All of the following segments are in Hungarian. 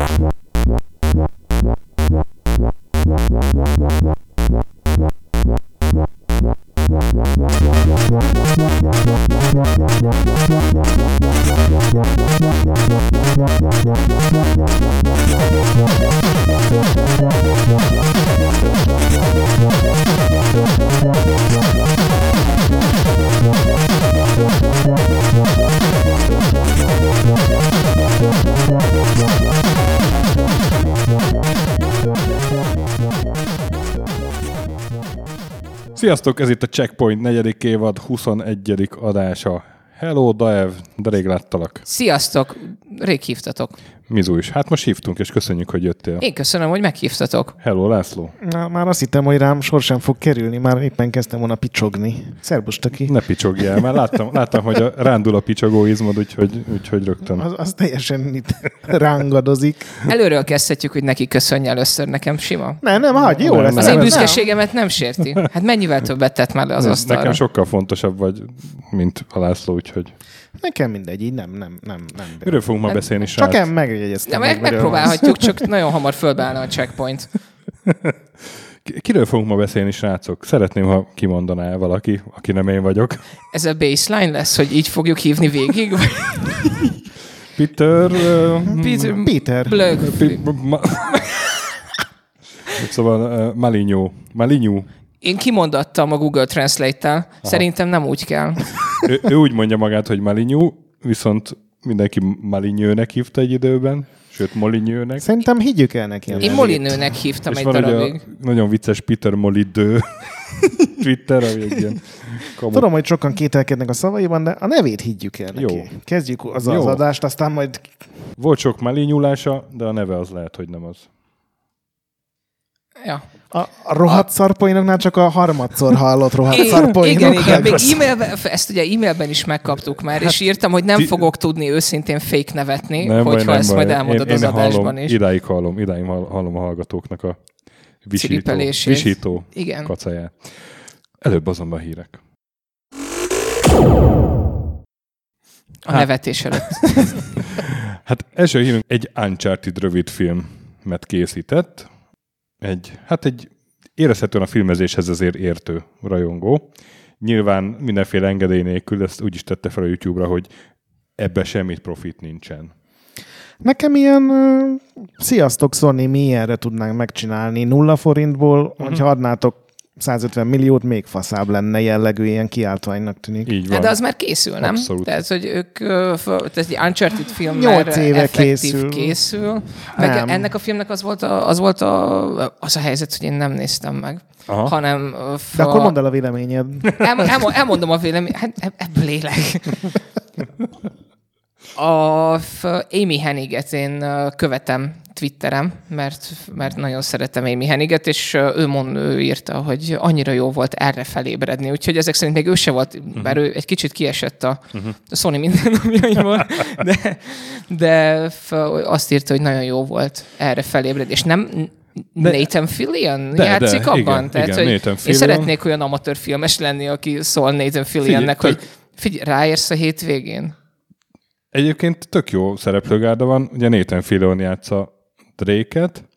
What? Sziasztok, ez itt a Checkpoint negyedik évad 21. adása. Hello, Daev, de rég láttalak. Sziasztok! Rég hívtatok. Mizu is. Hát most hívtunk, és köszönjük, hogy jöttél. Én köszönöm, hogy meghívtatok. Hello, László. Na, már azt hittem, hogy rám sor sem fog kerülni, már éppen kezdtem volna picsogni. Szerbus, Taki. Ne picsogjál, mert láttam, láttam hogy a, rándul a picsogó izmod, úgyhogy, úgyhogy rögtön. Az, az teljesen itt rángadozik. Előről kezdhetjük, hogy neki köszönj először, nekem sima. Nem, nem, hagyj, jó Nem, lesz. Az én nem, büszkeségemet nem sérti. Hát mennyivel többet tett már le az asztalra. Nekem sokkal fontosabb vagy, mint a László, úgyhogy. Nekem mindegy, így nem, nem, nem. nem Miről fogunk ma beszélni, Csak srác? em megjegyeztem. De meg, megpróbálhatjuk, csak nagyon hamar fölbeállna a checkpoint. Ki- Kiről fogunk ma beszélni, srácok? Szeretném, ha kimondaná valaki, aki nem én vagyok. Ez a baseline lesz, hogy így fogjuk hívni végig? Peter... Uh, Peter. Blög. Ma- szóval uh, Maligno. Maligno. Én kimondattam a Google Translate-tel. Szerintem nem úgy kell. Ő, ő úgy mondja magát, hogy Maligno, viszont mindenki Malignőnek hívta egy időben, sőt Molinyőnek. Szerintem higgyük el neki. Én. Molinőnek hívtam És egy van ugye a darabig. nagyon vicces Peter Molidő Twitter, ami egy ilyen kamu. Tudom, hogy sokan kételkednek a szavaiban, de a nevét higgyük el neki. Jó. Kezdjük az, Jó. az adást, aztán majd Volt sok Malinyulása, de a neve az lehet, hogy nem az. Ja. a, a rohadt szarpoinoknál csak a harmadszor hallott rohadt szarpoinok. igen, igen, még Akkor- e-mailben, ezt ugye e-mailben is megkaptuk már, és írtam, hogy nem ti- fogok tudni őszintén fake nevetni, Nem baj, hogyha nem ezt baj. majd elmondod én, az én adásban hallom, is. Idáig hallom, idáig hall- hallom a hallgatóknak a visító, visító Igen. kacáját. Előbb azonban a hírek. A nevetés előtt. Hát első hírünk egy Uncharted rövid filmet készített. Egy, hát egy érezhetően a filmezéshez azért értő rajongó. Nyilván mindenféle engedély nélkül ezt úgy is tette fel a YouTube-ra, hogy ebbe semmit profit nincsen. Nekem ilyen, uh, sziasztok Sony, mi ilyenre tudnánk megcsinálni nulla forintból, uh-huh. hogyha adnátok 150 milliót, még faszább lenne jellegű, ilyen kiáltványnak tűnik. Így van. Hát de az már készül, nem? Abszolút. Tehát, hogy ők, tehát egy Uncharted film Nyolc már éve effektív készül. készül. Meg Nem. ennek a filmnek az volt, a, az volt a, az a helyzet, hogy én nem néztem meg. Aha. Hanem ö, De fa- akkor mondd el a véleményed. El, el, elmondom a véleményt, hát eb- ebből élek. A Amy Henniget én követem Twitterem, mert, mert nagyon szeretem Amy Henniget, és ő, mond, ő írta, hogy annyira jó volt erre felébredni, úgyhogy ezek szerint még ő se volt, bár ő egy kicsit kiesett a, a Sony mindennapjaiból, de, de azt írta, hogy nagyon jó volt erre felébredni, és nem De- Nathan Fillion de, játszik de, abban? igen, Tehát, igen, hogy Nathan én Fillion. szeretnék olyan amatőr filmes lenni, aki szól Nathan Fillionnek, Figyelj, hogy figyelj, ráérsz a hétvégén? Egyébként tök jó szereplőgárda van. Ugye Nathan Fillion játsza Drake-et,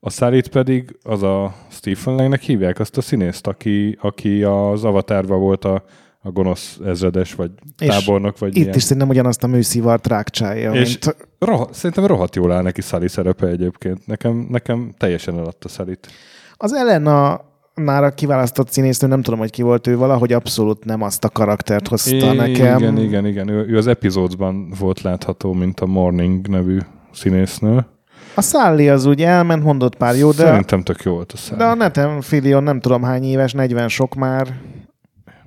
a Sarit pedig az a Stephen Langnek hívják azt a színészt, aki, aki az Avatarban volt a, a gonosz ezredes, vagy És tábornok, vagy Itt ilyen. is szerintem ugyanazt a műszivart rákcsálja, És mint... roha, szerintem rohadt jól áll neki Sally szerepe egyébként. Nekem, nekem teljesen eladta Salit. Az Elena már a kiválasztott színésznő, nem tudom, hogy ki volt ő, valahogy abszolút nem azt a karaktert hozta nekem. Igen, igen, igen. Ő, ő az epizódban volt látható, mint a Morning nevű színésznő. A Sally az úgy elment, mondott pár jó, de, Szerintem tök jó volt a Sally. de a Nathan Fillion nem tudom hány éves, 40 sok már,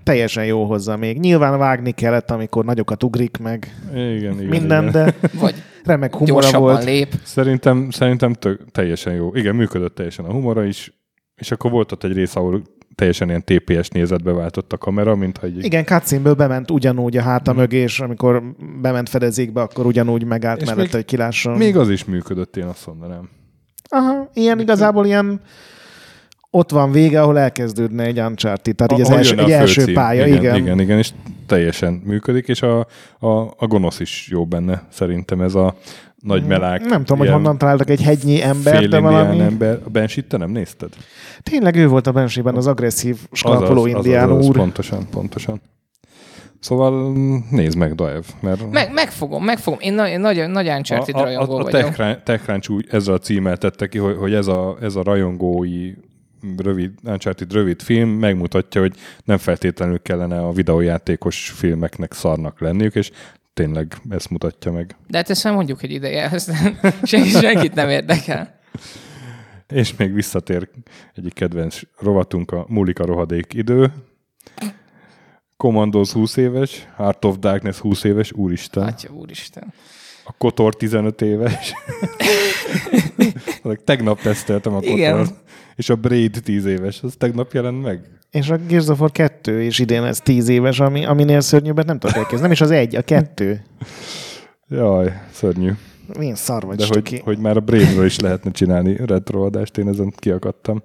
teljesen jó hozzá még. Nyilván vágni kellett, amikor nagyokat ugrik meg igen, igen, minden, igen. de Vagy remek humora volt. lép? Szerintem, szerintem tök, teljesen jó. Igen, működött teljesen a humora is, és akkor volt ott egy rész, ahol teljesen ilyen TPS nézetbe váltott a kamera, mintha egy... Igen, cutscene bement ugyanúgy a háta mögé, és amikor bement fedezékbe, akkor ugyanúgy megállt És mellette, még- hogy kilásson. Még az is működött, én azt mondanám. Aha, ilyen igazából ilyen ott van vége, ahol elkezdődne egy Uncharted, tehát így az első, egy a első pálya, igen, igen. igen. Igen, és teljesen működik, és a, a, a gonosz is jó benne, szerintem ez a nagy melák. Nem tudom, hogy honnan találtak egy hegynyi ember, de valami... ember. A Bensit te nem nézted? Tényleg ő volt a Bensiben az agresszív skalpoló indián azaz, úr. Pontosan, pontosan. Szóval mm, nézd meg, Daev, mert Meg, megfogom, megfogom. Én, na, én nagy, nagy Uncharted a, a, rajongó a, a vagyok. TechCrunch, TechCrunch úgy ezzel a címmel tette ki, hogy, hogy ez, a, ez a rajongói rövid, Uncharted rövid film megmutatja, hogy nem feltétlenül kellene a videójátékos filmeknek szarnak lenniük, és tényleg ezt mutatja meg. De hát ezt már mondjuk egy ideje, ezt senki, senkit nem érdekel. És még visszatér egyik kedvenc rovatunk, a Múlik a rohadék idő. Commandos 20 éves, Heart of Darkness 20 éves, úristen. Atya úristen. A Kotor 15 éves. tegnap teszteltem a Igen. És a Braid 10 éves, az tegnap jelent meg. És a Gears of War 2 és idén ez 10 éves, ami, aminél szörnyűbbet nem tudok elképzelni. Nem is az egy, a kettő. Jaj, szörnyű. Milyen szar vagy, De hogy, hogy már a Braidről is lehetne csinálni retroadást, én ezen kiakadtam.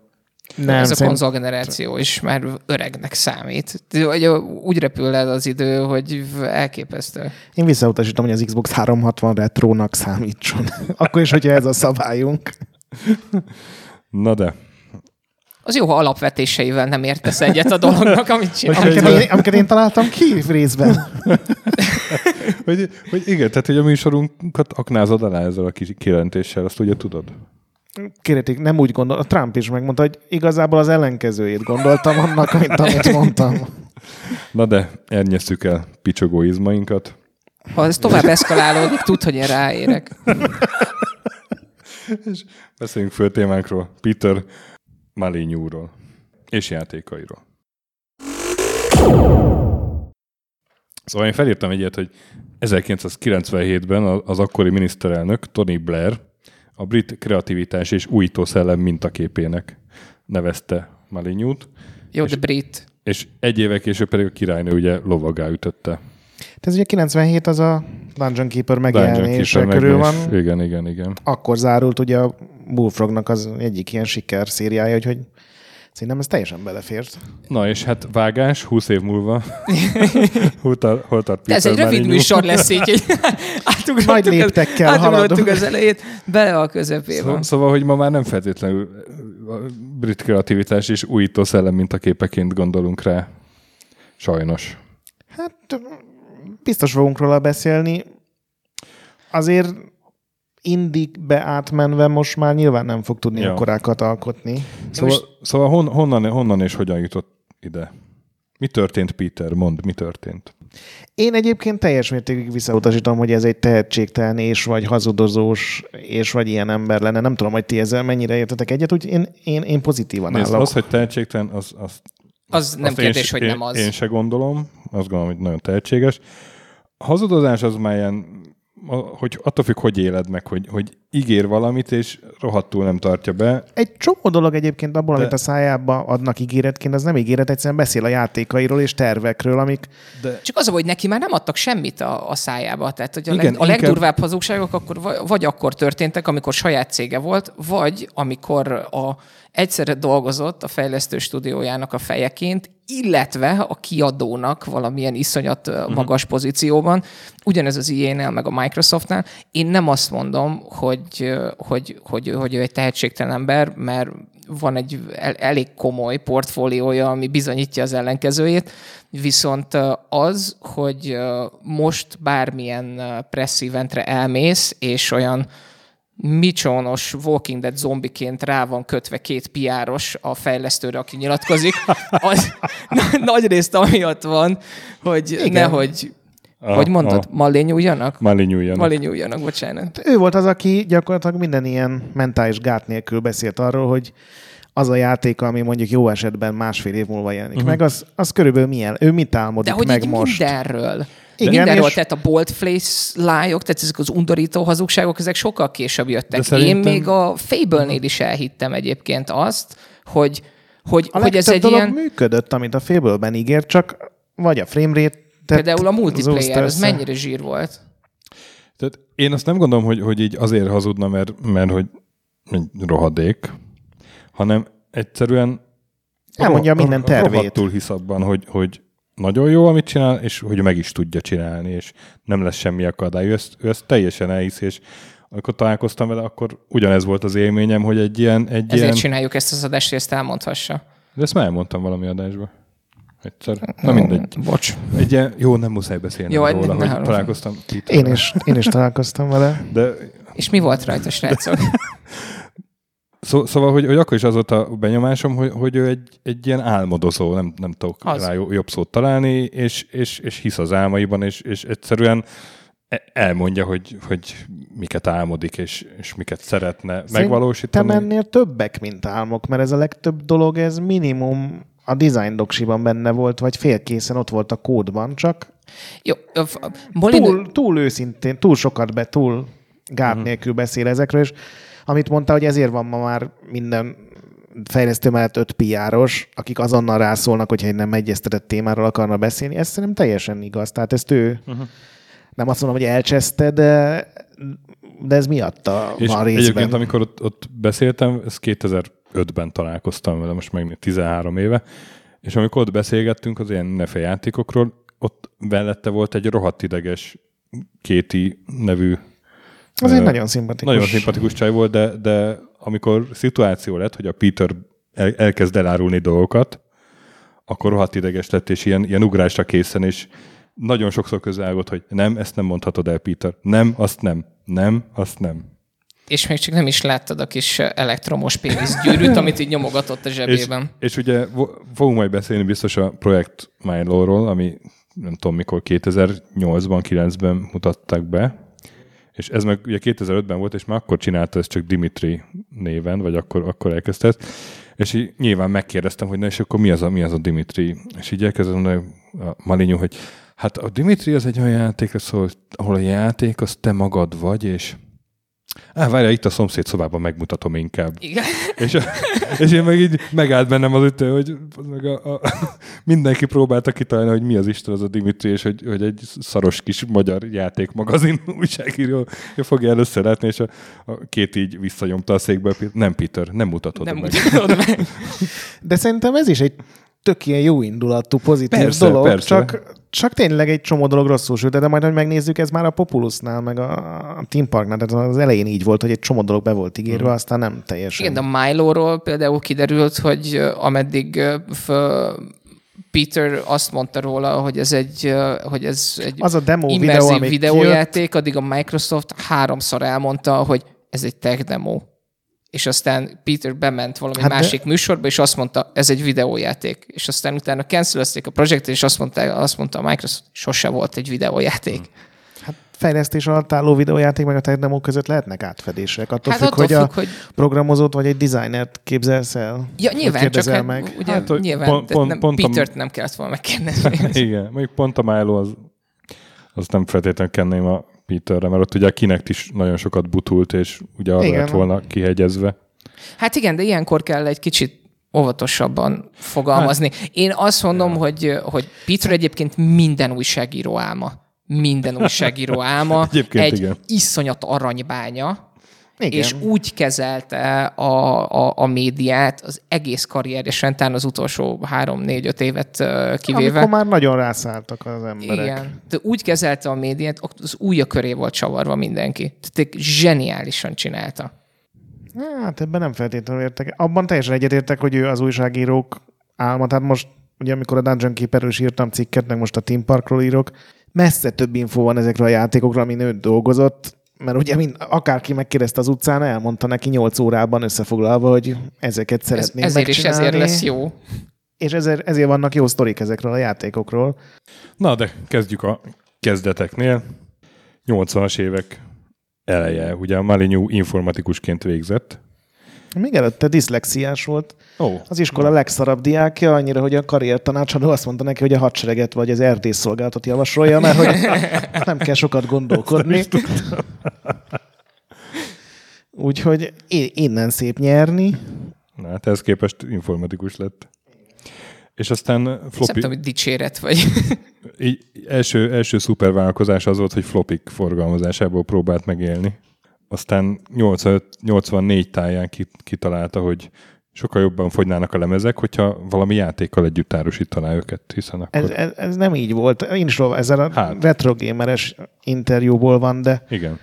Nem, Ez a szerint- konzolgeneráció is már öregnek számít. Úgy repül el az idő, hogy elképesztő. Én visszautasítom, hogy az Xbox 360 retrónak számítson. Akkor is, hogyha ez a szabályunk. Na de, Az jó, ha alapvetéseivel nem értesz egyet a dolognak, amit csinál. Amiket én, amiket én találtam ki részben. hogy, hogy igen, tehát hogy a műsorunkat aknázod alá ezzel a kis kijelentéssel, azt ugye tudod? Kérhetik, nem úgy gondol. A Trump is megmondta, hogy igazából az ellenkezőjét gondoltam annak, mint amit mondtam. Na de, ernyesztük el picsogó izmainkat. Ha ez tovább eszkalálódik, tud, hogy én ráérek. Beszéljünk fő témánkról, Peter Malinyúról és játékairól. Szóval én felírtam egy ilyet, hogy 1997-ben az akkori miniszterelnök Tony Blair a brit kreativitás és újító szellem mintaképének nevezte Malinyút, Jó, de brit. és egy éve később pedig a királynő ugye lovagá ütötte. Ez ugye 97 az a Dungeon Keeper Dungeon megjelenése Keeper körül van. megjelenés. Igen, igen, igen. Akkor zárult ugye a Bullfrognak az egyik ilyen siker szériája, úgyhogy szerintem ez teljesen belefért. Na és hát vágás, 20 év múlva. hol tart, hol tart De ez Peter egy rövid műsor lesz így, hogy Nagy léptekkel haladunk. az elejét, bele a közepébe. Szó, szóval, hogy ma már nem feltétlenül a brit kreativitás és újító szellem mintaképeként gondolunk rá. Sajnos. Hát biztos fogunk róla beszélni. Azért indikbe átmenve most már nyilván nem fog tudni Ja. akkorákat alkotni. Szóval, szóval hon, honnan, honnan és hogyan jutott ide? Mi történt, Peter? Mondd, mi történt? Én egyébként teljes mértékig visszautasítom, hogy ez egy tehetségtelen és vagy hazudozós és vagy ilyen ember lenne. Nem tudom, hogy ti ezzel mennyire értetek egyet, úgyhogy én, én, én pozitívan Nézd, állok. az, hogy tehetségtelen, az, az Az nem azt én kérdés, se- hogy én, nem az. Én se gondolom, azt gondolom, hogy nagyon tehetséges. A hazudozás az már ilyen, hogy attól függ, hogy éled meg, hogy, hogy ígér valamit, és rohadtul nem tartja be. Egy csomó dolog egyébként abból, De- amit a szájába adnak ígéretként, az nem ígéret, egyszerűen beszél a játékairól és tervekről, amik De Csak az hogy neki már nem adtak semmit a, a szájába. Tehát, hogy a, Igen, leg, a inkább- legdurvább hazugságok akkor vagy, vagy akkor történtek, amikor saját cége volt, vagy amikor a, egyszerre dolgozott a fejlesztő stúdiójának a fejeként, illetve a kiadónak valamilyen iszonyat uh-huh. magas pozícióban. Ugyanez az EA-nél, meg a Microsoftnál. Én nem azt mondom, hogy, hogy, hogy, hogy ő egy tehetségtelen ember, mert van egy el, elég komoly portfóliója, ami bizonyítja az ellenkezőjét, viszont az, hogy most bármilyen press eventre elmész, és olyan micsónos Walking Dead zombiként rá van kötve két piáros a fejlesztőre, aki nyilatkozik, az na- nagy részt amiatt van, hogy Igen. nehogy, Aha, hogy mondtad, aha. malé nyúljanak? Mali nyúljanak. Malé nyúljanak, bocsánat. ő volt az, aki gyakorlatilag minden ilyen mentális gát nélkül beszélt arról, hogy az a játék, ami mondjuk jó esetben másfél év múlva jelenik uh-huh. meg, az, az körülbelül milyen? Ő mit álmodik De hogy meg így most? mindenről. Igen, mindenről, és- tehát a bold face lájok, tehát ezek az undorító hazugságok, ezek sokkal később jöttek. Szerintem- Én még a Fable-nél is elhittem egyébként azt, hogy, hogy, A hogy ez egy dolog ilyen... működött, amit a Fable-ben ígért, csak vagy a framerate Például a multiplayer, az mennyire zsír volt. Tehát én azt nem gondolom, hogy, hogy így azért hazudna, mert, mert hogy rohadék, hanem egyszerűen Elmondja ro- minden tervét. Rohadtul hisz abban, hogy, hogy nagyon jó, amit csinál, és hogy meg is tudja csinálni, és nem lesz semmi akadály. Ő ezt, ő ezt teljesen elhiszi, és amikor találkoztam vele, akkor ugyanez volt az élményem, hogy egy ilyen... Egy Ezért ilyen... csináljuk ezt az adást, hogy ezt elmondhassa. De ezt már elmondtam valami adásba. Egyszer. Na mindegy. Bocs. Egy ilyen, jó, nem muszáj beszélni Jó, róla, hogy haragudj. találkoztam. Én is, én is találkoztam vele. De És mi volt rajta, srácok? szó, szóval, hogy, hogy akkor is az volt a benyomásom, hogy, hogy ő egy, egy ilyen álmodozó, nem, nem tudok Az. rá jobb szót találni, és, és, és hisz az álmaiban, és, és egyszerűen e- elmondja, hogy, hogy miket álmodik, és, és miket szeretne Te megvalósítani. ennél többek, mint álmok, mert ez a legtöbb dolog, ez minimum a design doksiban benne volt, vagy félkészen ott volt a kódban, csak Jó, Molin, túl, túl őszintén, túl sokat be, túl gát Mhm. nélkül beszél ezekről, és amit mondta, hogy ezért van ma már minden fejlesztő mellett öt PR-os, akik azonnal rászólnak, hogyha egy nem egyeztetett témáról akarna beszélni. Ez szerintem teljesen igaz. Tehát ezt ő Mhm. nem azt mondom, hogy elcseszte, de, de ez miatta És van egyébként, részben. amikor ott, ott beszéltem, ez 2005-ben találkoztam vele, most meg 13 éve, és amikor ott beszélgettünk az ilyen nefe játékokról, ott mellette volt egy rohadt ideges Kéti nevű Az egy nagyon szimpatikus. nagyon szimpatikus csaj volt, de, de amikor szituáció lett, hogy a Peter el, elkezd elárulni dolgokat, akkor rohadt ideges lett, és ilyen, ilyen ugrásra készen, és nagyon sokszor közelgott, hogy nem, ezt nem mondhatod el, Peter. Nem, azt nem. Nem, azt nem. és még csak nem is láttad a kis elektromos péniszgyűrűt, amit így nyomogatott a És, zsebében. és ugye vo- fogunk majd beszélni biztos a projekt Milo-ról, ami nem tudom mikor, 2008-ban, 9-ben mutatták be, és ez meg ugye 2005-ben volt, és már akkor csinálta ezt csak Dimitri néven, vagy akkor, akkor elkezdte ezt, és így nyilván megkérdeztem, hogy na és akkor mi az a, mi az a Dimitri? És így elkezdett mondani a Malinyú, hogy hát a Dimitri az egy olyan játék, szól, ahol a játék az te magad vagy, és Á, várjál, itt a szomszéd szobában megmutatom inkább. Igen. És, és én meg így megállt bennem az ütő, hogy az meg a, a, mindenki próbálta kitalálni, hogy mi az Isten az a Dimitri, és hogy, hogy egy szaros kis magyar játékmagazin újságíró fogja először látni, és a, a két így visszanyomta a székbe. Nem, Peter, nem mutatod Nem meg. mutatod meg. De szerintem ez is egy tök ilyen jó indulatú, pozitív Persze, dolog, persze. Csak, csak tényleg egy csomó dolog rosszul sült, de majd, hogy megnézzük, ez már a Populusnál, meg a, Team Parknál, tehát az elején így volt, hogy egy csomó dolog be volt ígérve, Mhm. aztán nem teljesen. Igen, de a Milo-ról például kiderült, hogy ameddig f- Peter azt mondta róla, hogy ez egy, hogy ez egy Az a demo videó, immerzív amit videójáték, addig a Microsoft háromszor elmondta, hogy ez egy tech demo. És aztán Peter bement valami Hát másik de... műsorba, és azt mondta, ez egy videójáték. És aztán utána cancelezték a projektet, és azt mondta, azt mondta a Microsoft, sose volt egy videójáték. Hát fejlesztés alatt álló videójáték meg a tech demo között lehetnek átfedések. Attól Hát függ, attól hogy a függ, hogy programozót vagy egy designert képzelsz el. Ja, nyilván, csak hát, meg. ugye Hát, hogy nyilván pont- pont, nem, pont a- Petert nem kellett volna megkérdezni. Igen, mondjuk pont a Milo az, az nem feltétlenül kenném a Peterre, mert ott ugye a Kinect is nagyon sokat butult, és ugye arra Igen. lett volna kihegyezve. Hát igen, de ilyenkor kell egy kicsit óvatosabban fogalmazni. Hát, Én azt mondom, ja. hogy, hogy Peter egyébként minden újságíró álma. Minden újságíró álma. Egyébként egy igen. iszonyat aranybánya, Igen. és úgy kezelte a, a, a médiát az egész karrierjesen, talán az utolsó három, négy, öt évet kivéve. Amikor már nagyon rászálltak az emberek. Igen. De úgy kezelte a médiát, az újja köré volt csavarva mindenki. Tehát zseniálisan csinálta. Hát ebben nem feltétlenül értek. Abban teljesen egyetértek, hogy ő az újságírók álma. Tehát most, ugye amikor a Dungeon Keeperről írtam cikket, meg most a Team Parkról írok, messze több info van ezekről a játékokról, amin ő dolgozott, mert ugye mind, akárki megkérdezte az utcán, elmondta neki 8 órában összefoglalva, hogy ezeket Ez, szeretném ezért is ezért lesz jó. És ezért, ezért vannak jó sztorik ezekről a játékokról. Na, de kezdjük a kezdeteknél. 80-as évek eleje. Ugye a Malinyú informatikusként végzett. Még előtte diszlexiás volt. Ó, Az iskola legszarabb diákja, annyira, hogy a karrier tanácsadó azt mondta neki, hogy a hadsereget vagy az erdészszolgálatot javasolja, mert hogy nem kell sokat gondolkodni. Úgyhogy innen szép nyerni. na, hát ehhez képest informatikus lett. És aztán Nem floppy, tudom, hogy dicséret vagy. így első, első szupervállalkozás az volt, hogy flopik forgalmazásából próbált megélni. Aztán 85, 84 táján kit- kitalálta, hogy sokkal jobban fogynának a lemezek, hogyha valami játékkal együtt árusítaná őket, hiszen akkor... Ez, ez, ez nem így volt. Én is róla, ezzel a Hát. retrogameres interjúból van, de Igen.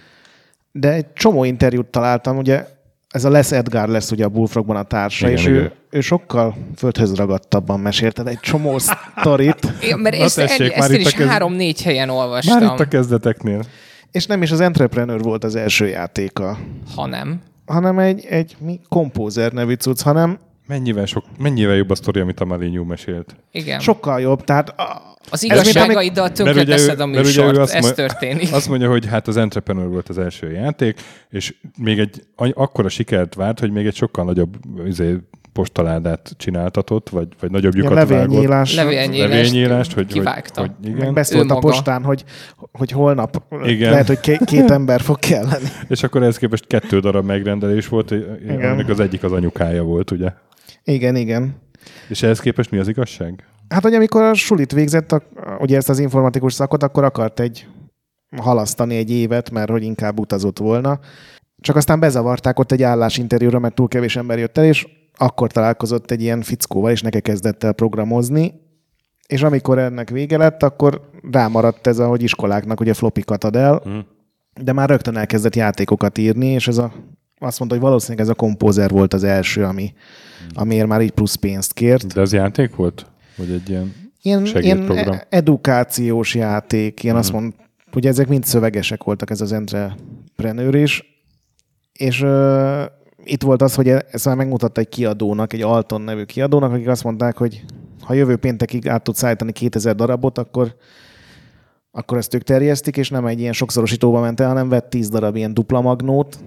de egy csomó interjút találtam, ugye ez a Les Edgar lesz ugye a Bullfrogban a társa, Igen, és igen. ő, ő sokkal földhöz ragadtabban mesélte el egy csomó sztorit, Igen, mert ezt, tessék, ezt már én itt is három-négy helyen Már olvastam, itt a kezdeteknél. És nem is az Entrepreneur volt az első játéka, ha nem. hanem egy, egy mi, Composer nevű cucc, hanem Mennyivel, sok, mennyivel jobb a sztori, amit a Malignu mesélt? Igen. sokkal jobb, tehát a, Az igazságaiddal tönkre teszed a mert ugye ő műsort, azt ez mo- történik. Azt mondja, hogy hát az Entrepreneur volt az első játék, és még egy akkora sikert várt, hogy még egy sokkal nagyobb izé, postaládát csináltatott, vagy, vagy nagyobb lyukat vágott. levélnyílás, Levélnyílást Levélnyílást, hogy, hogy, kivágta. hogy meg igen. beszólt a postán, hogy, hogy holnap Igen. lehet, hogy ké- két ember fog kelleni. És akkor ehhez képest kettő darab megrendelés volt, aminek az egyik az anyukája volt, ugye? Igen, igen. És ehhez képest mi az igazság? Hát, hogy amikor a sulit végzett, a, ugye ezt az informatikus szakot, akkor akart egy halasztani egy évet, mert hogy inkább utazott volna. Csak aztán bezavarták ott egy állásinterjúra, mert túl kevés ember jött el, és akkor találkozott egy ilyen fickóval, és neki kezdett el programozni. És amikor ennek vége lett, akkor rámaradt ez, a, hogy iskoláknak ugye flopikat ad el, Hm. de már rögtön elkezdett játékokat írni, és ez a, azt mondta, hogy valószínűleg ez a kompózer volt az első, ami, amiért már így plusz pénzt kért. De az játék volt? Vagy egy ilyen... Ilyen, ilyen e- edukációs játék, ilyen azt mond, ugye ezek mind szövegesek voltak, ez az entrepreneur is, és itt volt az, hogy ezt már megmutatta egy kiadónak, egy Alton nevű kiadónak, akik azt mondták, hogy ha jövő péntekig át tudsz állítani 2000 darabot, akkor akkor ezt ők terjesztik, és nem egy ilyen sokszorosítóba ment el, hanem vett 10 darab ilyen dupla magnót,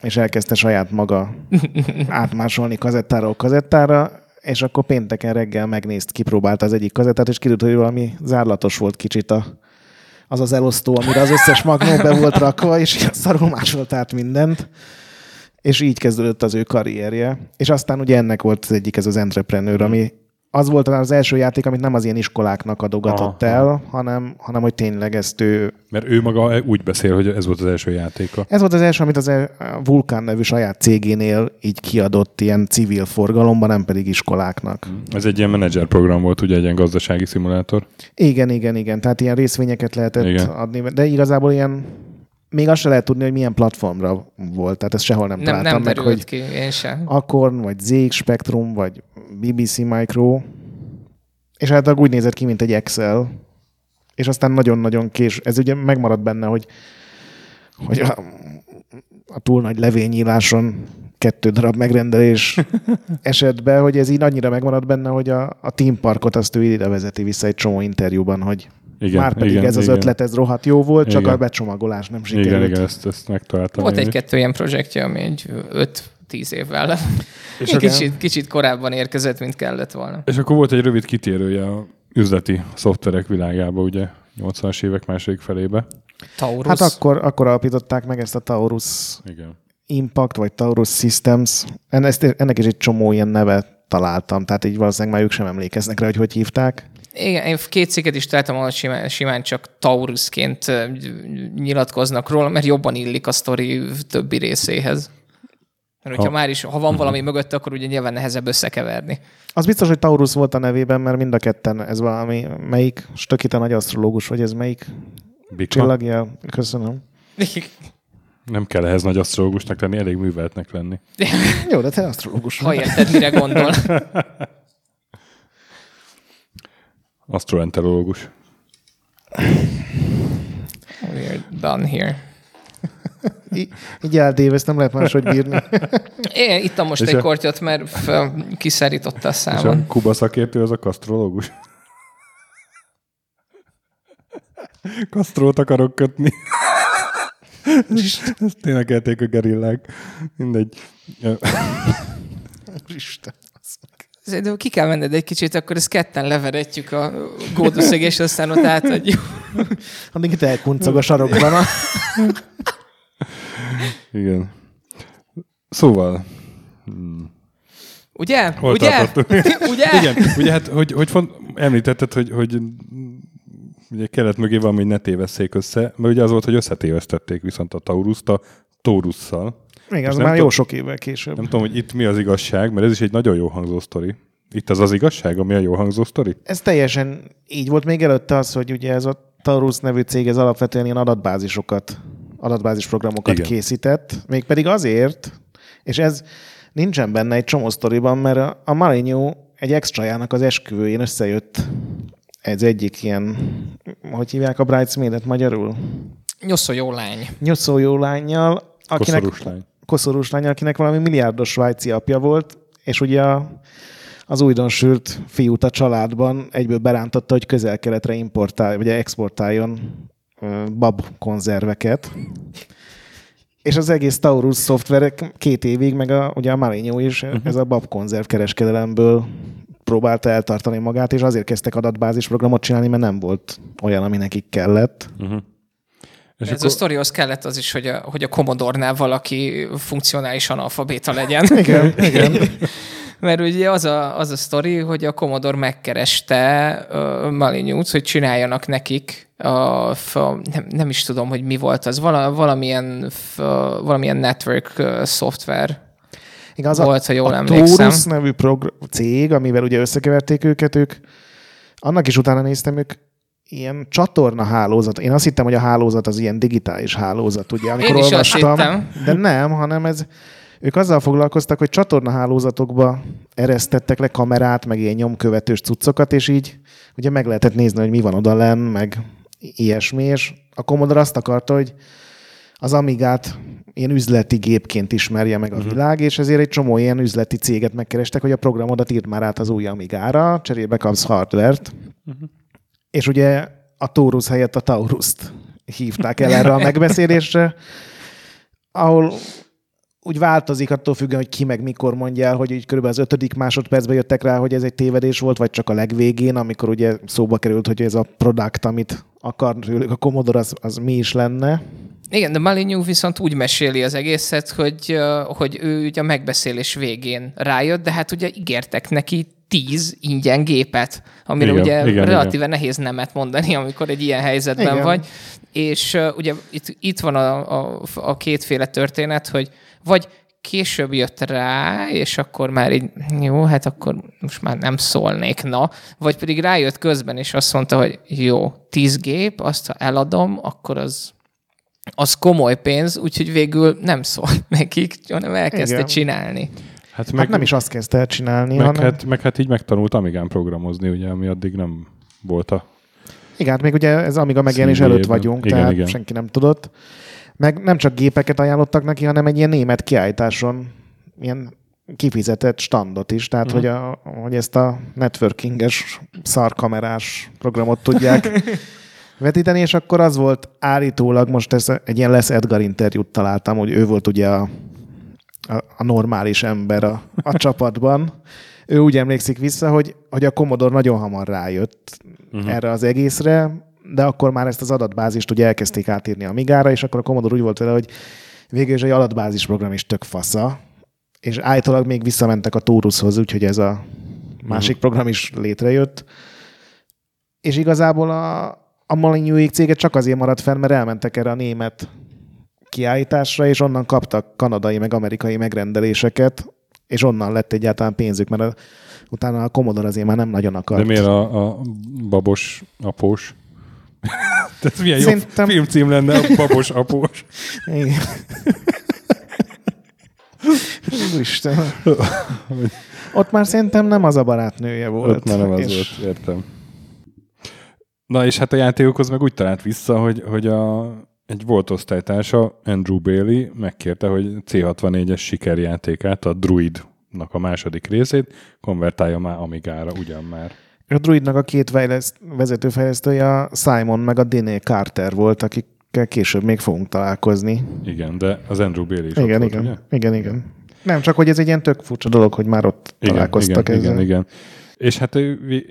és elkezdte saját maga átmásolni kazettáról kazettára, és akkor pénteken reggel megnézt, kipróbálta az egyik kazettát, és kiderült, hogy valami zárlatos volt kicsit a, az az elosztó, amire az összes magnó be volt rakva, és szarul másolt át mindent. És így kezdődött az ő karrierje. És aztán ugye ennek volt az egyik, ez az entrepreneur, ami az volt talán az első játék, amit nem az ilyen iskoláknak adogatott Aha. el, hanem, hanem hogy tényleg ezt ő... Mert ő maga úgy beszél, hogy ez volt az első játéka. Ez volt az első, amit az a Vulkán nevű saját cégénél így kiadott ilyen civil forgalomban, nem pedig iskoláknak. Ez egy ilyen menedzser program volt, ugye egy ilyen gazdasági szimulátor. Igen, igen, igen. Tehát ilyen részvényeket lehetett igen. adni, de igazából ilyen még azt se lehet tudni, hogy milyen platformra volt. Tehát ezt sehol nem, Nem, találtam nem meg, hogy ki, én sem. Acorn, vagy ZX Spectrum, vagy BBC Micro. És hát úgy nézett ki, mint egy Excel. És aztán nagyon-nagyon kés. Ez ugye megmaradt benne, hogy, hogy a, a túl nagy levényíráson kettő darab megrendelés esetben, hogy ez így annyira megmaradt benne, hogy a, a Team Parkot azt ő ide vezeti vissza egy csomó interjúban, hogy Igen, már pedig igen, ez az igen. ötlet, ez rohadt jó volt, csak Igen. a becsomagolás nem sikerült. Igen, igen, ezt, ezt megtaláltam. Volt egy-kettő ilyen projektje, ami egy 5-10 évvel És kicsit, kicsit korábban érkezett, mint kellett volna. És akkor volt egy rövid kitérője a üzleti szoftverek világába, ugye 80-as évek második felébe. Taurus. Hát akkor, akkor alapították meg ezt a Taurus Igen. Impact, vagy Taurus Systems. En- ezt, ennek is egy csomó ilyen neve találtam, tehát így valószínűleg már ők sem emlékeznek rá, hogy hogy hívták. Igen, én két cikket is találtam, ahol simán, simán csak Taurusként nyilatkoznak róla, mert jobban illik a sztori többi részéhez. Mert hogyha Ha- már is, ha van valami mögött, akkor ugye nyilván nehezebb összekeverni. Az biztos, hogy Taurus volt a nevében, mert mind a ketten ez valami, melyik Stökita nagy asztrológus, vagy ez melyik Bika. csillagjel? Köszönöm. Nem kell ehhez nagy asztrológusnak lenni, elég műveltnek lenni. Jó, de te asztrológus Ha érted, mire gondol. Asztroenterológus. We're done here. Í- Így áll Dave, ezt nem lehet máshogy bírni. Én ittam most És egy a- kortyot, mert fel, kiszárította a És számon. a Kuba szakértő az a kasztrológus. Kasztrót akarok kötni. Ezt tényleg elték a gerillák. Mindegy. Isten. De ki kell menned egy kicsit, akkor ezt ketten leveretjük a góduszeg, és aztán ott átadjuk. Addig itt elkuncog a sarokban. A... Igen. Szóval, Ugye? hol Ugye? tartottunk? Ugye? Igen, ugye hát, hogy, hogy font, említetted, hogy, hogy ugye kelet mögé van, hogy ne tévesszék össze, mert ugye az volt, hogy összetévesztették viszont a Tauruszt a Taurusszal. Igen, az nem már jó tudom- sok évvel később. Nem tudom, hogy itt mi az igazság, mert ez is egy nagyon jó hangzó sztori. Itt az az igazság, ami a jó hangzó sztori? Ez teljesen így volt. Még előtte az, hogy ugye ez a Taurus nevű cég, ez alapvetően ilyen adatbázisokat adatbázis programokat Igen. Készített, mégpedig azért, és ez nincsen benne egy csomó sztoriban, mert a- Maligno egy extrajának az esküvőjén összejött ez egyik ilyen, hogy hívják a Bridesmaid-et magyarul? Nyoszó jó lány. Nyoszó jó lányjal, akinek, Koszorús lány. Koszorús lány, akinek valami milliárdos svájci apja volt, és ugye a, az újdonsült fiút a családban egyből berántotta, hogy közel-keletre importál, vagy exportáljon bab konzerveket. És az egész Taurus szoftverek két évig, meg a, ugye a Maligno is uh-huh. ez a bab konzerv kereskedelemből próbálta eltartani magát, és azért kezdtek adatbázis programot csinálni, mert nem volt olyan, ami nekik kellett. Uh-huh. És Ez a sztorihoz kellett az is, hogy a, hogy a Commodore-nál valaki funkcionális analfabéta legyen. Igen, igen. Mert ugye az a, az a sztori, hogy a Commodore megkereste uh, Malignut, hogy csináljanak nekik, a, f, nem, nem is tudom, hogy mi volt az, vala, valamilyen, f, valamilyen network uh, szoftver. Igen, az Volt, a, ha jól a emlékszem. Taurus nevű progr- cég, amivel ugye összekeverték őket, ők annak is utána néztem, ők ilyen csatorna hálózat. Én azt hittem, hogy a hálózat az ilyen digitális hálózat, ugye, amikor Én is azt olvastam. hittem. De nem, hanem ez, ők azzal foglalkoztak, hogy csatorna hálózatokba eresztettek le kamerát, meg ilyen nyomkövetős cuccokat, és így ugye meg lehetett nézni, hogy mi van oda lenn, meg ilyesmi, és a Commodore azt akarta, hogy az Amigát ilyen üzleti gépként ismerje meg a Mhm. világ, és ezért egy csomó ilyen üzleti céget megkerestek, hogy a programodat írd már át az új Amigára, cserébe kapsz hardvert. Mhm. És ugye a Taurus helyett a Taurust hívták el erre a megbeszélésre, ahol úgy változik attól függően, hogy ki meg mikor mondja el, hogy így körülbelül az ötödik másodpercben jöttek rá, hogy ez egy tévedés volt, vagy csak a legvégén, amikor ugye szóba került, hogy ez a product, amit akar tőlük a Commodore, az, az mi is lenne. Igen, de Malignu viszont úgy meséli az egészet, hogy, hogy ő ugye a megbeszélés végén rájött, de hát ugye ígértek neki tíz ingyen gépet, amire Igen, ugye igen, relatíve nehéz nemet mondani, amikor egy ilyen helyzetben Igen. vagy. És uh, ugye itt, itt van a, a, a kétféle történet, hogy vagy később jött rá, és akkor már így, jó, hát akkor most már nem szólnék, na. Vagy pedig rájött közben, és azt mondta, hogy jó, tíz gép, azt ha eladom, akkor az az komoly pénz, úgyhogy végül nem szólt nekik, hanem elkezdte Igen. csinálni. Hát Meg meg, nem is azt kezdte el csinálni, meg, hanem... hát, meg hát így megtanult Amigán programozni, ugye, ami addig nem volt a... Igen, hát még ugye ez amíg a megjelenés előtt vagyunk, Igen, tehát igen. senki nem tudott. Meg nem csak gépeket ajánlottak neki, hanem egy ilyen német kiállításon ilyen kifizetett standot is, tehát Mhm. hogy, a, hogy ezt a networkinges szarkamerás programot tudják vetíteni, és akkor az volt állítólag, most ez egy ilyen lesz Edgar interjút találtam, hogy ő volt ugye a, a, a normális ember a, a csapatban. Ő úgy emlékszik vissza, hogy, hogy a Commodore nagyon hamar rájött uh-huh. erre az egészre, de akkor már ezt az adatbázist ugye elkezdték átírni a Migára, és akkor a Commodore úgy volt vele, hogy végül is egy adatbázis program is tök fasza, és állítólag még visszamentek a Taurushoz, úgyhogy ez a másik program is létrejött. És igazából a, a Malignuék cége csak azért maradt fenn, mert elmentek erre a német kiállításra, és onnan kaptak kanadai meg amerikai megrendeléseket, és onnan lett egyáltalán pénzük, mert a, utána a Commodore azért már nem nagyon akart. De miért a, a babos após? Tehát milyen jó Szerintem- filmcím lenne a babos após. Igen. Úristen. Ott már szerintem nem az a barátnője volt. Ott már nem az és volt, értem. Na és hát a játékokhoz meg úgy talált vissza, hogy, hogy a, egy volt osztálytársa, Andrew Bailey megkérte, hogy C64-es sikerjátékát, a Druidnak a második részét konvertálja már Amigára, ugyan már. A Druidnak a két fejleszt, vezetőfejlesztője a Simon meg a Diné Carter volt, akikkel később még fogunk találkozni. Igen, de az Andrew Bailey is ott Igen, volt, igen, ugye? igen, igen. Nem, csak hogy ez egy ilyen tök furcsa dolog, hogy már ott Igen, találkoztak igen, ezzel. igen, igen. És hát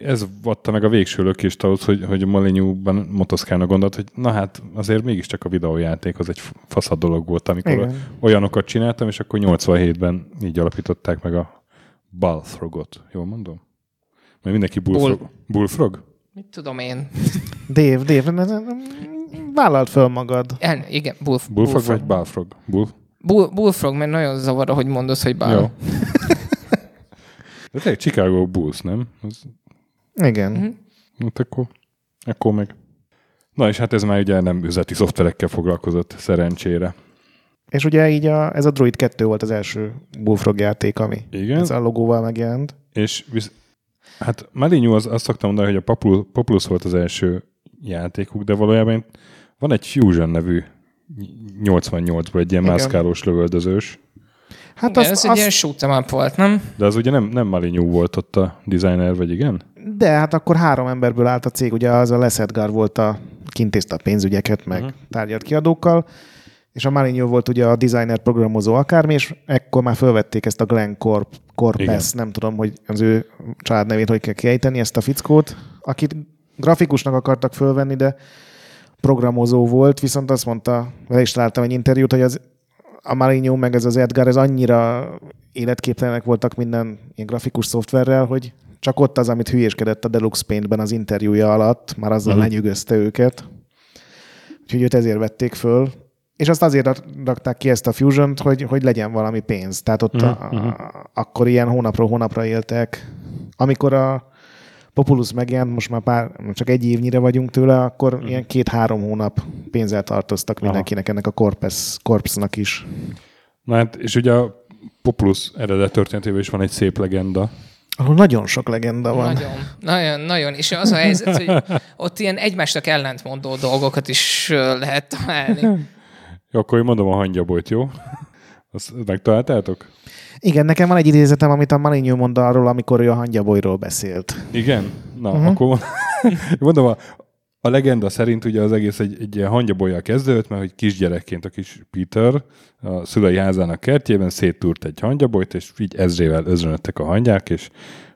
ez adta meg a végső lökést ahhoz, hogy, hogy Malinyúban motoszkálna gondolt, hogy na hát azért mégiscsak a videójáték az egy faszad dolog volt, amikor Igen. olyanokat csináltam, és akkor 87-ben így alapították meg a Balthrogot. Jól mondom? Mert mindenki bullfrog. Bull. Bullfrog? Mit tudom én? Ne- ne- vállald föl magad. El, igen, bullf, Bullfrog vagy Balthrog? Bull? Bull, bullfrog, mert nagyon zavar, hogy mondod, hogy bál. Jó. De tényleg Chicago Bulls, nem? Az, Igen. Mhm. hát akkor, akkor meg. Na és hát ez már ugye nem üzleti szoftverekkel foglalkozott szerencsére. És ugye így a, ez a Droid 2 volt az első Bullfrog játék, ami Igen. ez a logóval megjelent. És visz, hát Malignu az, azt szoktam mondani, hogy a Populus, Populus volt az első játékuk, de valójában van egy Fusion nevű 88-ból egy ilyen Igen. mászkálós lövöldözős, Hát Igen, azt, ez egy azt, ilyen shoot'em up volt, nem? de az ugye nem, nem Malignu volt ott a designer, vagy igen? de hát akkor három emberből állt a cég, ugye az a Les Edgar volt a kintézte a pénzügyeket, meg uh-huh. tárgyalt kiadókkal, és a Maligno volt ugye a designer programozó akármi, és ekkor már felvették ezt a Glenn Corp, Corpes, nem tudom, hogy az ő családnevét hogy kell kiejteni, ezt a fickót, akit grafikusnak akartak fölvenni, de programozó volt, viszont azt mondta, vele is találtam egy interjút, hogy az a Maligno meg ez az Edgar, ez annyira életképtelenek voltak minden ilyen grafikus szoftverrel, hogy csak ott az, amit hülyéskedett a Deluxe Paintben az interjúja alatt, már azzal Mhm. uh-huh. lenyűgözte őket. Úgyhogy őt ezért vették föl. És azt azért rak- rakták ki ezt a fusion hogy, hogy legyen valami pénz. Tehát ott uh-huh. a, a, akkor ilyen hónapról hónapra éltek. Amikor a Populus megjelent, most már pár, csak egy évnyire vagyunk tőle, akkor uh-huh. ilyen két-három hónap pénzzel tartoztak mindenkinek, ennek a Corpus, Corpsnak is. Na hát, és ugye a Populus eredet történetében is van egy szép legenda. Ahol nagyon sok legenda van. Nagyon, nagyon, nagyon. És az a helyzet, hogy ott ilyen egymásnak ellentmondó dolgokat is lehet találni. Jó, akkor én mondom a hangyabolyt, jó? Azt megtaláltátok? Igen, nekem van egy idézetem, amit a Maligno mond arról, amikor ő a hangyabolyról beszélt. Igen? Na, uh-huh. akkor mond- mondom, a, a legenda szerint ugye az egész egy, egy ilyen hangyabolyjal kezdődött, mert hogy kisgyerekként a kis Peter a szülei házának kertjében széttúrt egy hangyabolyt, és így ezrével özönöttek a hangyák, és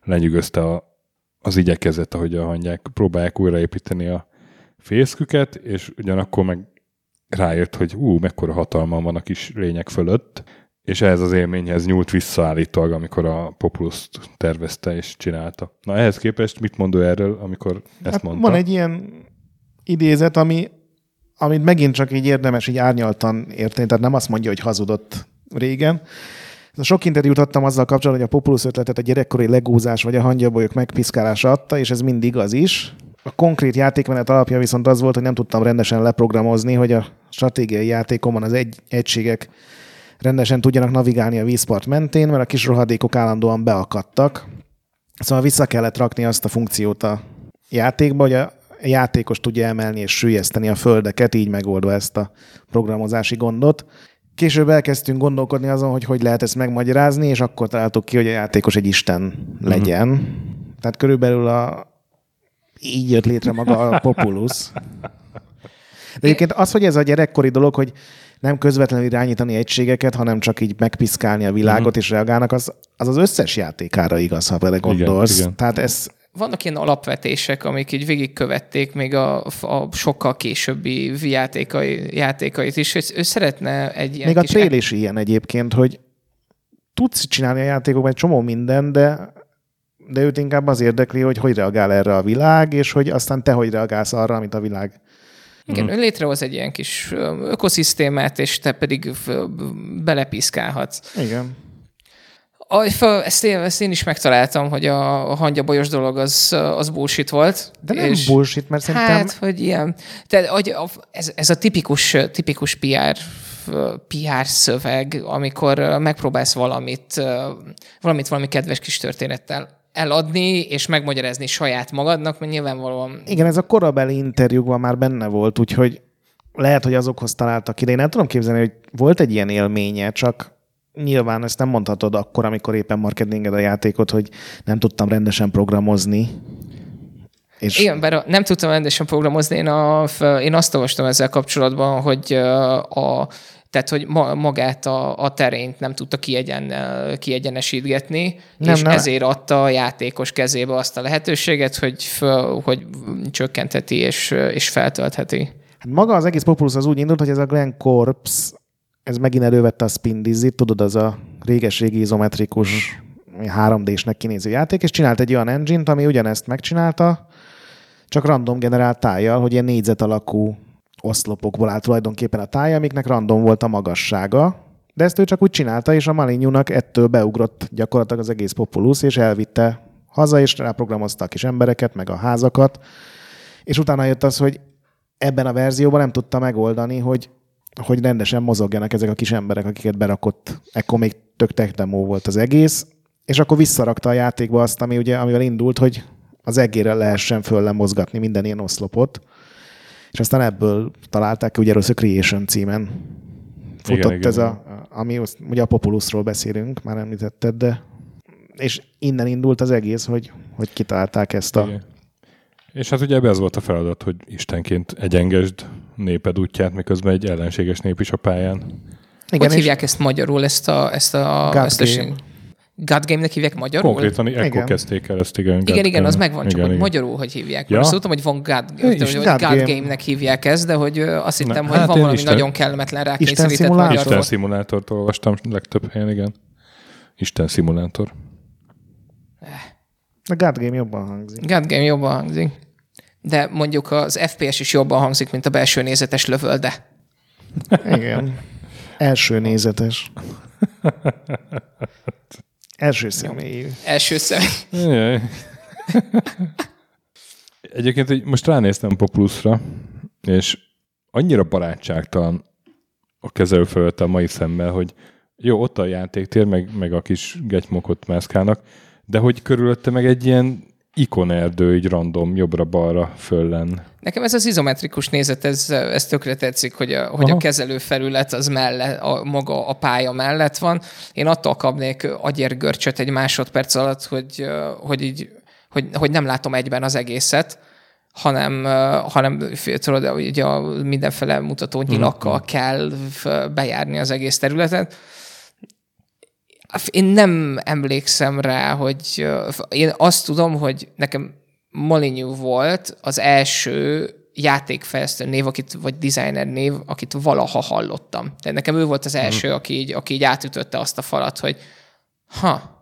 lenyűgözte a, az igyekezet, ahogy a hangyák próbálják újraépíteni a fészküket, és ugyanakkor meg rájött, hogy ú, mekkora hatalma van a kis lények fölött, és ehhez az élményhez nyúlt vissza állítólag, amikor a Populus tervezte és csinálta. Na ehhez képest mit mond ő erről, amikor ezt Hát mondta? van egy ilyen idézet, ami, amit megint csak így érdemes így árnyaltan érteni, tehát nem azt mondja, hogy hazudott régen. Sok interjút adtam azzal kapcsolatban, hogy a Populus ötletet a gyerekkori legózás vagy a hangyabolyok megpiszkálása adta, és ez mind igaz is. A konkrét játékmenet alapja viszont az volt, hogy nem tudtam rendesen leprogramozni, hogy a stratégiai játékomon az egy, egységek rendesen tudjanak navigálni a vízpart mentén, mert a kis rohadékok állandóan beakadtak. Szóval vissza kellett rakni azt a funkciót a játékba, hogy a játékos tudja emelni és sűjeszteni a földeket, így megoldva ezt a programozási gondot. Később elkezdtünk gondolkodni azon, hogy hogy lehet ezt megmagyarázni, és akkor találtuk ki, hogy a játékos egy isten legyen. Mm-hmm. Tehát körülbelül a... így jött létre maga a Populus. De egyébként az, hogy ez a gyerekkori dolog, hogy nem közvetlenül irányítani egységeket, hanem csak így megpiszkálni a világot mm-hmm. és reagálnak, az, az az összes játékára igaz, ha bele gondolsz. igen. Tehát ez, Vannak ilyen alapvetések, amik így végigkövették még a, a sokkal későbbi játékai, játékait is, hogy ő szeretne egy ilyen Még a trail is ilyen egyébként, hogy tudsz csinálni a játékokban egy csomó minden, de, de őt inkább az érdekli, hogy hogy reagál erre a világ, és hogy aztán te hogy reagálsz arra, amit a világ. Igen, ő létrehoz egy ilyen kis ökoszisztémát, és te pedig belepiszkálhatsz. Igen. A, ezt, én, ezt én is megtaláltam, hogy a, a hangyabolyos dolog az, az bullshit volt. De nem és bullshit, mert szerintem... Hát, hogy ilyen. Tehát, hogy a- ez, ez a tipikus, tipikus PR, PR szöveg, amikor megpróbálsz valamit, valamit valami kedves kis történettel eladni, és megmagyarázni saját magadnak, mert nyilvánvalóan Igen, ez a korabeli interjúkban már benne volt, úgyhogy lehet, hogy azokhoz találtak ide. Én nem tudom képzelni, hogy volt egy ilyen élménye, csak nyilván ezt nem mondhatod akkor, amikor éppen marketinged a játékot, hogy nem tudtam rendesen programozni. És Igen, bár nem tudtam rendesen programozni, én, a, én azt olvastam ezzel kapcsolatban, hogy a, tehát, hogy ma, magát a, a terént nem tudta kiegyen, kiegyenesítgetni, Nem, és nem. ezért adta a játékos kezébe azt a lehetőséget, hogy, föl, hogy csökkentheti és, és feltöltheti. Hát maga az egész Populus az úgy indult, hogy ez a Glenn Corps, ez megint elővette a Spin Dizzy, tudod, az a réges-régi izometrikus 3D-snek kinéző játék, és csinált egy olyan engine-t, ami ugyanezt megcsinálta, csak random generált tájjal, hogy ilyen négyzet alakú oszlopokból áll tulajdonképpen a táj, amiknek random volt a magassága, de ezt ő csak úgy csinálta, és a Malinyúnak ettől beugrott gyakorlatilag az egész Populus, és elvitte haza, és ráprogramozta a kis embereket, meg a házakat, és utána jött az, hogy ebben a verzióban nem tudta megoldani, hogy, hogy rendesen mozogjanak ezek a kis emberek, akiket berakott. Ekkor még tök tech volt az egész, és akkor visszarakta a játékba azt, ami ugye, amivel indult, hogy az egére lehessen föl mozgatni minden ilyen oszlopot. És aztán ebből találták ki, ugye a Creation címen futott igen, ez igen. a, ami ugye a Populusról beszélünk, már említetted, de és innen indult az egész, hogy, hogy kitalálták ezt a... Igen. És hát ugye ez volt a feladat, hogy istenként egyengesd néped útját, miközben egy ellenséges nép is a pályán. Igen, hogy hívják ezt magyarul, ezt a, ezt a, ezt a God Game-nek hívják magyarul? Konkrétan ekkor kezdték el ezt, igen. Igen, igen, az megvan, csak igen, hogy igen. magyarul hogy hívják. Ja? Azt tudtam, hogy van God, hogy God, God Game. Game-nek hívják ezt, de hogy azt hittem, Na, hogy hát van valami Isten, nagyon kellemetlen rá Isten szimulátor. Isten szimulátort olvastam legtöbb helyen, igen. Isten szimulátor. A God Game jobban hangzik. God Game jobban hangzik. De mondjuk az FPS is jobban hangzik, mint a belső nézetes lövölde. Igen. Első nézetes. Első személyű. Első személy. Egyébként hogy most ránéztem Poplusra, és annyira barátságtalan a kezelő fölött a mai szemmel, hogy jó, ott a játéktér, meg, meg a kis getymokot mászkálnak, de hogy körülötte meg egy ilyen ikonerdő, így random, jobbra-balra föllen. Nekem ez az izometrikus nézet, ez, ez tökre tetszik, hogy a, hogy a kezelőfelület az mellett, a, maga a pálya mellett van. Én attól kapnék agyérgörcsöt egy másodperc alatt, hogy, hogy, így, hogy, hogy nem látom egyben az egészet, hanem, hanem tudod, ugye a mindenféle mutató nyilakkal uh-huh. kell bejárni az egész területet én nem emlékszem rá, hogy én azt tudom, hogy nekem Molyneux volt az első játékfejlesztő név, akit, vagy designer név, akit valaha hallottam. Tehát nekem ő volt az első, hmm. aki, így, aki így átütötte azt a falat, hogy ha,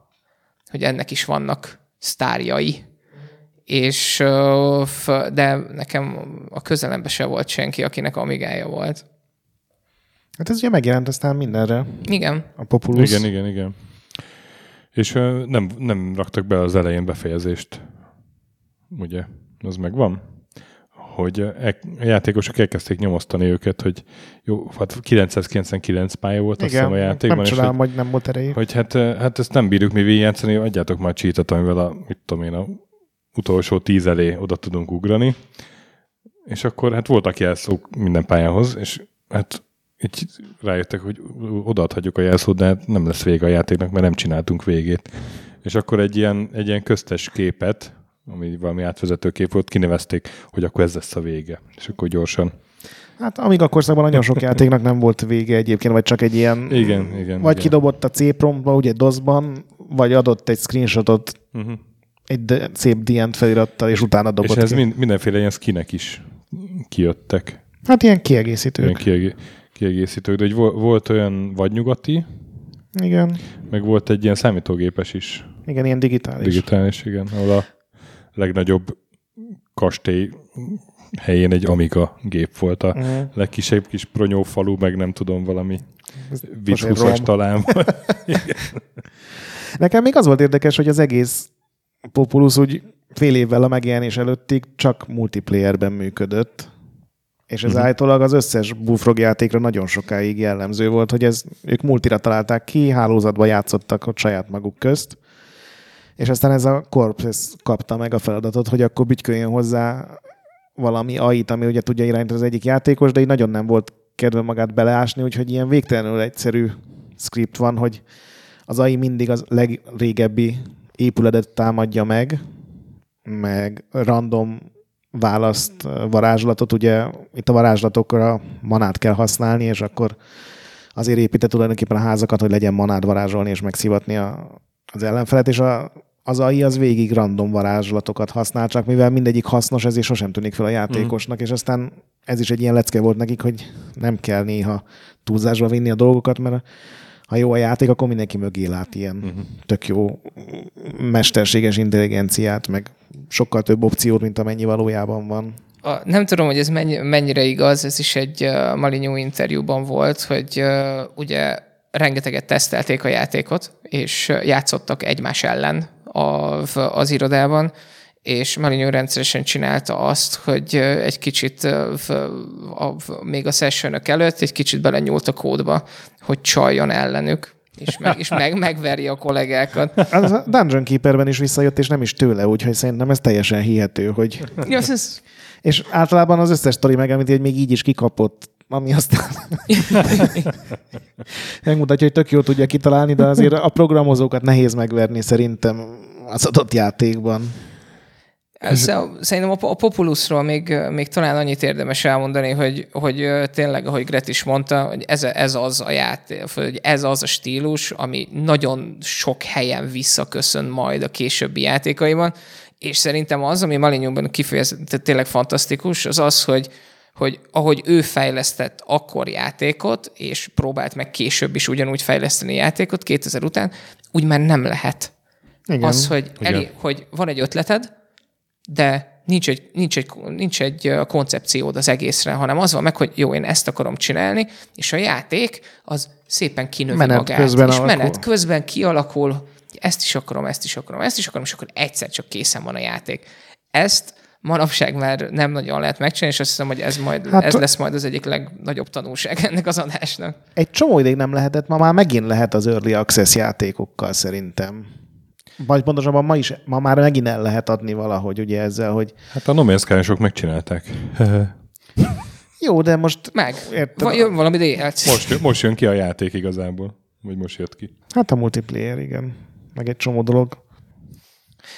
hogy ennek is vannak sztárjai. És, de nekem a közelembe se volt senki, akinek amigája volt. Hát ez ugye megjelent aztán mindenre. Igen. A Populus. Igen, igen, igen. És uh, nem, nem raktak be az elején befejezést. Ugye? Az megvan? Hogy e, a játékosok elkezdték nyomosztani őket, hogy jó, hát 999 pálya volt Igen, azt hiszem a játékban. Nem csodálom, hogy, hogy nem volt erejé. Hogy hát, hát ezt nem bírjuk mi végigjátszani, adjátok már cheatet, amivel a, mit tudom én, a utolsó tíz elé oda tudunk ugrani. És akkor hát voltak jelszók minden pályához, és hát így rájöttek, hogy odaadhatjuk a jelszót, de nem lesz vége a játéknak, mert nem csináltunk végét. És akkor egy ilyen, egy ilyen köztes képet, ami valami átvezető kép volt, kinevezték, hogy akkor ez lesz a vége. És akkor gyorsan. Hát amíg a korszakban nagyon sok játéknak nem volt vége egyébként, vagy csak egy ilyen... Igen, igen. Vagy igen. kidobott a C-promptba, ugye DOS-ban, vagy adott egy screenshotot uh-huh. egy de, szép dient felirattal, és utána dobott És ez ki. Mind, mindenféle ilyen skinek is kijöttek. Hát ilyen kiegészítők. Ilyen kiegé- kiegészítők, de hogy volt olyan vadnyugati, igen. meg volt egy ilyen számítógépes is. Igen, ilyen digitális. Digitális, igen, ahol a legnagyobb kastély helyén egy Amiga gép volt. A uh-huh. legkisebb kis pronyófalu, meg nem tudom, valami vicc talán. Nekem még az volt érdekes, hogy az egész Populus úgy fél évvel a megjelenés előttig csak multiplayerben működött. És ez uh-huh. állítólag az összes Bullfrog játékra nagyon sokáig jellemző volt, hogy ez, ők multira találták ki, hálózatba játszottak ott saját maguk közt, és aztán ez a Corp ez kapta meg a feladatot, hogy akkor bütyköljön hozzá valami AI-t, ami ugye tudja irányítani az egyik játékos, de így nagyon nem volt kedve magát beleásni, úgyhogy ilyen végtelenül egyszerű script van, hogy az AI mindig az legrégebbi épületet támadja meg, meg random választ varázslatot, ugye itt a varázslatokra manát kell használni, és akkor azért épített tulajdonképpen a házakat, hogy legyen manád varázsolni és megszivatni a, az ellenfelet, és a, az AI az végig random varázslatokat használ, csak mivel mindegyik hasznos, ezért sosem tűnik fel a játékosnak, mm. és aztán ez is egy ilyen lecke volt nekik, hogy nem kell néha túlzásba vinni a dolgokat, mert ha jó a játék, akkor mindenki mögé lát ilyen uh-huh. tök jó mesterséges intelligenciát, meg sokkal több opciót, mint amennyi valójában van. A, nem tudom, hogy ez mennyi, mennyire igaz, ez is egy uh, Malinyú interjúban volt, hogy uh, ugye rengeteget tesztelték a játékot, és játszottak egymás ellen a, az irodában, és Malinyó rendszeresen csinálta azt, hogy egy kicsit a, a, még a session előtt egy kicsit belenyúlt a kódba, hogy csaljon ellenük és, meg, és meg, megverje a kollégákat. Az a Dungeon Keeperben is visszajött, és nem is tőle, úgyhogy szerintem ez teljesen hihető, hogy... Ja, ez... És általában az összes sztori megemlíti, hogy még így is kikapott ami aztán megmutatja, hogy tök jól tudja kitalálni, de azért a programozókat nehéz megverni szerintem az adott játékban. Szerintem a, Populusról még, még talán annyit érdemes elmondani, hogy, hogy tényleg, ahogy Gret is mondta, hogy ez, ez az a játék, hogy ez az a stílus, ami nagyon sok helyen visszaköszön majd a későbbi játékaiban, és szerintem az, ami Malinyóban kifejezetten tényleg fantasztikus, az az, hogy, hogy ahogy ő fejlesztett akkor játékot, és próbált meg később is ugyanúgy fejleszteni játékot 2000 után, úgy már nem lehet. Igen. Az, hogy, elé, hogy van egy ötleted, de nincs egy, nincs, egy, nincs egy koncepciód az egészre, hanem az van meg, hogy jó, én ezt akarom csinálni, és a játék az szépen kinövi menet magát. Közben és alakul. menet közben kialakul, ezt is akarom, ezt is akarom, ezt is akarom, és akkor egyszer csak készen van a játék. Ezt manapság már nem nagyon lehet megcsinálni, és azt hiszem, hogy ez, majd, hát, ez lesz majd az egyik legnagyobb tanulság ennek az adásnak. Egy csomó ideig nem lehetett, ma már megint lehet az Early Access játékokkal szerintem. Vagy pontosabban ma, is, ma már megint el lehet adni valahogy ugye ezzel, hogy... Hát a No Man's Sky-sok megcsinálták. Jó, de most... Meg. Értem. Jön valami DLC. Most, most jön ki a játék igazából. Vagy most jött ki. Hát a multiplayer, igen. Meg egy csomó dolog.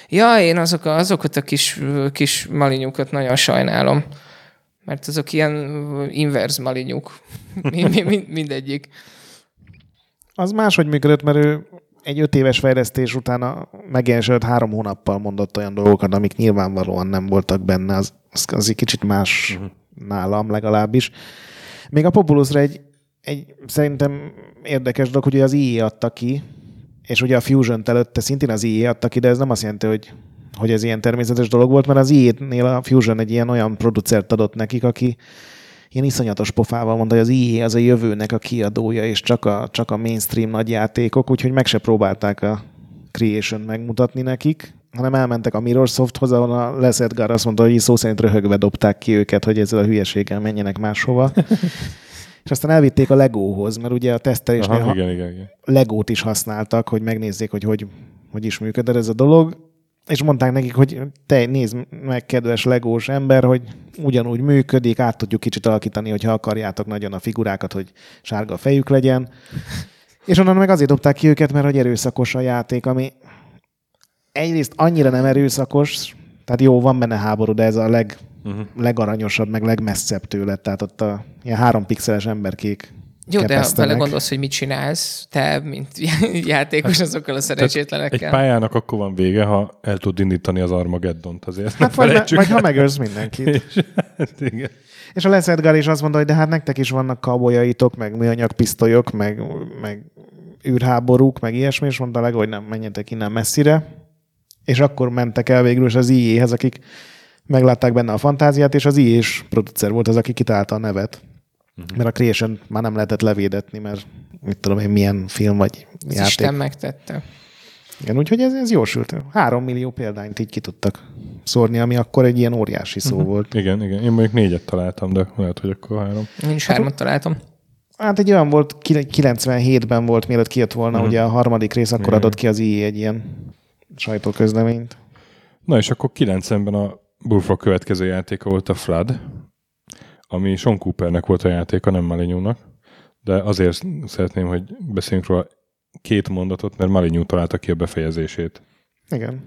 Ja, én azok a, azokat a kis, kis malinyukat nagyon sajnálom. Mert azok ilyen inverse malinyuk. mindegyik. Az máshogy működött, mert ő egy öt éves fejlesztés után a megjelenésült három hónappal mondott olyan dolgokat, amik nyilvánvalóan nem voltak benne. Az, az, az egy kicsit más uh-huh. nálam legalábbis. Még a Populusra egy, egy szerintem érdekes dolog, hogy az IE adta ki, és ugye a fusion előtte szintén az IE adta ki, de ez nem azt jelenti, hogy, hogy ez ilyen természetes dolog volt, mert az IE-nél a Fusion egy ilyen olyan producert adott nekik, aki ilyen iszonyatos pofával mondta, hogy az IE az a jövőnek a kiadója, és csak a, csak a mainstream nagy játékok, úgyhogy meg se próbálták a Creation megmutatni nekik, hanem elmentek a Mirrorsofthoz, ahol a Les Edgar azt mondta, hogy szó szerint röhögve dobták ki őket, hogy ezzel a hülyeséggel menjenek máshova. és aztán elvitték a Legóhoz, mert ugye a tesztelésnél Aha, igen, igen, igen. Legót is használtak, hogy megnézzék, hogy hogy, hogy is működött ez a dolog, és mondták nekik, hogy te nézd meg, kedves legós ember, hogy ugyanúgy működik, át tudjuk kicsit alakítani, hogyha akarjátok nagyon a figurákat, hogy sárga a fejük legyen. És onnan meg azért dobták ki őket, mert hogy erőszakos a játék, ami egyrészt annyira nem erőszakos, tehát jó, van benne háború, de ez a leg, uh-huh. legaranyosabb, meg legmesszebb tőle. Tehát ott a ilyen három pixeles emberkék jó, de ha vele gondolsz, hogy mit csinálsz, te, mint játékos azokkal a szerencsétlenekkel. Egy pályának akkor van vége, ha el tud indítani az Armageddont azért. Hát vagy, me, vagy ha megölsz mindenkit. és, hát igen. És a Les Edgar is azt mondta, hogy de hát nektek is vannak kabolyaitok, meg műanyag pisztolyok, meg, meg űrháborúk, meg ilyesmi, és mondta leg, hogy nem menjetek innen messzire. És akkor mentek el végül is az IE-hez, akik meglátták benne a fantáziát, és az IE-s producer volt az, aki kitalálta a nevet. Uh-huh. Mert a Creation már nem lehetett levédetni, mert mit tudom én, milyen film vagy Ez játék. Isten megtette. Igen, úgyhogy ez, ez jósült. Három millió példányt így ki tudtak szórni, ami akkor egy ilyen óriási szó uh-huh. volt. Igen, igen. Én mondjuk négyet találtam, de lehet, hogy akkor három. Én is hármat találtam. Hát egy olyan volt, 97-ben volt, mielőtt kijött volna uh-huh. ugye a harmadik rész, akkor igen. adott ki az IE egy ilyen sajtóközleményt. Na és akkor 90-ben a Bullfrog következő játéka volt a Flood, ami Sean Coopernek volt a játéka, nem Malinyúnak, de azért szeretném, hogy beszéljünk róla két mondatot, mert Malinyú találta ki a befejezését. Igen.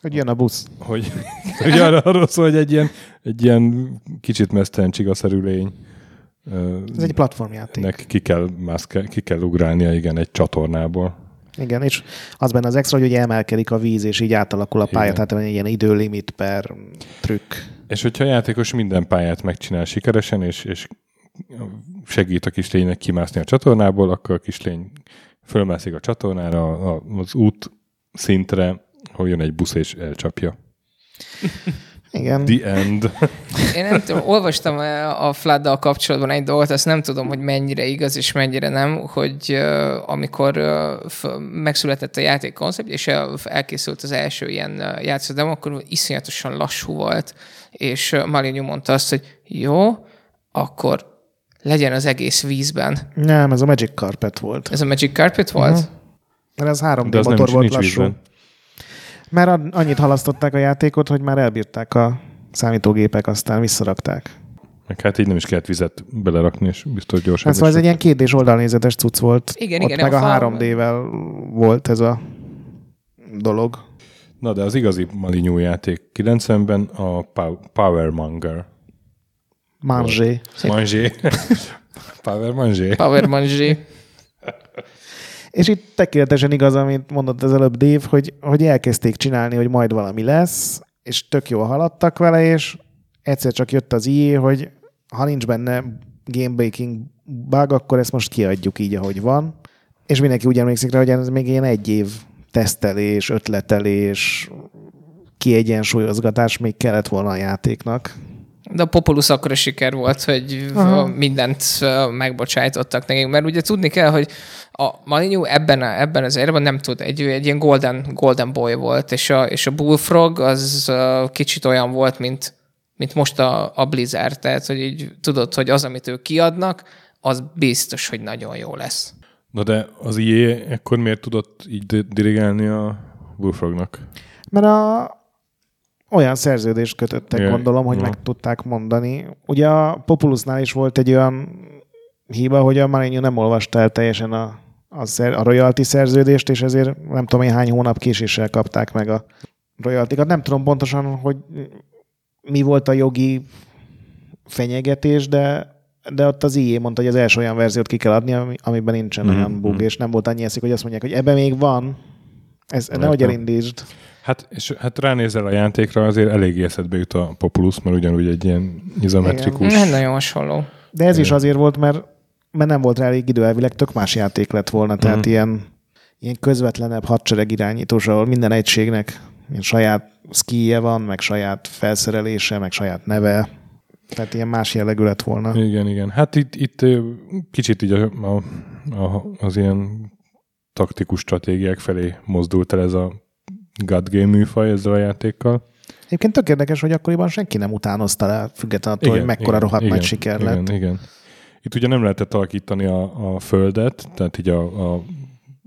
Hogy jön a busz. Hogy, hogy arra, arról szól, hogy egy ilyen, egy ilyen kicsit mesztelen csigaszerű lény. Ez egy platformjáték. Nek ki kell, mászke, ki kell ugrálnia, igen, egy csatornából. Igen, és az benne az extra, hogy emelkedik a víz, és így átalakul a pálya, igen. tehát van egy ilyen időlimit per trükk. És hogyha a játékos minden pályát megcsinál sikeresen, és, és segít a kislénynek kimászni a csatornából, akkor a kislény fölmászik a csatornára, az út szintre, hogy jön egy busz és elcsapja. Igen. The end. én nem tudom, olvastam a flood kapcsolatban egy dolgot, azt nem tudom, hogy mennyire igaz és mennyire nem, hogy amikor megszületett a játék koncept, és elkészült az első ilyen játszódem, akkor iszonyatosan lassú volt, és Malinyu mondta azt, hogy jó, akkor legyen az egész vízben. Nem, ez a Magic Carpet volt. Ez a Magic Carpet volt? Uh-huh. Mert ez 3D motor volt lassú. Vízben. Mert annyit halasztották a játékot, hogy már elbírták a számítógépek, aztán visszarakták. Meg hát így nem is kellett vizet belerakni, és biztos gyorsan. Hát szóval ez egy ilyen kérdés oldalnézetes cucc volt. Igen, Ott igen. meg a, a 3D-vel volt ez a dolog. Na, de az igazi Malinyú játék 90-ben a Power Monger. Mangé. Mangé. Power Mangé. Power Mangé. És itt tökéletesen igaz, amit mondott az előbb Dave, hogy, hogy elkezdték csinálni, hogy majd valami lesz, és tök jól haladtak vele, és egyszer csak jött az IE, hogy ha nincs benne game breaking bug, akkor ezt most kiadjuk így, ahogy van. És mindenki úgy emlékszik rá, hogy ez még ilyen egy év tesztelés, ötletelés, kiegyensúlyozgatás még kellett volna a játéknak. De a Populus akkor a siker volt, hogy Aha. mindent megbocsájtottak nekik, mert ugye tudni kell, hogy a Malinyu ebben, a, ebben az érben nem tud, egy, egy ilyen golden, golden boy volt, és a, és a Bullfrog az kicsit olyan volt, mint, mint most a, a Blizzard, tehát hogy így tudod, hogy az, amit ők kiadnak, az biztos, hogy nagyon jó lesz. Na de az IE ekkor miért tudott így dirigálni a Bullfrognak? Mert a, olyan szerződést kötöttek, Igen. gondolom, hogy ja. meg tudták mondani. Ugye a Populusnál is volt egy olyan hiba, hogy a Marinho nem olvasta el teljesen a, a, szer, a royalty szerződést, és ezért nem tudom én hány hónap késéssel kapták meg a royaltikat. Nem tudom pontosan, hogy mi volt a jogi fenyegetés, de de ott az IE mondta, hogy az első olyan verziót ki kell adni, amiben nincsen mm-hmm. olyan bug, és nem volt annyi eszik, hogy azt mondják, hogy ebben még van. Ez, nehogy elindítsd. Hát, és hát ránézel a játékra, azért elég eszedbe jut a Populus, mert ugyanúgy egy ilyen izometrikus... Nem nagyon hasonló. De ez Igen. is azért volt, mert, mert nem volt rá elég idő, elvileg tök más játék lett volna, tehát mm. ilyen, ilyen közvetlenebb hadsereg irányítós, ahol minden egységnek ilyen saját skije van, meg saját felszerelése, meg saját neve. Tehát ilyen más jellegű lett volna. Igen, igen. Hát itt, itt kicsit így a, a, a, az ilyen taktikus stratégiák felé mozdult el ez a God Game műfaj ezzel a játékkal. Egyébként tök érdekes, hogy akkoriban senki nem utánozta le, függetlenül attól, hogy mekkora igen, rohadt igen, nagy siker igen, lett. Igen. Itt ugye nem lehetett alakítani a, a földet, tehát így a, a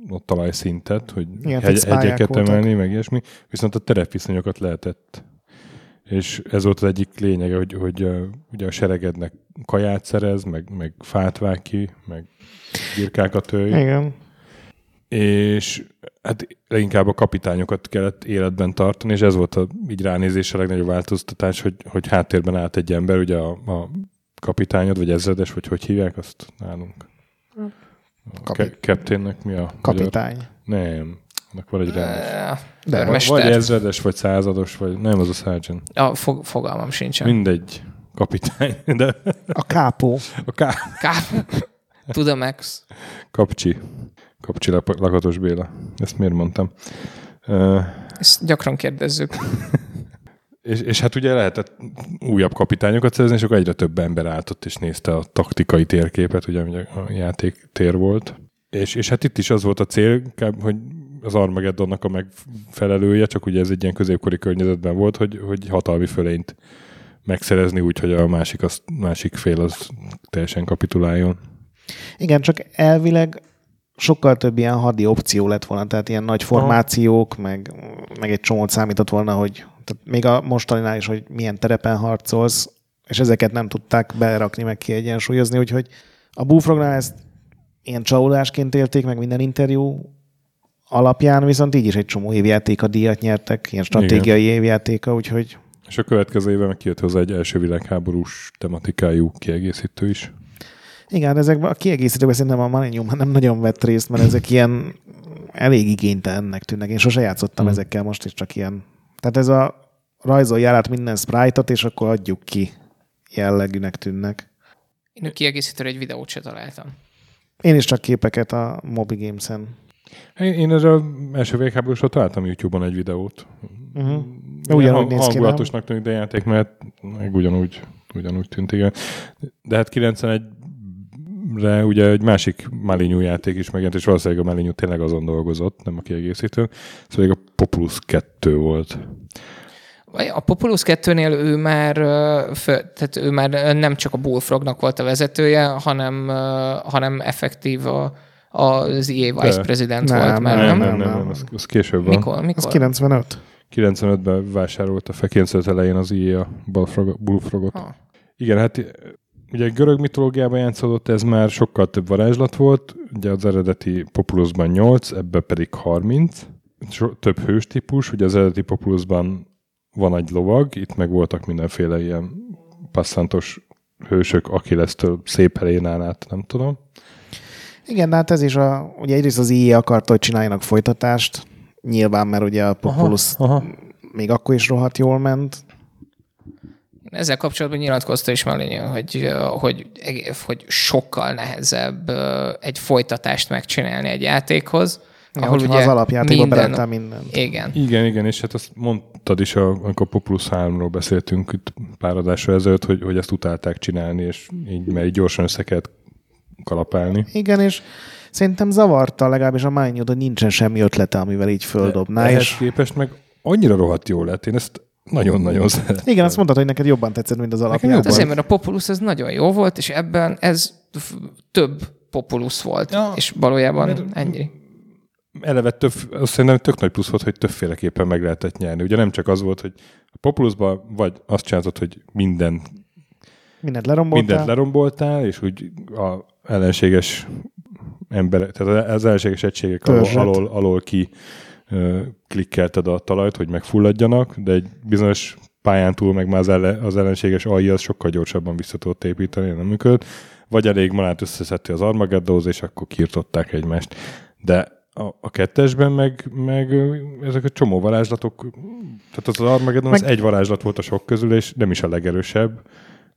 a talajszintet, hogy Igen, hegy, hegyeket voltak. emelni, meg ilyesmi, viszont a terepviszonyokat lehetett. És ez volt az egyik lényege, hogy, hogy uh, ugye a seregednek kaját szerez, meg, meg fát vág ki, meg birkákat ölj. Igen és hát leginkább a kapitányokat kellett életben tartani, és ez volt a így ránézés a legnagyobb változtatás, hogy, hogy háttérben állt egy ember, ugye a, a kapitányod, vagy ezredes, vagy hogy hívják azt nálunk? Kapi- Captainnek mi a Kapitány. Magyar? Nem, annak van egy rendes. De, vagy, vagy ezredes, vagy százados, vagy nem, az a sergeant. A fog, fogalmam sincsen. Mindegy, kapitány. De... A kápó. A ká... kápó. Tudom, Max. Kapcsi. Kapcsi Lakatos Béla. Ezt miért mondtam? Ezt gyakran kérdezzük. és, és hát ugye lehetett újabb kapitányokat szerezni, és akkor egyre több ember álltott és nézte a taktikai térképet, ugye a játék tér volt. És, és hát itt is az volt a cél, hogy az Armageddonnak a megfelelője, csak ugye ez egy ilyen középkori környezetben volt, hogy, hogy hatalmi fölényt megszerezni úgy, hogy a másik, az, másik fél az teljesen kapituláljon. Igen, csak elvileg sokkal több ilyen hadi opció lett volna, tehát ilyen nagy formációk, meg, meg egy csomót számított volna, hogy tehát még a mostaninál is, hogy milyen terepen harcolsz, és ezeket nem tudták berakni, meg kiegyensúlyozni, úgyhogy a Bullfrognál ezt ilyen csalódásként élték, meg minden interjú alapján, viszont így is egy csomó évjáték a díjat nyertek, ilyen stratégiai Igen. évjátéka, úgyhogy... És a következő évben meg kijött hozzá egy első világháborús tematikájú kiegészítő is. Igen, ezekben a kiegészítőkben szerintem a Millennium nem nagyon vett részt, mert ezek ilyen elég igénytelennek tűnnek. Én sose játszottam hmm. ezekkel most is, csak ilyen. Tehát ez a rajzolj át minden sprite-ot, és akkor adjuk ki jellegűnek tűnnek. Én a kiegészítőre egy videót se találtam. Én is csak képeket a Mobi Games-en. Én, én erről első végháborúsra találtam YouTube-on egy videót. Uh-huh. ugyanúgy néz ki, nem? hangulatosnak tűnik, de játék, mert meg ugyanúgy, ugyanúgy tűnt, igen. De hát 91-re ugye egy másik Malinyú játék is megjelent, és valószínűleg a Malinyú tényleg azon dolgozott, nem a kiegészítő. Szóval a Populus 2 volt. A Populus 2-nél ő már, tehát ő már nem csak a Bullfrognak volt a vezetője, hanem, hanem effektív a, az EA Vice De. President Nem, volt már, Nem, nem? nem, nem, nem, az, az később van. Mikor? mikor? Az 95. 95-ben vásárolta fel, 95 elején az EA a Bullfrog- Bullfrogot. Ha. Igen, hát ugye görög mitológiában játszódott, ez már sokkal több varázslat volt, ugye az eredeti Populusban 8, ebben pedig 30. So, több hős típus, ugye az eredeti Populusban van egy lovag, itt meg voltak mindenféle ilyen passzantos hősök, aki lesz több szép Helénán át, nem tudom. Igen, de hát ez is a, ugye egyrészt az IE akarta, hogy csináljanak folytatást, nyilván, mert ugye a Populus aha. még akkor is rohadt jól ment. Ezzel kapcsolatban nyilatkozta is Malini, hogy, hogy, hogy sokkal nehezebb egy folytatást megcsinálni egy játékhoz, Ja, ahol ugye az alapjátékban minden- beleadtál mindent. Igen. Igen, igen, és hát azt mondtad is, a- amikor Populus 3-ról beszéltünk itt pár adásra ezelőtt, hogy, hogy ezt utálták csinálni, és így, mert így gyorsan össze kellett kalapálni. Igen, és szerintem zavarta legalábbis a Mányod, hogy nincsen semmi ötlete, amivel így földobná. Ehhez És képest meg annyira rohadt jó lett. Én ezt nagyon-nagyon szeretem. igen, azt mondtad, hogy neked jobban tetszett, mint az jobban. Hát azért, mert a Populus az nagyon jó volt, és ebben ez több Populus volt, Ja, és valójában mert- ennyi. Eleve több, azt szerintem tök nagy plusz volt, hogy többféleképpen meg lehetett nyerni. Ugye nem csak az volt, hogy a Populusban vagy azt csináltad, hogy minden, Mindent leromboltál. mindent leromboltál, és úgy a ellenséges emberek, tehát az ellenséges egységek alól, alól, alól ki klikkelted a talajt, hogy megfulladjanak, de egy bizonyos pályán túl meg már az, elle, az ellenséges AI az sokkal gyorsabban vissza tudott építeni, nem működött. Vagy elég malát összeszedti az Armageddóz, és akkor kiirtották egymást. De a, a kettesben meg, meg ezek a csomó varázslatok, tehát az Armageddon az Meg- egy varázslat volt a sok közül, és nem is a legerősebb,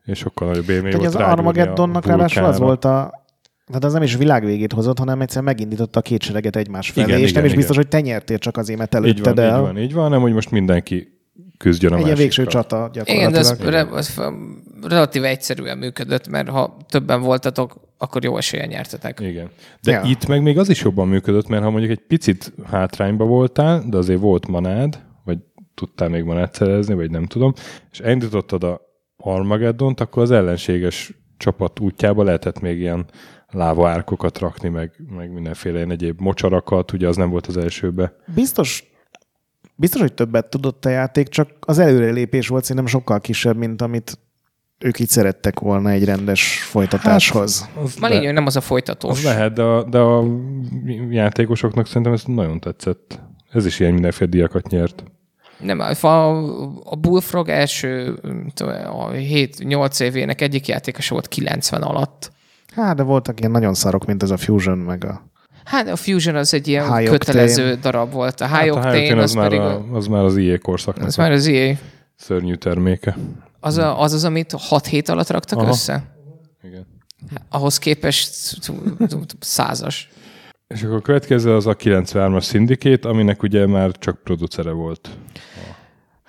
és sokkal nagyobb élmény volt az Armageddonnak ráadásul az volt a tehát az nem is világvégét hozott, hanem egyszer megindította a két sereget egymás felé, Igen, és igen, nem is igen. biztos, hogy te nyertél csak azért, mert Így előtted van, el. így van, így van, hanem hogy most mindenki küzdjön a Egy ilyen végső csata Igen, de ez, gyakorlatilag. re, az relatíve egyszerűen működött, mert ha többen voltatok, akkor jó esélyen nyertetek. Igen. De Ja. ja. itt meg még az is jobban működött, mert ha mondjuk egy picit hátrányba voltál, de azért volt manád, vagy tudtál még manát szerezni, vagy nem tudom, és elindítottad a Armageddont, akkor az ellenséges csapat útjába lehetett még ilyen láva árkokat rakni, meg, meg mindenféle ilyen egyéb mocsarakat, ugye az nem volt az elsőbe. Biztos, biztos, hogy többet tudott a játék, csak az előrelépés volt szerintem sokkal kisebb, mint amit ők így szerettek volna egy rendes folytatáshoz. Az, Maligny le, nem az a az folytatós. lehet, de a, de a játékosoknak szerintem ez nagyon tetszett. Ez is ilyen mindenféle diakat nyert. Nem, a, a Bullfrog első nem tudom, a 7-8 évének egyik játékosa volt 90 alatt. Hát, de voltak ilyen nagyon szarok, mint ez a Fusion, meg a... Hát a Fusion az egy ilyen High kötelező Octane. darab volt. A High Hát a Octane, Octane az, az, már pedig a, az már az IE korszaknak az már az EA. szörnyű terméke. Az, a, az az, amit 6 hét alatt raktak Aha. össze? Igen. Ahhoz képest százas. És akkor a következő az a 93-as Syndicate, aminek ugye már csak producere volt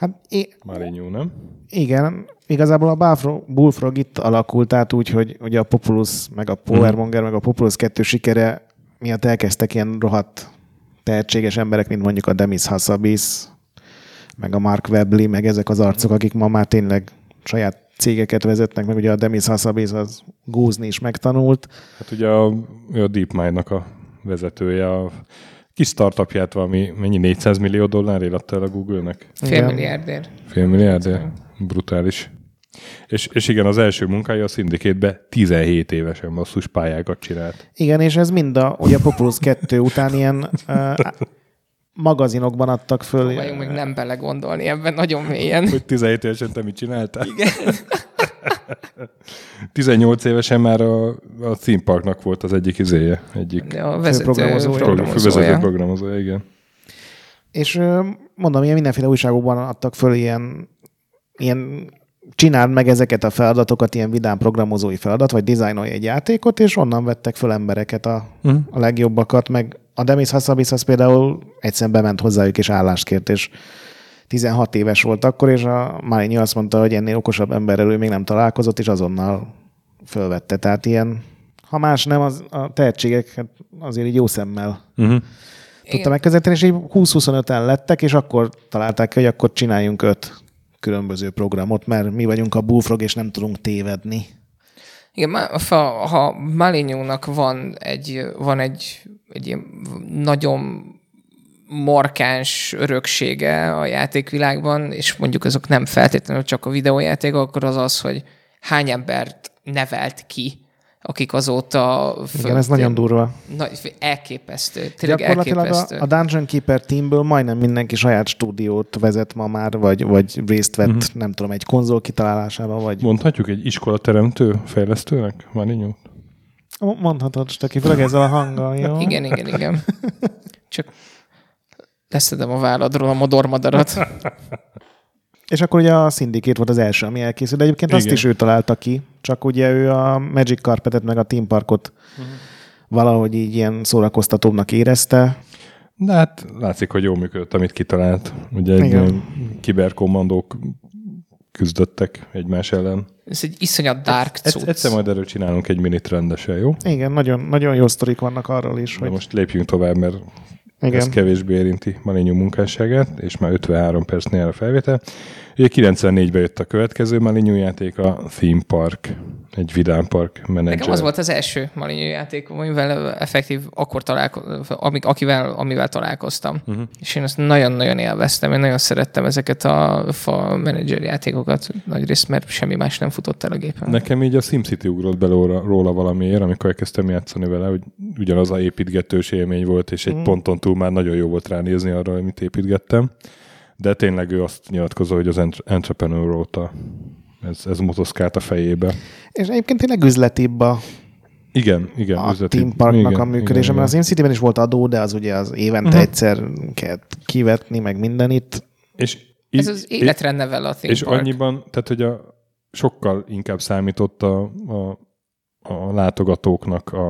Hát i- Marinho, nem? igen, igazából a Bullfrog, Bullfrog itt alakult át úgy, hogy ugye a Populus, meg a Powermonger, meg a Populus 2 sikere miatt elkezdtek ilyen rohadt tehetséges emberek, mint mondjuk a Demis Hassabis, meg a Mark Webley, meg ezek az arcok, akik ma már tényleg saját cégeket vezetnek, meg ugye a Demis Hassabis az gúzni is megtanult. Hát ugye a, a DeepMind-nak a vezetője, a kis startupját valami, mennyi 400 millió dollárért adta el a Google-nek? Fél milliárdért. Fél milliárd? Brutális. És, és igen, az első munkája a Syndicate-be 17 évesen basszus pályákat csinált. Igen, és ez mind a, ugye a Populus 2 után ilyen uh, magazinokban adtak föl. Próbáljunk meg nem belegondolni ebben nagyon mélyen. Hogy 17 évesen te mit csináltál? Igen. 18 évesen már a, a Theme Parknak volt az egyik izéje, egyik a vezető Főprogramozója. fővezető programozója. programozója, igen. És mondom, ilyen mindenféle újságokban adtak föl ilyen, ilyen csináld meg ezeket a feladatokat, ilyen vidám programozói feladat, vagy dizájnolj egy játékot, és onnan vettek föl embereket a, Mhm. a legjobbakat, meg a Demis Hassabis az például egyszerűen bement hozzájuk és állást kért, és 16 éves volt akkor, és a Málinyi azt mondta, hogy ennél okosabb emberrel ő még nem találkozott, és azonnal fölvette. Tehát ilyen, ha más nem, az a tehetségek azért így jó szemmel Uh-huh. tudta megközelíteni, és így 20-25-en lettek, és akkor találták ki, hogy akkor csináljunk öt különböző programot, mert mi vagyunk a bullfrog, és nem tudunk tévedni. Igen, ha, ha Malinyónak van egy, van egy, egy ilyen nagyon markáns öröksége a játékvilágban, és mondjuk azok nem feltétlenül csak a videójáték, akkor az az, hogy hány embert nevelt ki, akik azóta... Igen, ez nagyon durva. Nagy, elképesztő. Tényleg Gyakorlatilag elképesztő. a, a Dungeon Keeper teamből majdnem mindenki saját stúdiót vezet ma már, vagy, vagy részt vett, uh-huh. nem tudom, egy konzol kitalálásában, vagy Mondhatjuk egy iskolateremtő fejlesztőnek? Maninyó? mondhatod, Stöki, főleg ezzel a hanggal, jó? Igen, igen, igen. Csak leszedem a válladról a modormadarat. És akkor ugye a Syndicate volt az első, ami elkészült, de egyébként Igen. azt is ő találta ki, csak ugye ő a Magic Carpetet meg a Team Parkot uh-huh. valahogy így ilyen szórakoztatóbbnak érezte. De hát látszik, hogy jól működött, amit kitalált. Ugye egy Igen. kiberkommandók küzdöttek egymás ellen. Ez egy iszonyat dark Egy, cucc. egyszer majd erről csinálunk egy minit rendesen, jó? Igen, nagyon, nagyon jó sztorik vannak arról is, De hogy most lépjünk tovább, mert Igen. ez kevésbé érinti Maninyó munkásságát, és már 53 percnél a felvétel. Ugye 94-ben jött a következő Maninyó játék, a Theme Park, egy vidámpark menedzser. Nekem az volt az első Malinyó játék, amivel effektív akkor találkoztam, amik, akivel, amivel találkoztam. Uh-huh. És én azt nagyon-nagyon élveztem, én nagyon szerettem ezeket a fa menedzser játékokat nagyrészt, mert semmi más nem futott el a gépen. Nekem így a SimCity ugrott be róla, valamiért, amikor elkezdtem játszani vele, hogy ugyanaz a építgetős élmény volt, és egy mm. ponton túl már nagyon jó volt ránézni arra, amit építgettem. De tényleg ő azt nyilatkozza, hogy az Entre- Entrepreneur óta ez, ez motoszkált a fejébe. és egyébként tényleg üzletibb a, Igen, igen. a üzleti- Team Parknak igen, a működése, igen, mert az InCity-ben is volt adó, de az ugye az évente uh-huh. egyszer kell kivetni, meg minden itt. És Ez így- az életre nevel a Theme És Park. annyiban, tehát hogy a, sokkal inkább számított a, a, a látogatóknak a,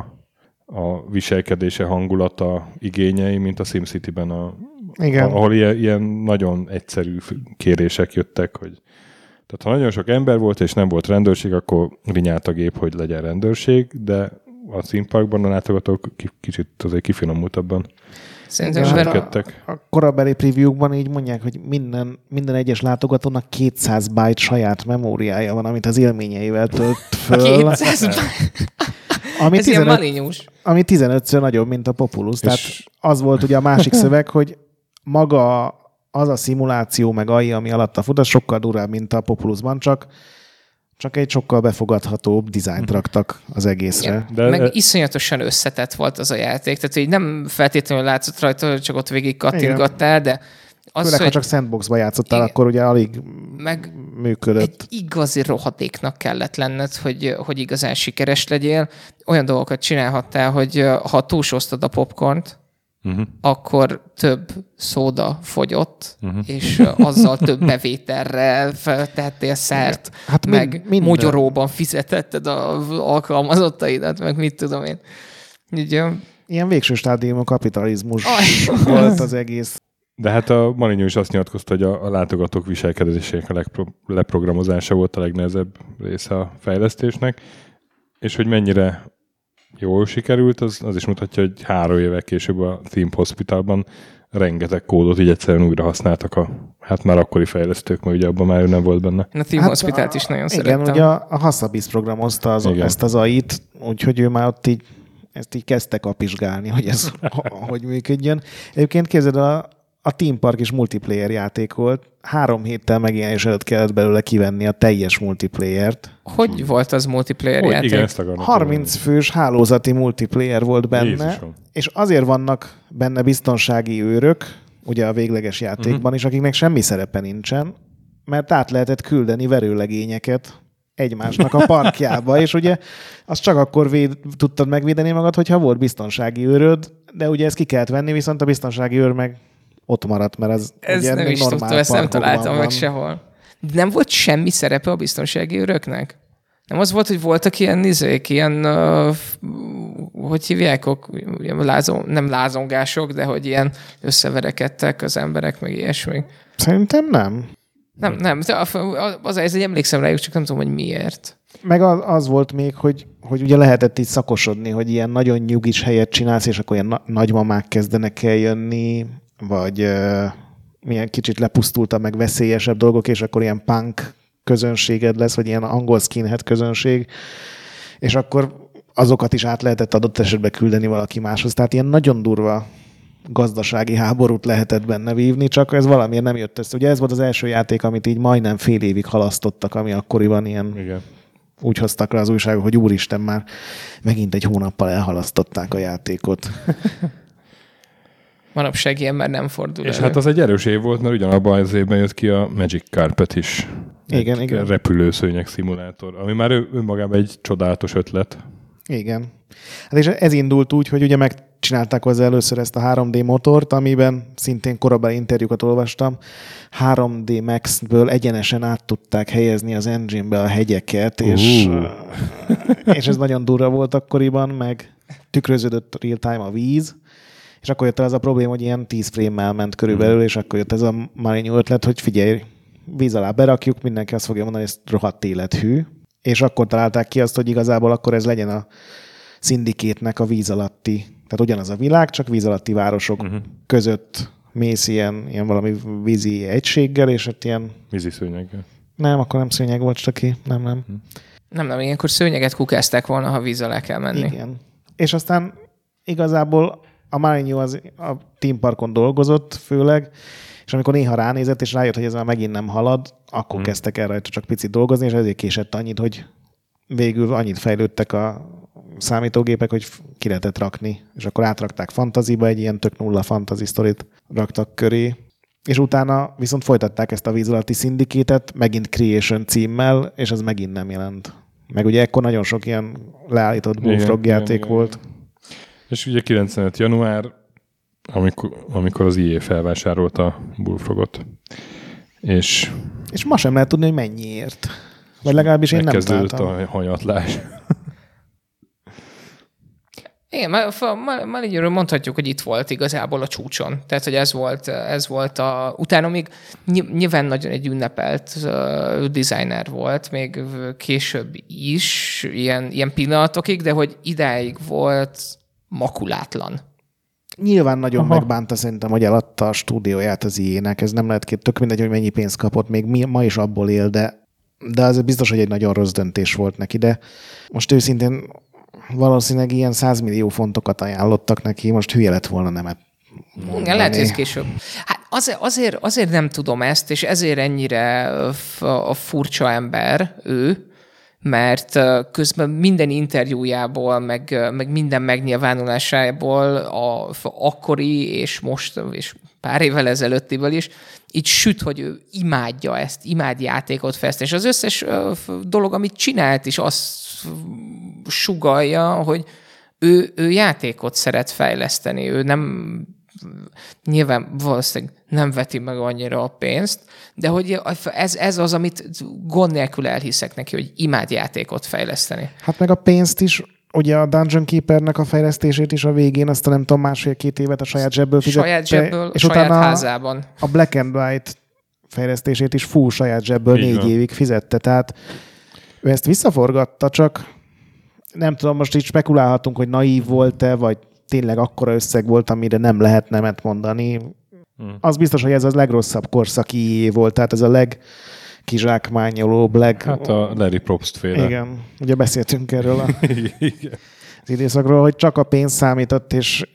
a viselkedése, hangulata, igényei, mint a SimCity-ben, a, Igen. ahol ilyen, ilyen nagyon egyszerű kérések jöttek, hogy tehát ha nagyon sok ember volt, és nem volt rendőrség, akkor rinyált a gép, hogy legyen rendőrség, de a Theme Parkban a látogatók ki- kicsit azért kifinomultabban Szerintem hát működtek. A korabeli preview-kban így mondják, hogy minden, minden egyes látogatónak 200 byte saját memóriája van, amit az élményeivel tölt föl. 200 Ami, Ez ilyen 15, malinyús. ami 15-ször nagyobb, mint a Populus. Tehát És- az volt ugye a másik szöveg, hogy maga az a szimuláció, meg AI, ami alatt a fut, az sokkal durvább, mint a Populusban, csak, csak egy sokkal befogadhatóbb dizájnt raktak az egészre. Igen. De- Meg de- iszonyatosan összetett volt az a játék, tehát hogy nem feltétlenül látszott rajta, hogy csak ott végig kattintgattál, de az, Főleg, ha hogy csak sandboxba játszottál, Igen. akkor ugye alig meg működött. egy igazi rohadéknak kellett lenned, hogy, hogy igazán sikeres legyél. Olyan dolgokat csinálhattál, hogy ha túlsóztad a popcornt, Uh-huh. akkor több szóda fogyott, uh-huh. és azzal több bevételre tettél szert, Hát meg minden. mogyoróban fizetetted az alkalmazottaidat, meg mit tudom én. Így, Ilyen végső stádiumú kapitalizmus Aj. volt az egész. De hát a Marinyó is azt nyilatkozta, hogy a, a látogatók viselkedésének a legpro, leprogramozása volt a legnehezebb része a fejlesztésnek, és hogy mennyire jól sikerült, az, az is mutatja, hogy három évek később a Theme Hospitalban rengeteg kódot így egyszerűen újra használtak a hát már akkori fejlesztők, mert ugye abban már ő nem volt benne. a Team hát, Hospitalt is nagyon igen, szerettem. ugye a, a Hassabis programozta az, Igen. ezt az AI-t, úgyhogy ő már ott így ezt így kezdte kapizsgálni, hogy ez hogy működjön. Egyébként képzeld, a, a Team Park is multiplayer játék volt. Három héttel megjelenés előtt kellett belőle kivenni a teljes multiplayer-t. Hogy volt az multiplayer Hogy, játék? igen, ezt akarnak 30 fős hálózati multiplayer volt benne, Jézusom. és azért vannak benne biztonsági őrök, ugye a végleges játékban Mhm. is, akiknek semmi szerepe nincsen, mert át lehetett küldeni verőlegényeket egymásnak a parkjába, és ugye azt csak akkor véd, tudtad megvédeni magad, hogyha volt biztonsági őröd, de ugye ezt ki kellett venni, viszont a biztonsági őr meg ott maradt, mert az Ez ugye nem is normál tudtam, ezt nem találtam meg van. sehol. Nem volt semmi szerepe a biztonsági őröknek? Nem az volt, hogy voltak ilyen nizék, ilyen uh, hogy hívják, ok, lázon, nem lázongások, de hogy ilyen összeverekedtek az emberek, meg ilyesmi. Szerintem nem. Nem, nem, az, ez egy emlékszem rájuk, csak nem tudom, hogy miért. Meg az, az volt még, hogy, hogy ugye lehetett itt szakosodni, hogy ilyen nagyon nyugis helyet csinálsz, és akkor ilyen na- nagymamák kezdenek el jönni, vagy uh, milyen kicsit lepusztulta, meg veszélyesebb dolgok, és akkor ilyen punk közönséged lesz, vagy ilyen angol skinhead közönség, és akkor azokat is át lehetett adott esetben küldeni valaki máshoz. Tehát ilyen nagyon durva gazdasági háborút lehetett benne vívni, csak ez valamiért nem jött össze. Ugye ez volt az első játék, amit így majdnem fél évig halasztottak, ami akkoriban ilyen Igen. úgy hoztak rá az újságok, hogy úristen már megint egy hónappal elhalasztották a játékot. Manapság ilyen már nem fordul És elő. hát az egy erős év volt, mert ugyanabban az évben jött ki a Magic Carpet is. Igen, egy igen. repülőszőnyeg szimulátor, ami már ő- önmagában egy csodálatos ötlet. Igen. Hát és ez indult úgy, hogy ugye megcsinálták hozzá először ezt a 3D motort, amiben szintén korabeli interjúkat olvastam. 3D Max-ből egyenesen át tudták helyezni az engine-be a hegyeket, és, és ez nagyon durva volt akkoriban, meg tükröződött real time a víz, és akkor jött el az a probléma, hogy ilyen 10 frame-mel ment körülbelül, és akkor jött ez a Marinho ötlet, hogy figyelj, víz alá berakjuk, mindenki azt fogja mondani, hogy ez rohadt élethű, és akkor találták ki azt, hogy igazából akkor ez legyen a szindikétnek a víz alatti, tehát ugyanaz a világ, csak víz alatti városok uh-huh. között mész ilyen, ilyen valami vízi egységgel, és ott ilyen, Vízi szőnyeggel. nem, akkor nem szőnyeg volt csak ki, nem, nem. Nem, nem, ilyenkor szőnyeget kukázták volna, ha víz alá kell menni. Igen. És aztán igazából a Marinho az a Team Parkon dolgozott főleg, és amikor néha ránézett, és rájött, hogy ez már megint nem halad, akkor hmm. kezdtek el rajta csak picit dolgozni, és ezért késett annyit, hogy végül annyit fejlődtek a számítógépek, hogy ki lehetett rakni. És akkor átrakták fantaziba, egy ilyen tök nulla fantasy sztorit raktak köré. És utána viszont folytatták ezt a víz alatti szindikétet, megint Creation címmel, és ez megint nem jelent. Meg ugye ekkor nagyon sok ilyen leállított Bullfrog Igen, játék igen, volt. És ugye 95. január, amikor, amikor az IE felvásárolta a Bullfrogot. És És ma sem lehet tudni, hogy mennyiért. Vagy legalábbis én nem találtam. a hanyatlás. Igen, Ma- fa- Ma- Malignyőről mondhatjuk, hogy itt volt igazából a csúcson. Tehát, hogy ez volt, ez volt a... Utána még ny- nyilván nagyon egy ünnepelt uh, designer volt, még később is, ilyen, ilyen pillanatokig, de hogy idáig volt makulátlan. Nyilván nagyon Aha. megbánta szerintem, hogy eladta a stúdióját az ilyenek. Ez nem lehet két, tök mindegy, hogy mennyi pénzt kapott, még mi, ma is abból él, de, de az biztos, hogy egy nagyon rossz döntés volt neki, de most őszintén valószínűleg ilyen 100 millió fontokat ajánlottak neki, most hülye lett volna nemet mondani. Igen, lehet, hogy ez később. Hát azért, azért, azért nem tudom ezt, és ezért ennyire f- a furcsa ember ő, mert közben minden interjújából, meg, meg minden megnyilvánulásából a akkori és most, és pár évvel ezelőttiből is, így süt, hogy ő imádja ezt, imád játékot fejleszteni. És az összes dolog, amit csinált is, azt sugalja, hogy ő, ő játékot szeret fejleszteni, ő nem nyilván valószínűleg nem veti meg annyira a pénzt, de hogy ez, ez az, amit gond nélkül elhiszek neki, hogy imád játékot fejleszteni. Hát meg a pénzt is, ugye a Dungeon Keepernek a fejlesztését is a végén, azt a nem tudom, másfél-két évet a saját zsebből fizette. Saját zsebből, és saját utána házában. a Black and White fejlesztését is full saját zsebből Így négy van. évig fizette. Tehát ő ezt visszaforgatta, csak nem tudom, most így spekulálhatunk, hogy naív volt-e, vagy tényleg akkora összeg volt, amire nem lehet nemet mondani. Hmm. Az biztos, hogy ez az legrosszabb korszaki volt, tehát ez a legkizsákmányolóbb, leg... Hát a Larry Probst féle. Igen, ugye beszéltünk erről a Igen. az időszakról, hogy csak a pénz számított, és,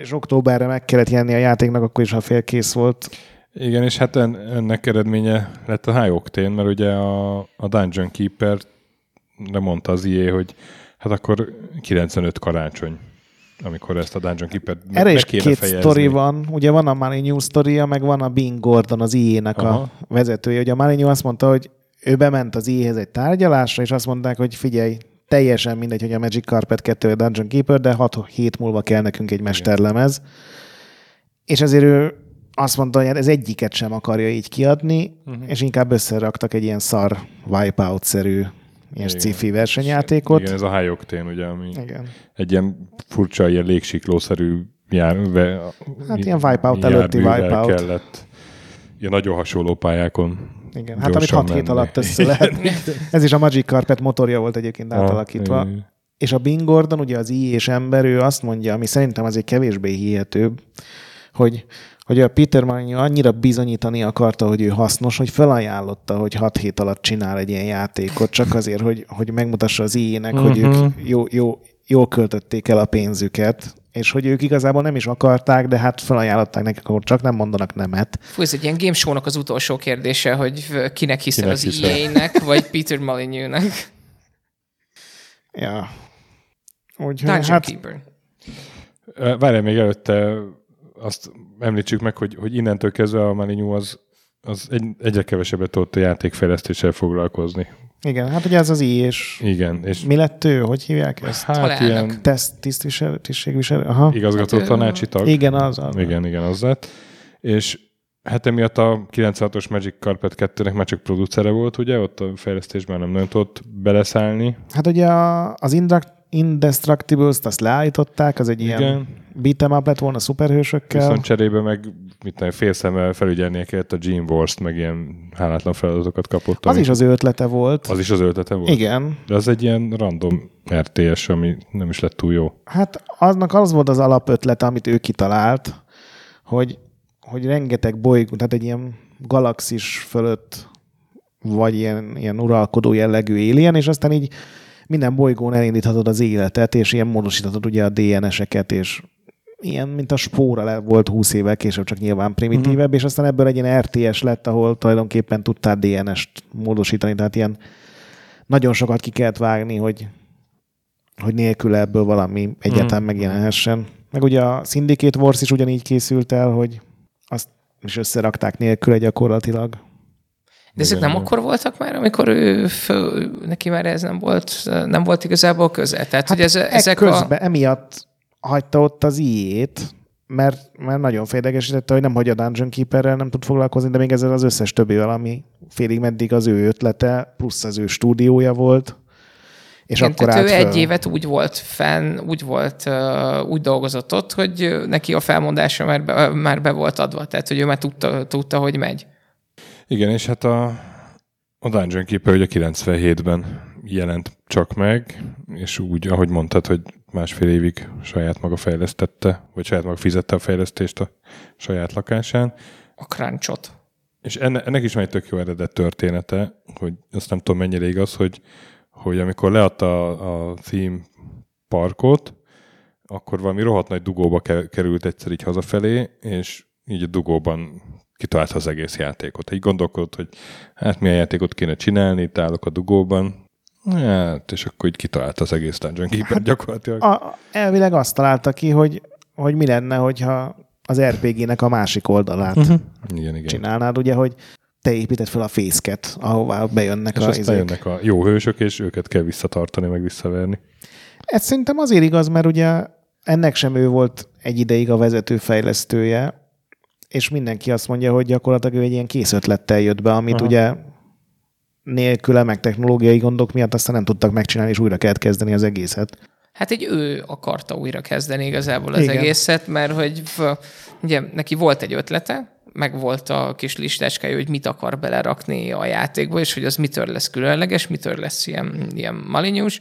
és októberre meg kellett jelenni a játéknak, akkor is, ha félkész volt. Igen, és hát en, ennek eredménye lett a High Octane, mert ugye a, a Dungeon Keeper mondta az IE, hogy hát akkor 95 karácsony, amikor ezt a Dungeon Keeper Erre is két fejezni. sztori van. Ugye van a Maligno sztoria, meg van a Bing Gordon, az IE-nek a vezetője. Ugye a Maligno azt mondta, hogy ő bement az IE-hez egy tárgyalásra, és azt mondták, hogy figyelj, teljesen mindegy, hogy a Magic Carpet 2 vagy a Dungeon Keeper, de 6 hét múlva kell nekünk egy mesterlemez. És ezért ő azt mondta, hogy hát ez egyiket sem akarja így kiadni, uh-huh. és inkább összeraktak egy ilyen szar wipeout-szerű ilyen Igen. sci-fi versenyjátékot. Igen, ez a High Octane, ugye, ami Igen. egy ilyen furcsa, ilyen légsiklószerű jár, ve, Hát ilyen Wipeout előtti Wipeout. kellett ilyen nagyon hasonló pályákon Igen, hát amit gyorsan 6 hét alatt össze lehet. Ez is a Magic Carpet motorja volt egyébként átalakítva. Ah, És a Bing Gordon, ugye az I és ember, ő azt mondja, ami szerintem azért kevésbé hihetőbb, hogy, hogy a Peter Molyneux annyira bizonyítani akarta, hogy ő hasznos, hogy felajánlotta, hogy 6 hét alatt csinál egy ilyen játékot, csak azért, hogy, hogy megmutassa az uh-huh. hogy ők Mhm. jó, jó, jól költötték el a pénzüket, és hogy ők igazából nem is akarták, de hát felajánlották nekik, akkor csak nem mondanak nemet. Fú, ez egy ilyen game show-nak az utolsó kérdése, hogy kinek hiszel Kinek az hiszel? EA-nek, vagy Peter Molyneux-nek. Ja. Úgyhogy Dungeon hát Keeper. Várjál még előtte, azt említsük meg, hogy, hogy innentől kezdve a Maninyú az, az egy, egyre kevesebbet tudott a játékfejlesztéssel foglalkozni. igen, hát ugye ez az I és Igen, és mi lett ő? Hogy hívják ezt? hát Alelnök. ilyen Teszt, tisztviselő, tisztségviselő? Aha. igazgató Hát, tanácsi tag. Igen, az. az. Igen, igen, az lett. És hát emiatt a 96-os Magic Carpet 2-nek már csak producere volt, ugye? Ott a fejlesztésben nem nagyon tudott beleszállni. Hát ugye a, az Indra- Indestructibles-t azt leállították, az egy ilyen Igen. beat'em up lett volna szuperhősökkel. Viszont cserébe meg mit tudom, félszemmel felügyelnie kellett a Gene Wars-t, meg ilyen hálátlan feladatokat kapott. az is az ő ötlete volt. az is az ötlete volt? Igen. De az egy ilyen random RTS, ami nem is lett túl jó. Hát aznak az volt az alapötlete, amit ő kitalált, hogy, hogy rengeteg bolygó, tehát egy ilyen galaxis fölött vagy ilyen, ilyen uralkodó jellegű alien, és aztán így minden bolygón elindíthatod az életet, és ilyen módosíthatod ugye a DNS-eket, és ilyen, mint a spóra volt 20 évvel később, csak nyilván primitívebb, uh-huh. és aztán ebből egy ilyen RTS lett, ahol tulajdonképpen tudtál DNS-t módosítani, tehát ilyen nagyon sokat ki kellett vágni, hogy, hogy nélkül ebből valami egyáltalán Mhm. megjelenhessen. Meg ugye a Syndicate Wars is ugyanígy készült el, hogy azt is összerakták nélküle gyakorlatilag. De ezek nem akkor voltak már, amikor ő föl, neki már ez nem volt, nem volt igazából köze. Tehát, hogy ez, ezek a... közben emiatt hagyta ott az iét, mert, mert nagyon félegesítette, hogy nem hagy a Dungeon Keeperrel, nem tud foglalkozni, de még ezzel az összes többivel, ami félig meddig az ő ötlete, plusz az ő stúdiója volt. És Igen, akkor tehát ő föl. egy évet úgy volt fenn, úgy volt, úgy dolgozott ott, hogy neki a felmondása már be, már be volt adva, tehát hogy ő már tudta, tudta hogy megy. Igen, és hát a, a Dungeon Keeper ugye 97-ben jelent csak meg, és úgy, ahogy mondtad, hogy másfél évig saját maga fejlesztette, vagy saját maga fizette a fejlesztést a saját lakásán. A crunchot. És enne, ennek is van egy tök jó eredet története, hogy azt nem tudom mennyire igaz, hogy, hogy amikor leadta a, a theme parkot, akkor valami rohadt nagy dugóba ke- került egyszer így hazafelé, és így a dugóban kitalálta az egész játékot. Így gondolkodott, hogy hát milyen játékot kéne csinálni, itt állok a dugóban, Hát, és akkor így kitalálta az egész Dungeon Keeper gyakorlatilag. A, elvileg azt találta ki, hogy, hogy mi lenne, hogyha az RPG-nek a másik oldalát uh-huh. Igen, igen. csinálnád, ugye, hogy te építed fel a fészket, ahová bejönnek És a aztán izék. jönnek a jó hősök, és őket kell visszatartani, meg visszaverni. Ez szerintem azért igaz, mert ugye ennek sem ő volt egy ideig a vezető fejlesztője, és mindenki azt mondja, hogy gyakorlatilag ő egy ilyen kész ötlettel jött be, amit Aha. ugye nélküle, meg technológiai gondok miatt aztán nem tudtak megcsinálni, és újra kellett kezdeni az egészet. Hát egy ő akarta újra kezdeni igazából az Igen. Egészet, mert hogy ugye neki volt egy ötlete, meg volt a kis listácskája, hogy mit akar belerakni a játékba, és hogy az mitől lesz különleges, mitől lesz ilyen, ilyen malinyus,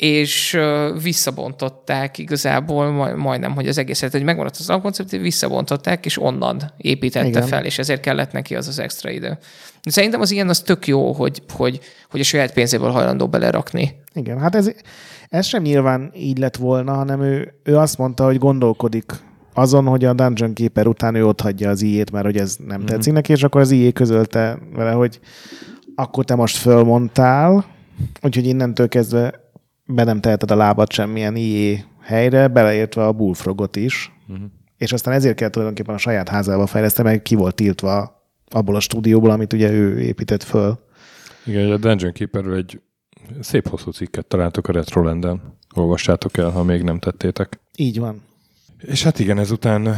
és visszabontották igazából majd, majdnem, hogy az egészet, hogy megmaradt az alapkoncept, visszabontották, és onnan építette Igen. Fel, és ezért kellett neki az az extra idő. De Szerintem az ilyen az tök jó, hogy, hogy, hogy a saját pénzéből hajlandó belerakni. Igen, hát ez, ez sem nyilván így lett volna, hanem ő, ő azt mondta, hogy gondolkodik azon, hogy a Dungeon Keeper után ő ott hagyja az ijét, mert hogy ez nem tetszik neki, és akkor az ijé közölte vele, hogy akkor te most fölmondtál, úgyhogy innentől kezdve be nem teheted a lábad semmilyen ijé helyre, beleértve a bullfrogot is, uh-huh. és aztán ezért kell tulajdonképpen a saját házába fejleszteni, meg ki volt tiltva abból a stúdióból, amit ugye ő épített föl. Igen, a Dungeon Keeperről egy szép hosszú cikket találtok a Retrolanden. Olvassátok el, ha még nem tettétek. Így van. És hát igen, ezután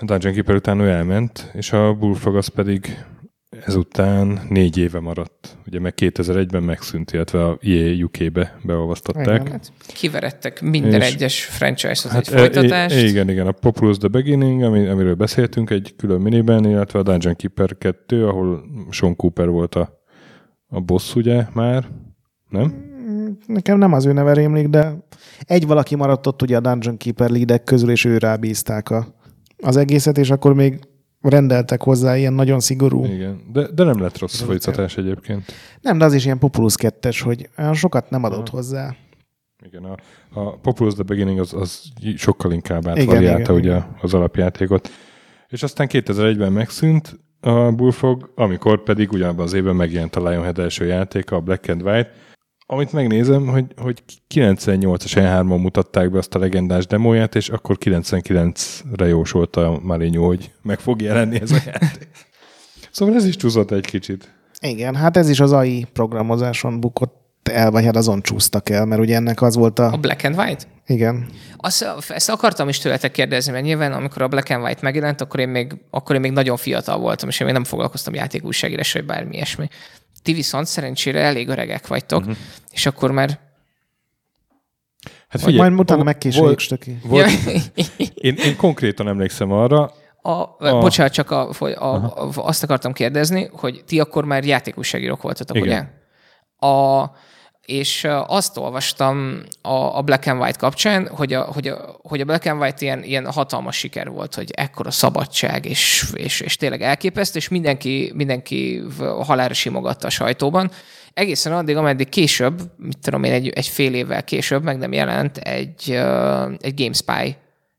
Dungeon Keeper után ő elment, és a Bullfrog az pedig ezután négy éve maradt. Ugye meg 2001-ben megszűnt, illetve a EA UK-be beolvasztották. Igen. Hát kiverettek minden És- egyes franchise-hoz Hát egy folytatást. e- e- igen, igen, a Populous The Beginning, ami, amiről beszéltünk egy külön miniben, illetve a Dungeon Keeper 2, ahol Sean Cooper volt a, a boss, ugye már, nem? Nekem nem az ő neve rémlik, de egy valaki maradt ott ugye a Dungeon Keeper leadek közül, és ő rábízták a, az egészet, és akkor még rendeltek hozzá ilyen nagyon szigorú. Igen, de, de nem lett rossz folytatás egyébként. Nem, de az is ilyen Populus 2 hogy olyan sokat nem adott hozzá. Igen, a, a Populous The Beginning az, az sokkal inkább átvariálta ugye az alapjátékot. És aztán 2001-ben megszűnt a Bullfrog, amikor pedig ugyanabban az évben megjelent a Lionhead első játéka, a Black and White, amit megnézem, hogy, hogy 98-as E3-on mutatták be azt a legendás demóját, és akkor 99-re jósolta Maligno, hogy meg fog jelenni ez a játék. Szóval ez is csúszott egy kicsit. Igen, hát ez is az AI programozáson bukott el, vagy hát azon csúsztak el, mert ugye ennek az volt A a... Black and White? Igen. Azt, ezt akartam is tőletek kérdezni, mert nyilván amikor a Black and White megjelent, akkor én még, akkor én még nagyon fiatal voltam, és én még nem foglalkoztam játékújságírás, vagy bármi ilyesmi. Ti viszont szerencsére elég öregek vagytok, uh-huh. és akkor már... Hát Vagy majd utána megkészüljük, Stöki. Volt, én, én konkrétan emlékszem arra, A, A- a, bocsánat, csak a, a, a, azt akartam kérdezni, hogy ti akkor már játékújságírók voltatok, Igen. ugye? A, és azt olvastam a, a Black and White kapcsán, hogy a, hogy a, hogy a Black and White ilyen, ilyen hatalmas siker volt, hogy ekkora szabadság, és, és, és tényleg elképesztő, és mindenki, mindenki halára simogatta a sajtóban. Egészen addig, ameddig később, mit tudom én, egy, egy fél évvel később meg nem jelent egy, egy GameSpy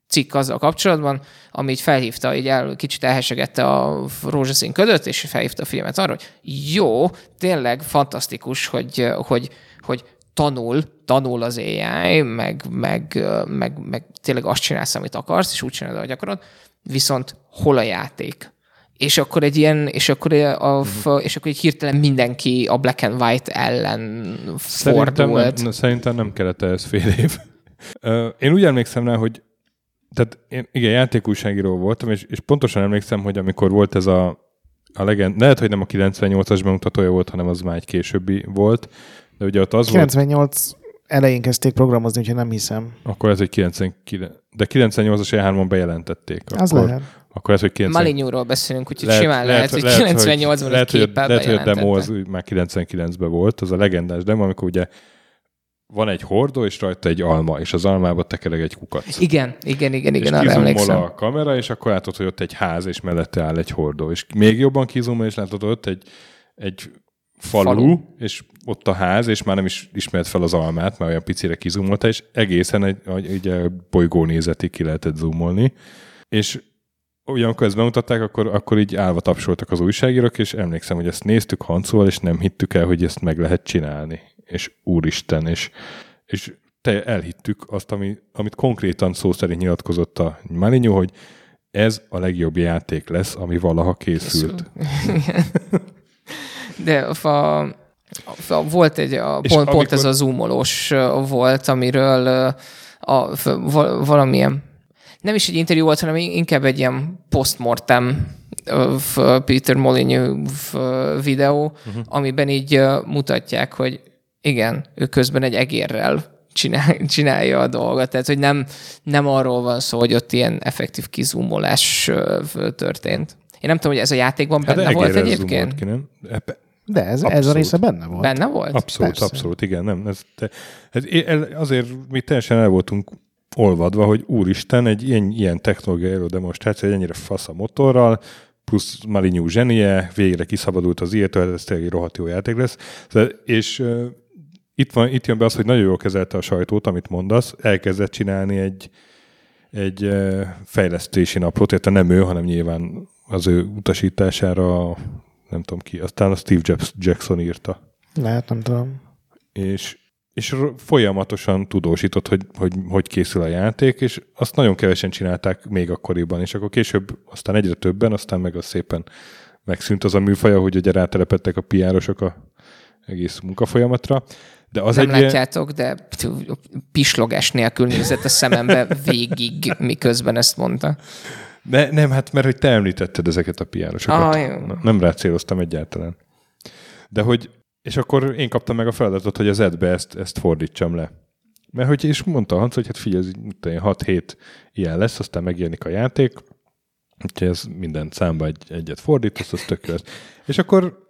cikk azzal kapcsolatban, ami így felhívta, így el, kicsit elhesegette a rózsaszín ködöt, és felhívta a filmet arra, hogy jó, tényleg fantasztikus, hogy, hogy, hogy tanul, tanul az AI, meg, meg, meg, meg tényleg azt csinálsz, amit akarsz, és úgy csinálod, ahogy akarod, viszont hol a játék? És akkor egy ilyen, és akkor, a, a, és akkor egy hirtelen mindenki a black and white ellen Szerintem fordult. nem, szerintem nem kellett ehhez fél év. Én úgy emlékszem rá, hogy tehát én, igen, játékújságíró voltam, és, és pontosan emlékszem, hogy amikor volt ez a, a legend, lehet, hogy nem a 98-as bemutatója volt, hanem az már egy későbbi volt, de ugye ott az volt, 98 elején kezdték programozni, úgyhogy nem hiszem. akkor ez egy 99, de 98-as E3-on bejelentették. Az akkor, lehet. Akkor ez, hogy 90, Malinyúról beszélünk, úgyhogy lehet, simán lehet, hogy 98-ban egy lehet, hogy, lehet, hogy a demo az már 99-ben volt, az a legendás demo, amikor ugye van egy hordó, és rajta egy alma, és az almába tekereg egy kukac. Igen, igen, igen, és igen, arra kizumol emlékszem. a kamera, és akkor látod, hogy ott egy ház, és mellette áll egy hordó. És még jobban kizumol, és látod, hogy ott egy, egy falu, Falu. és ott a ház, és már nem is ismert fel az almát, mert olyan picire kizumolta, és egészen egy, egy, egy bolygó nézetig ki lehetett zoomolni. És ugyanakkor ezt bemutatták, akkor, akkor így állva tapsoltak az újságírók, és emlékszem, hogy ezt néztük Hancóval, és nem hittük el, hogy ezt meg lehet csinálni. És úristen, és, és te elhittük azt, ami, amit konkrétan szó szerint nyilatkozott a Maligno, hogy ez a legjobb játék lesz, ami valaha készült. De a, a, volt egy, a, pont, pont amikor- ez a zoomolós volt, amiről a, valamilyen, nem is egy interjú volt, hanem inkább egy ilyen postmortem Peter Molyneux videó, uh-huh. amiben így mutatják, hogy igen, ő közben egy egérrel csinál, csinálja a dolgot. Tehát, hogy nem, nem arról van szó, hogy ott ilyen effektív kizumolás történt. Én nem tudom, hogy ez a játékban benne hát volt egérrel egyébként. Ki, nem? De ez, ez a Abszolút. része benne volt. Benne volt? Abszolút, Persze. abszolút, igen. Nem, ez, ez, ez, azért mi teljesen el voltunk olvadva, hogy úristen, egy ilyen, ilyen technológia elődemonstráció, egy ennyire fasz a motorral, plusz Maligny zsenie, végre kiszabadult az illető, ez tényleg egy rohadt jó játék lesz. Szóval- És uh, itt, van, itt jön be az, hogy nagyon jól kezelte a sajtót, amit mondasz, elkezdett csinálni egy, egy uh, fejlesztési naplót, érte nem ő, hanem nyilván az ő utasítására, nem tudom ki, aztán a Steve Jobs, Jackson írta Lehet, nem tudom. és, és folyamatosan tudósított, hogy, hogy hogy készül a játék, és azt nagyon kevesen csinálták még akkoriban, és akkor később aztán egyre többen, aztán meg az szépen megszűnt az a műfaja, hogy ugye rátelepettek a piárosok a egész munkafolyamatra. De az nem egy látjátok, de pislogás nélkül nézett a szemembe végig, miközben ezt mondta. De nem, hát mert hogy te említetted ezeket a piárosokat. Ah, jó. Na, nem rá céloztam egyáltalán. De hogy, és akkor én kaptam meg a feladatot, hogy az edbe ezt, ezt fordítsam le. Mert hogy és mondta Hans, hogy hát figyelj, ez mit tudom én, 6-7 ilyen lesz, aztán megjelenik a játék, úgyhogy ez minden számba egy, egyet fordítasz, az tök lesz. És akkor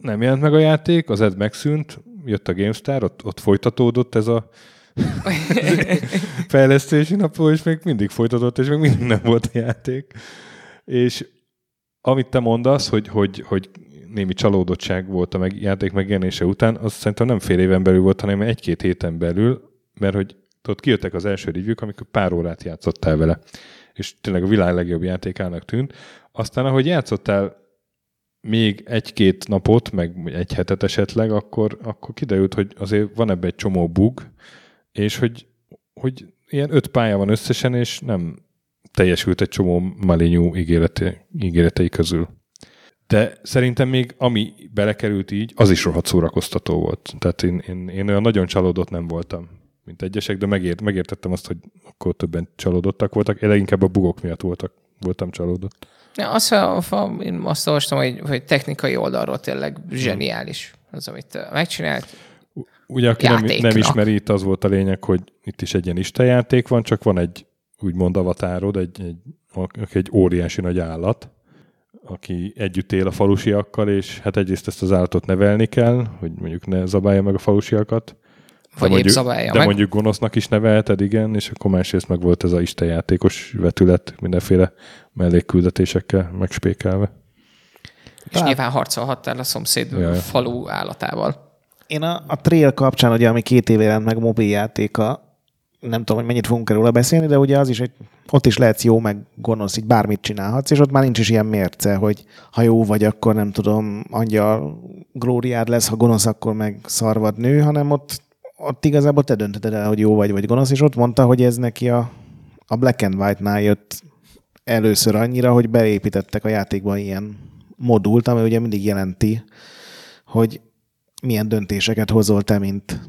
nem jelent meg a játék, az ed megszűnt, jött a GameStar, ott, ott folytatódott ez a fejlesztési napról, és még mindig folytatott, és még mindig nem volt a játék. És amit te mondasz, hogy, hogy, hogy némi csalódottság volt a meg, játék megjelenése után, az szerintem nem fél éven belül volt, hanem egy-két héten belül, mert hogy tudod, kijöttek az első review amikor pár órát játszottál vele, és tényleg a világ legjobb játékának tűnt. Aztán, ahogy játszottál még egy-két napot, meg egy hetet esetleg, akkor, akkor kiderült, hogy azért van ebbe egy csomó bug, és hogy, hogy ilyen öt pálya van összesen, és nem teljesült egy csomó malinyú ígérete, ígéretei közül. De szerintem még ami belekerült így, az is rohadt szórakoztató volt. Tehát én, én, én olyan nagyon csalódott nem voltam, mint egyesek, de megért, megértettem azt, hogy akkor többen csalódottak voltak. Én leginkább a bugok miatt voltak, voltam csalódott. Ja, azt, én azt olvastam, hogy, hogy technikai oldalról tényleg zseniális az, amit megcsinált. Ugye, aki nem, Játéknak. nem ismeri, itt az volt a lényeg, hogy itt is egy ilyen istenjáték van, csak van egy úgymond avatárod, egy, egy, egy óriási nagy állat, aki együtt él a falusiakkal, és hát egyrészt ezt az állatot nevelni kell, hogy mondjuk ne zabálja meg a falusiakat. Vagy épp mondjuk, zabálja de meg. mondjuk gonosznak is nevelted, igen, és akkor másrészt meg volt ez a istenjátékos vetület, mindenféle mellékküldetésekkel megspékelve. És Talán- nyilván harcolhattál a szomszéd Ja, ja. falu állatával. Én a, a Trail kapcsán, ugye, ami két éve jelent meg mobiljátéka, nem tudom, hogy mennyit fogunk róla beszélni, de ugye az is, hogy ott is lehetsz jó, meg gonosz, így bármit csinálhatsz, és ott már nincs is ilyen mérce, hogy ha jó vagy, akkor nem tudom, angyal glóriád lesz, ha gonosz, akkor meg szarvad nő, hanem ott, ott igazából te döntöd el, hogy jó vagy, vagy gonosz, és ott mondta, hogy ez neki a, a Black and White-nál jött először annyira, hogy beépítettek a játékba ilyen modult, ami ugye mindig jelenti, hogy milyen döntéseket hozol te, mint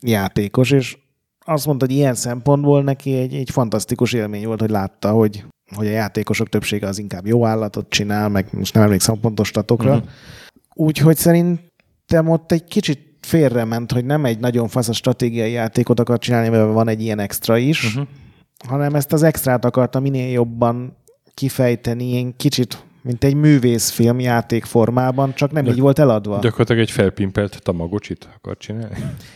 játékos, és azt mondta, hogy ilyen szempontból neki egy, egy fantasztikus élmény volt, hogy látta, hogy, hogy a játékosok többsége az inkább jó állatot csinál, meg most nem emlékszem a pontos statokra. Uh-huh. Úgyhogy szerintem ott egy kicsit félrement, hogy nem egy nagyon fasz a stratégiai játékot akar csinálni, mert van egy ilyen extra is, uh-huh. hanem ezt az extrát akarta minél jobban kifejteni, ilyen kicsit, mint egy művészfilm játék formában, csak nem Gyak- így volt eladva. Gyakorlatilag egy felpimpelt tamagocsit akar csinálni.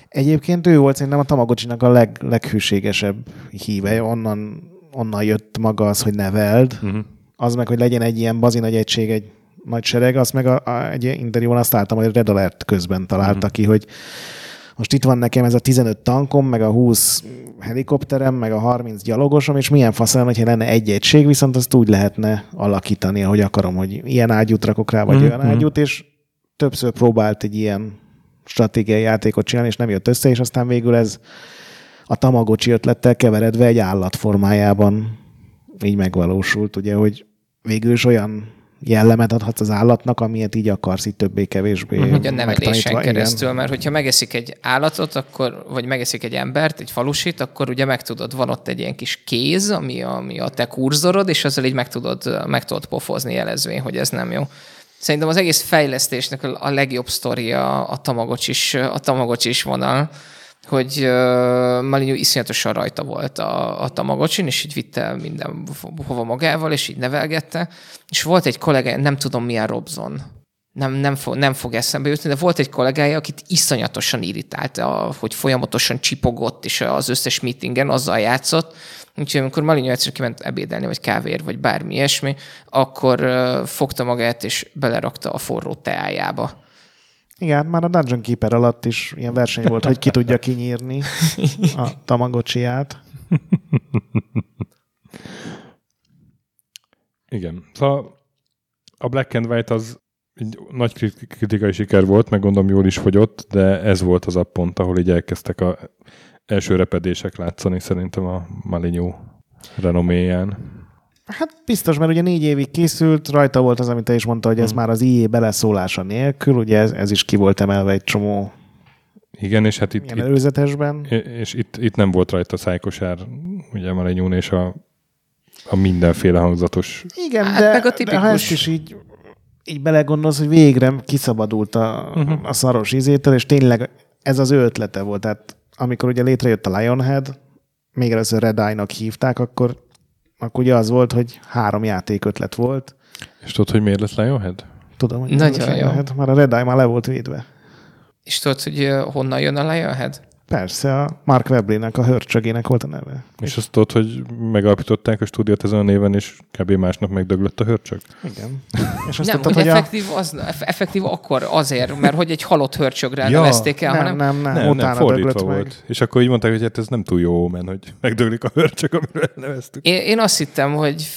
Egyébként ő volt szerintem a Tamagocsinak a leg, leghűségesebb híve, onnan, onnan jött maga az, hogy neveld, Uh-huh. az meg, hogy legyen egy ilyen bazi nagy egység, egy nagy sereg, azt meg a, a, egy interjúban azt láttam, hogy Red Alert közben találta ki, hogy most itt van nekem ez a 15 tankom, meg a 20 helikopterem, meg a 30 gyalogosom, és milyen fasz lenne, hogyha lenne egy egység, viszont azt úgy lehetne alakítani, ahogy akarom, hogy ilyen ágyút rakok rá, vagy Mhm, olyan ágyút, és többször próbált egy ilyen stratégiai játékot csinálni, és nem jött össze, és aztán végül ez a Tamagocsi ötlettel keveredve egy állat formájában így megvalósult, ugye, hogy végül is olyan jellemet adhatsz az állatnak, amilyet így akarsz, így többé-kevésbé. Hogy a nevelésen megtanítva. Igen. keresztül, mert hogyha megeszik egy állatot, akkor, vagy megeszik egy embert, egy falusit, akkor ugye meg tudod, van ott egy ilyen kis kéz, ami a, ami a te kurzorod, és azzal így meg tudod, meg tudod pofozni jelezvén, hogy ez nem jó. Szerintem az egész fejlesztésnek a a legjobb sztoria a Tamagocsis, a Tamagocsis vonal, hogy uh, Malinyú iszonyatosan rajta volt a, a Tamagocsin, és így vitte minden hova magával, és így nevelgette. És volt egy kollega, nem tudom milyen Robson, nem, nem, fog, nem fog eszembe jutni, de volt egy kollégája, akit iszonyatosan irritált, hogy folyamatosan csipogott, és az összes meetingen azzal játszott. Úgyhogy amikor Malinyó egyszer kiment ebédelni, vagy kávér, vagy bármi ilyesmi, akkor fogta magát, és belerakta a forró teájába. Igen, már a Dungeon Keeper alatt is ilyen verseny volt, hogy ki tudja kinyírni a Tamagocsiát. Igen. Szóval a Black and White az egy nagy krit- kritikai siker volt, meg gondolom jól is fogyott, de ez volt az a pont, ahol így elkezdtek a első repedések látszani szerintem a Malinyó renoméján. Hát biztos, mert ugye négy évig készült, rajta volt az, amit te is mondta, hogy ez már az IE beleszólása nélkül, ugye ez, ez is ki volt emelve egy csomó Igen, és hát itt, ilyen itt előzetesben. és itt, itt nem volt rajta szájkosár, ugye Malinyón, és a a mindenféle hangzatos. Igen, Hát de, meg a de ha tipikus- ezt is így, így belegondolsz, hogy végre kiszabadult a, uh-huh. a szaros izétől, és tényleg ez az ő ötlete volt. Tehát amikor ugye létrejött a Lionhead, még először Red Eye-nak hívták, akkor, akkor ugye az volt, hogy három játék ötlet volt. És tudod, hogy miért lett Lionhead? Tudom, hogy Nagyon jó. Lionhead, már a Red Eye már le volt védve. És tudod, hogy honnan jön a Lionhead? Persze, a Mark Webley-nek, a hörcsögének volt a neve. És azt tudod, hogy megalapították a stúdiót ezen a néven, és kb. másnap megdöglött a hörcsög? Igen. És azt Nem, tudtad, hogy a... effektív, az, effektív akkor azért, mert hogy egy halott hörcsögre Ja. nevezték el, Nem, hanem nem, nem, nem, utána nem, fordítva döglött meg. volt. És akkor így mondták, hogy hát ez nem túl jó men, hogy megdöglik a hörcsög, amiről neveztük. Én, én azt hittem, hogy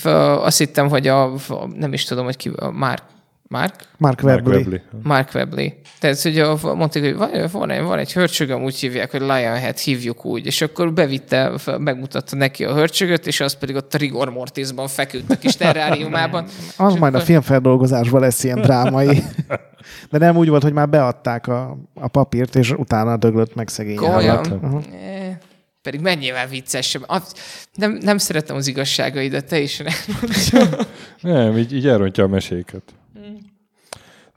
azt hittem, hogy a, a nem is tudom, hogy ki, a Mark, Mark? Mark Mark Webley. Mark Webley. Tehát, a, mondták, hogy van, van, egy, van egy hörcsögöm, úgy hívják, hogy Lionhead, hívjuk úgy. És akkor bevitte, megmutatta neki a hörcsögöt, és az pedig ott a rigor mortisban feküdt a kis terráriumában. Az majd a akkor- filmfeldolgozásban lesz ilyen drámai. De nem úgy volt, hogy már beadták a, a papírt, és utána döglött meg szegény. Eh, Pedig mennyivel viccesebb. Az- Nem, nem szeretem az igazságaidat, te is elmondja. Nem, így, így elrontja a meséket.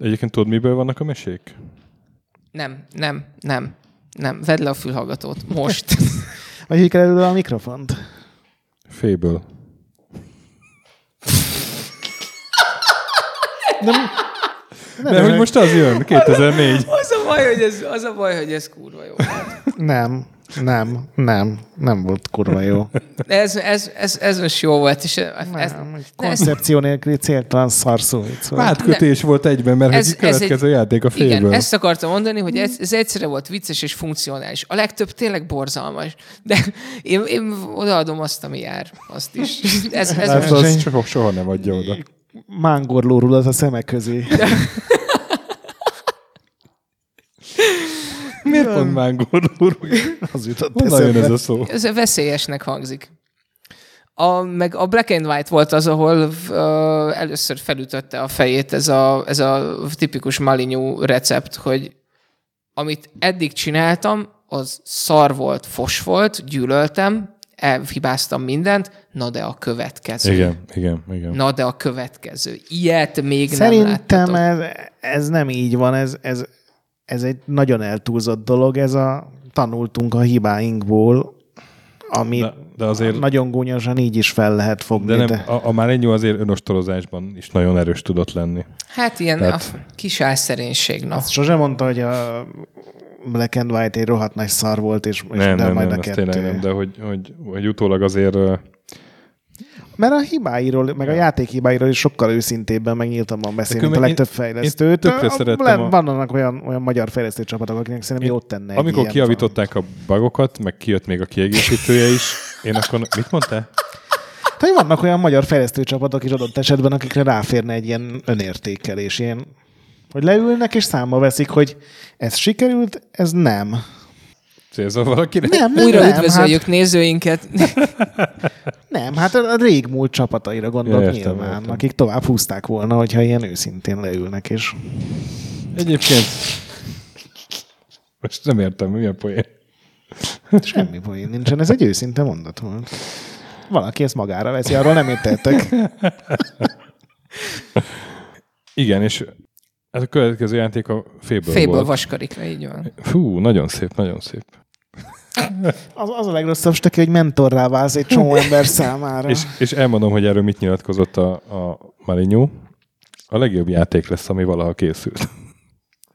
Egyébként tudod, miből vannak a mesék? Nem, nem, nem, nem. Vedd le a fülhallgatót. Most. Vagy kell előle a mikrofont. Féből. De hogy most az jön, 2004. Az a baj, hogy ez, az a baj, hogy ez kurva jó. Nem, nem, nem, nem volt kurva jó. Ez, ez, ez, ez most jó volt, és ez, Nem, egy koncepció nélküli céltalan szarszó vicc volt. Átkötés volt egyben, mert Ez- ez, egy ez következő egy- játék a féből. Igen, ezt akartam mondani, hogy ez, ez egyszerre volt vicces és funkcionális. A legtöbb tényleg borzalmas. De én, én odaadom azt, ami jár. Azt is. Ez, ez Hát most, az soha, soha nem adja oda. Mángorlórulat a szemek közé. Miért pont mángor úr? Az jutott Honnan jön ez a szó? ez veszélyesnek hangzik. A, meg a Black and White volt az, ahol uh, először felütötte a fejét ez a, ez a tipikus malinyú recept, hogy amit eddig csináltam, az szar volt, fos volt, gyűlöltem, elhibáztam mindent, na de a következő. Igen, igen, igen. Na de a következő. Ilyet még nem Szerintem ez, ez nem így van, ez, ez, ez egy nagyon eltúlzott dolog, ez a tanultunk a hibáinkból, amit De, de azért, nagyon gúnyosan így is fel lehet fogni. de nem, de... a, a Márényó azért önostolozásban is nagyon erős tudott lenni. Hát ilyen Tehát- a kis álszerénység, na. Azt sose mondta, hogy a Black and White egy rohadt nagy szar volt, és, és Nem, de nem, majd nem, a ez kettő. tényleg nem, de hogy, hogy, hogy utólag azért Mert a hibáiról, meg a játék hibáiról is sokkal őszintébben, meg nyíltabban beszél, mint a én- legtöbb én fejlesztő. tökre A- a- Vannak olyan, olyan magyar fejlesztő csapatok, akiknek szerintem jót tenne amikor kiavították a bugokat, meg kijött még a kiegészítője is, én akkor... Mit mondtál? Tehát vannak olyan magyar fejlesztő csapatok is adott esetben, akikre ráférne egy ilyen önértékelés, ilyen, hogy leülnek és számba veszik, hogy ez sikerült, ez nem. Célzol valakinek? Nem, nem, Újra nem, üdvözöljük nézőinket. Hát, nem, hát a régmúlt csapataira gondolok Ja, értem, nyilván, értem. akik tovább húzták volna, hogyha ilyen őszintén leülnek, és Egyébként... Most nem értem, mi a poén. semmi poén nincsen, ez egy őszinte mondat volt. Valaki ezt magára veszi, arról nem értettek. Igen, és ez a következő játék a féből, Féből volt. vaskarikra, így van. Fú, nagyon szép, nagyon szép. Az, az a legrosszabb stöki, hogy mentorrá válsz egy csomó ember számára. És, és elmondom, hogy erről mit nyilatkozott a, a Marinyó. A legjobb játék lesz, ami valaha készült.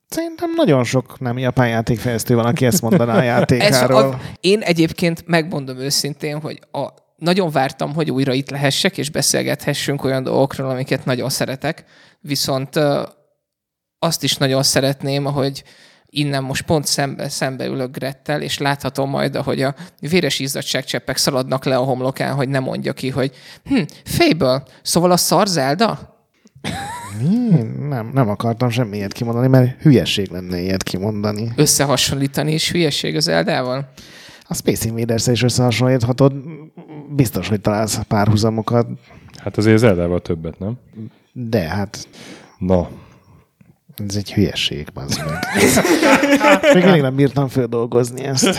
Szerintem nagyon sok nem japán játékfejlesztő van, aki ezt mondaná a Ez játékáról. a, én egyébként megmondom őszintén, hogy a, nagyon vártam, hogy újra itt lehessek, és beszélgethessünk olyan dolgokról, amiket nagyon szeretek, viszont ö, azt is nagyon szeretném, ahogy innen most pont szembe, szembe ülök Grettel, és láthatom majd, ahogy a véres izzadságcseppek szaladnak le a homlokán, hogy ne mondja ki, hogy hm, Fable, szóval a szar Zelda? Nem, nem akartam semmi ilyet kimondani, mert hülyeség lenne ilyet kimondani. Összehasonlítani is hülyeség az Eldával? A Space invaders is összehasonlíthatod, biztos, hogy találsz párhuzamokat, Hát azért Zeldával többet, nem? de hát Na, ez egy hülyeség, bazd meg. Még mindig nem bírtam földolgozni ezt.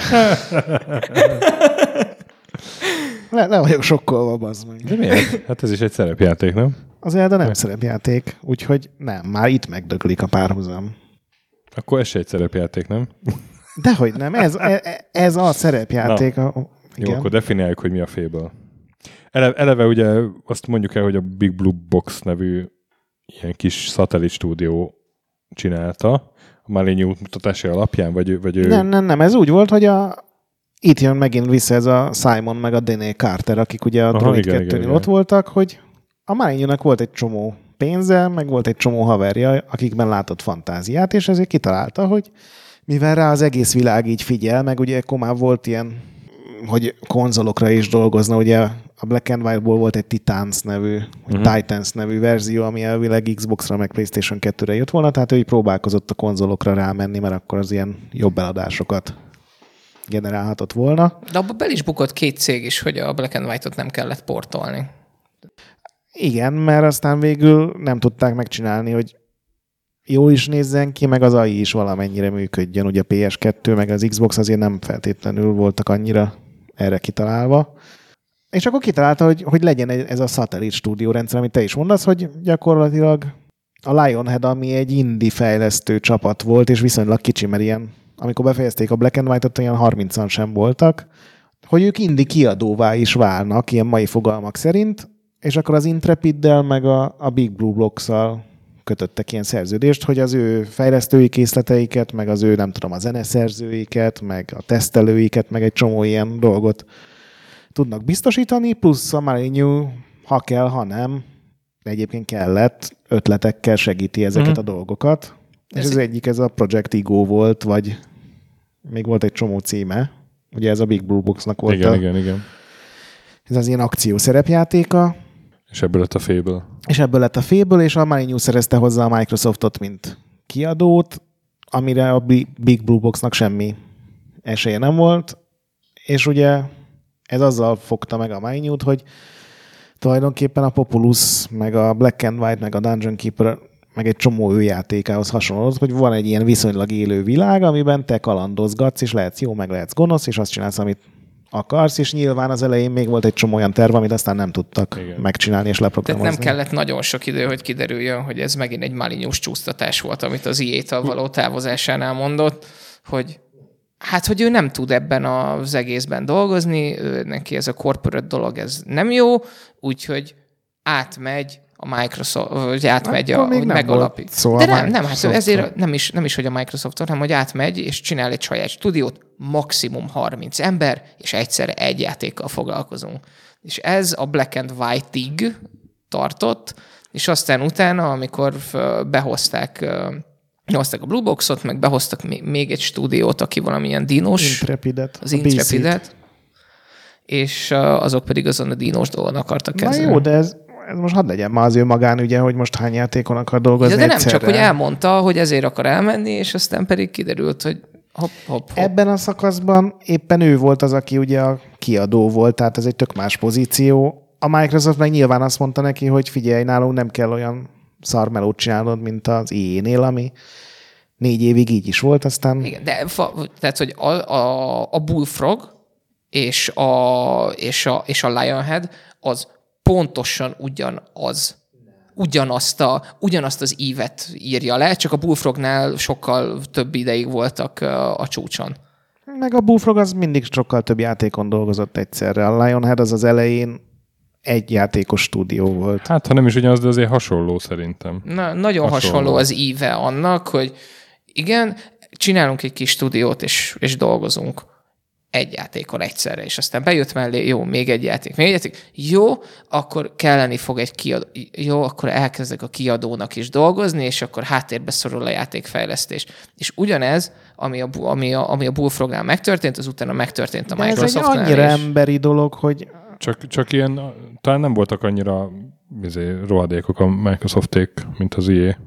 Le, le vagyok sokkolva, bazd meg. De miért? Hát ez is egy szerepjáték, nem? Az Zelda nem szerepjáték, úgyhogy nem, már itt megdöglik a párhuzam. Akkor ez se egy szerepjáték, nem? Dehogy nem, ez, e- ez a szerepjáték. A, Jó, igen. akkor definiáljuk, hogy mi a Fable. Eleve, eleve ugye azt mondjuk el, hogy a Big Blue Box nevű ilyen kis szatellit stúdió csinálta a Maligny mutatása alapján, vagy, vagy ő... Nem, nem, nem, ez úgy volt, hogy a, itt jön megint vissza ez a Simon meg a Dené Carter, akik ugye a Aha, Droid igen, 2 igen, igen. ott voltak, hogy a Malignynak volt egy csomó pénze, meg volt egy csomó haverja, akikben látott fantáziát, és ezért kitalálta, hogy mivel rá az egész világ így figyel, meg ugye akkor már volt ilyen, hogy konzolokra is dolgozna, ugye a Black and White-ból volt egy Titans nevű, vagy Mhm. Titans nevű verzió, ami elvileg Xbox-ra meg PlayStation 2-re jött volna, tehát ő így próbálkozott a konzolokra rámenni, mert akkor az ilyen jobb eladásokat generálhatott volna. De abba bel is bukott két cég is, hogy a Black and White-ot nem kellett portolni. Igen, mert aztán végül nem tudták megcsinálni, hogy jól is nézzen ki, meg az AI is valamennyire működjön. Ugye a PS2 meg az Xbox azért nem feltétlenül voltak annyira erre kitalálva. És akkor kitalálta, hogy, hogy legyen egy- ez a szatellit stúdió rendszer, amit te is mondasz, hogy gyakorlatilag a Lionhead, ami egy indie fejlesztő csapat volt, és viszonylag kicsi, mert ilyen, amikor befejezték a Black and White-ot, olyan 30-an sem voltak, hogy ők indie kiadóvá is válnak, ilyen mai fogalmak szerint, és akkor az Intrepiddel meg a, a Big Blue Blocks-szal kötöttek ilyen szerződést, hogy az ő fejlesztői készleteiket, meg az ő, nem tudom, a zeneszerzőiket, meg a tesztelőiket, meg egy csomó ilyen dolgot tudnak biztosítani, plusz a Maligny, ha kell, ha nem, de egyébként kellett, ötletekkel segíti ezeket Mhm. a dolgokat. És Ez az egyik ez a Project Ego volt, vagy még volt egy csomó címe. Ugye ez a Big Blue Box-nak volt igen, a, igen, igen. ez az ilyen akció szerepjátéka, És ebből lett a Fable. És ebből lett a Fable, és a Maligny szerezte hozzá a Microsoftot, mint kiadót, amire a Bi- Big Blue Boxnak semmi esélye nem volt, és ugye ez azzal fogta meg a maligny hogy tulajdonképpen a Populus, meg a Black and White, meg a Dungeon Keeper, meg egy csomó ő játékához hasonlót, hogy van egy ilyen viszonylag élő világ, amiben te kalandozgatsz, és lehetsz jó, meg lehetsz gonosz, és azt csinálsz, amit akarsz, és nyilván az elején még volt egy csomó olyan terv, amit aztán nem tudtak Igen. Megcsinálni és Tehát leprogramozni. nem kellett nagyon sok idő, hogy kiderüljön, hogy ez megint egy malinyós csúsztatás volt, amit az IE-tal való távozásánál mondott, hogy hát, hogy ő nem tud ebben az egészben dolgozni, ő, neki ez a corporate dolog, ez nem jó, úgyhogy átmegy a Microsoft, vagy átmegy, a, Akkor még hogy nem megalapít. szó a De nem, nem, hát ezért nem is, nem is, hogy a Microsoft, hanem hogy átmegy, és csinál egy saját stúdiót, maximum 30 ember, és egyszerre egy játékkal foglalkozunk. És ez a Black and White-ig tartott, és aztán utána, amikor behozták behozták a Blue Boxot, meg behoztak még- egy stúdiót, aki valamilyen dinos, Intrepidet. az a. Intrepidet, és azok pedig azon a dinos dolgon akartak Na kezdeni. jó, de ez, ez most hadd legyen már az ő magánügye, hogy most hány játékon akar dolgozni Ja, de nem egyszerre. csak, hogy elmondta, hogy ezért akar elmenni, és aztán pedig kiderült, hogy hopp, hopp, hopp. Ebben a szakaszban éppen ő volt az, aki ugye a kiadó volt, tehát ez egy tök más pozíció. A Microsoft meg nyilván azt mondta neki, hogy figyelj, nálunk nem kell olyan szarmelót csinálnod, mint az IE-nél, ami négy évig így is volt, aztán Igen, de fa, tehát, hogy a, a, a Bullfrog és a, és, a, és a Lionhead az pontosan ugyanaz. Ugyanazt, a, ugyanazt az ívet írja le, csak a Bullfrognál sokkal több ideig voltak a csúcson. meg a Bullfrog az mindig sokkal több játékon dolgozott egyszerre. A Lionhead az az elején egy játékos stúdió volt. Hát, ha nem is ugyanaz, de azért hasonló szerintem. Na, nagyon hasonló. Hasonló. hasonló az íve annak, hogy igen, csinálunk egy kis stúdiót, és, és dolgozunk egy játékon egyszerre, és aztán bejött mellé, jó, még egy játék, még egy játék, jó, akkor kelleni fog egy kiadó, jó, akkor elkezdek a kiadónak is dolgozni, és akkor háttérbe szorul a játékfejlesztés. És ugyanez, ami a, ami a, ami a Bullfrognál megtörtént, az utána megtörtént a De ez egy Microsoftnál annyira is. emberi dolog, hogy Csak, csak ilyen, talán nem voltak annyira izé, rohadékok a Microsofték, mint az IE.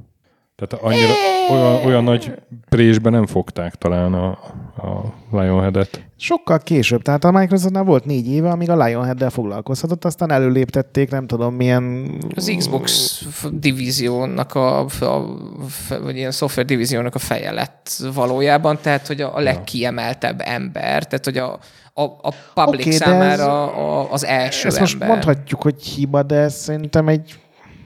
Tehát annyira, olyan, olyan nagy présbe nem fogták talán a, a Lionhead-et. Sokkal később, tehát a Microsoftnál volt négy éve, amíg a Lionhead-del foglalkozhatott, aztán előléptették, nem tudom milyen... Az Xbox divíziónak a, a, vagy ilyen szoftver divíziónak a feje lett valójában, tehát hogy a, a legkiemeltebb ember, tehát hogy a, a, a public okay, számára ez- a, az első Ezt ember. most mondhatjuk, hogy hiba, de ez szerintem egy...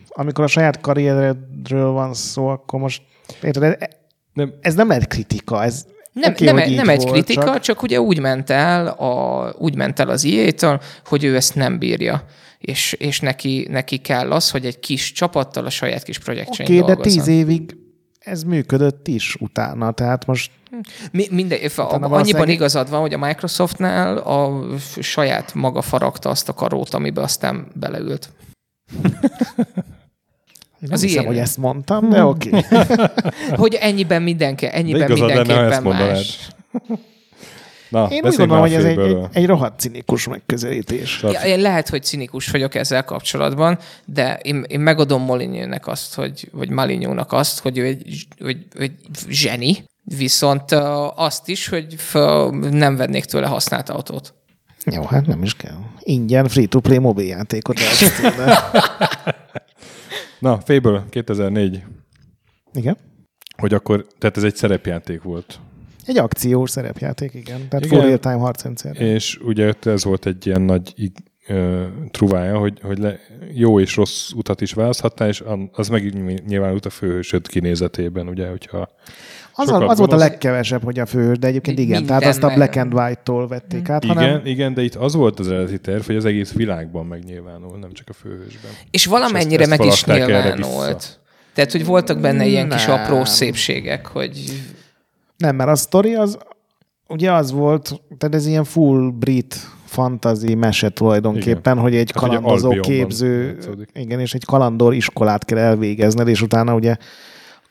Amikor a saját karrieredről van szó, akkor most... Érted, ez- Nem, ez nem lehet kritika, ez Nem, oké, nem, így nem egy volt, kritika, csak... csak- ugye úgy ment el, a, úgy ment el az EA-től, hogy ő ezt nem bírja. És, és neki, neki kell az, hogy egy kis csapattal a saját kis projektjein Oké, de dolgozzon. tíz évig ez működött is utána, tehát most Mi, minden, Utána annyiban igazad van, hogy a Microsoftnál a saját maga faragta azt a karót, amibe aztán beleült. nem Az hiszem, ilyen. hogy ezt mondtam, de oké. Hogy ennyiben mindenki, ennyiben lenne, ha mindenképpen ezt mondanád. más. Na, Én úgy gondolom, hogy ez egy, egy, egy rohadt cinikus megközelítés. Ja, én lehet, hogy cinikus vagyok ezzel kapcsolatban, de én, én megadom Molinyónak azt, hogy, vagy Malinyónak azt, hogy ő egy, hogy, hogy zseni, viszont azt is, hogy nem vennék tőle használt autót. Jó, hát nem is kell. Ingyen free-to-play mobiljátékot lehet. Na, Fable 2004, Igen. hogy akkor, tehát ez egy szerepjáték volt. Egy akciós szerepjáték, igen. Tehát Igen. full real-time harcrendszer. És ugye ez volt egy ilyen nagy ö, truvája, hogy, hogy le, jó és rossz utat is választhattál, és az meg nyilvánult a főhősöd kinézetében, ugye, hogyha Az, sokat a, az volt a legkevesebb, hogy a főhős, de egyébként igen. Minden Tehát azt a Black and White-tól vették át, Igen, hanem igen, de itt az volt az eredeti terv, hogy az egész világban megnyilvánul, nem csak a főhősben. És valamennyire ezt meg is falakták erre nyilvánult. Tehát, hogy voltak benne ilyen kis apró szépségek, hogy nem, mert a sztori az ugye az volt, tehát ez ilyen full brit fantasy mese tulajdonképpen, igen. hogy egy Hát kalandozó Albionban képző, játszódik. igen, és egy kalandor iskolát kell elvégezned, és utána ugye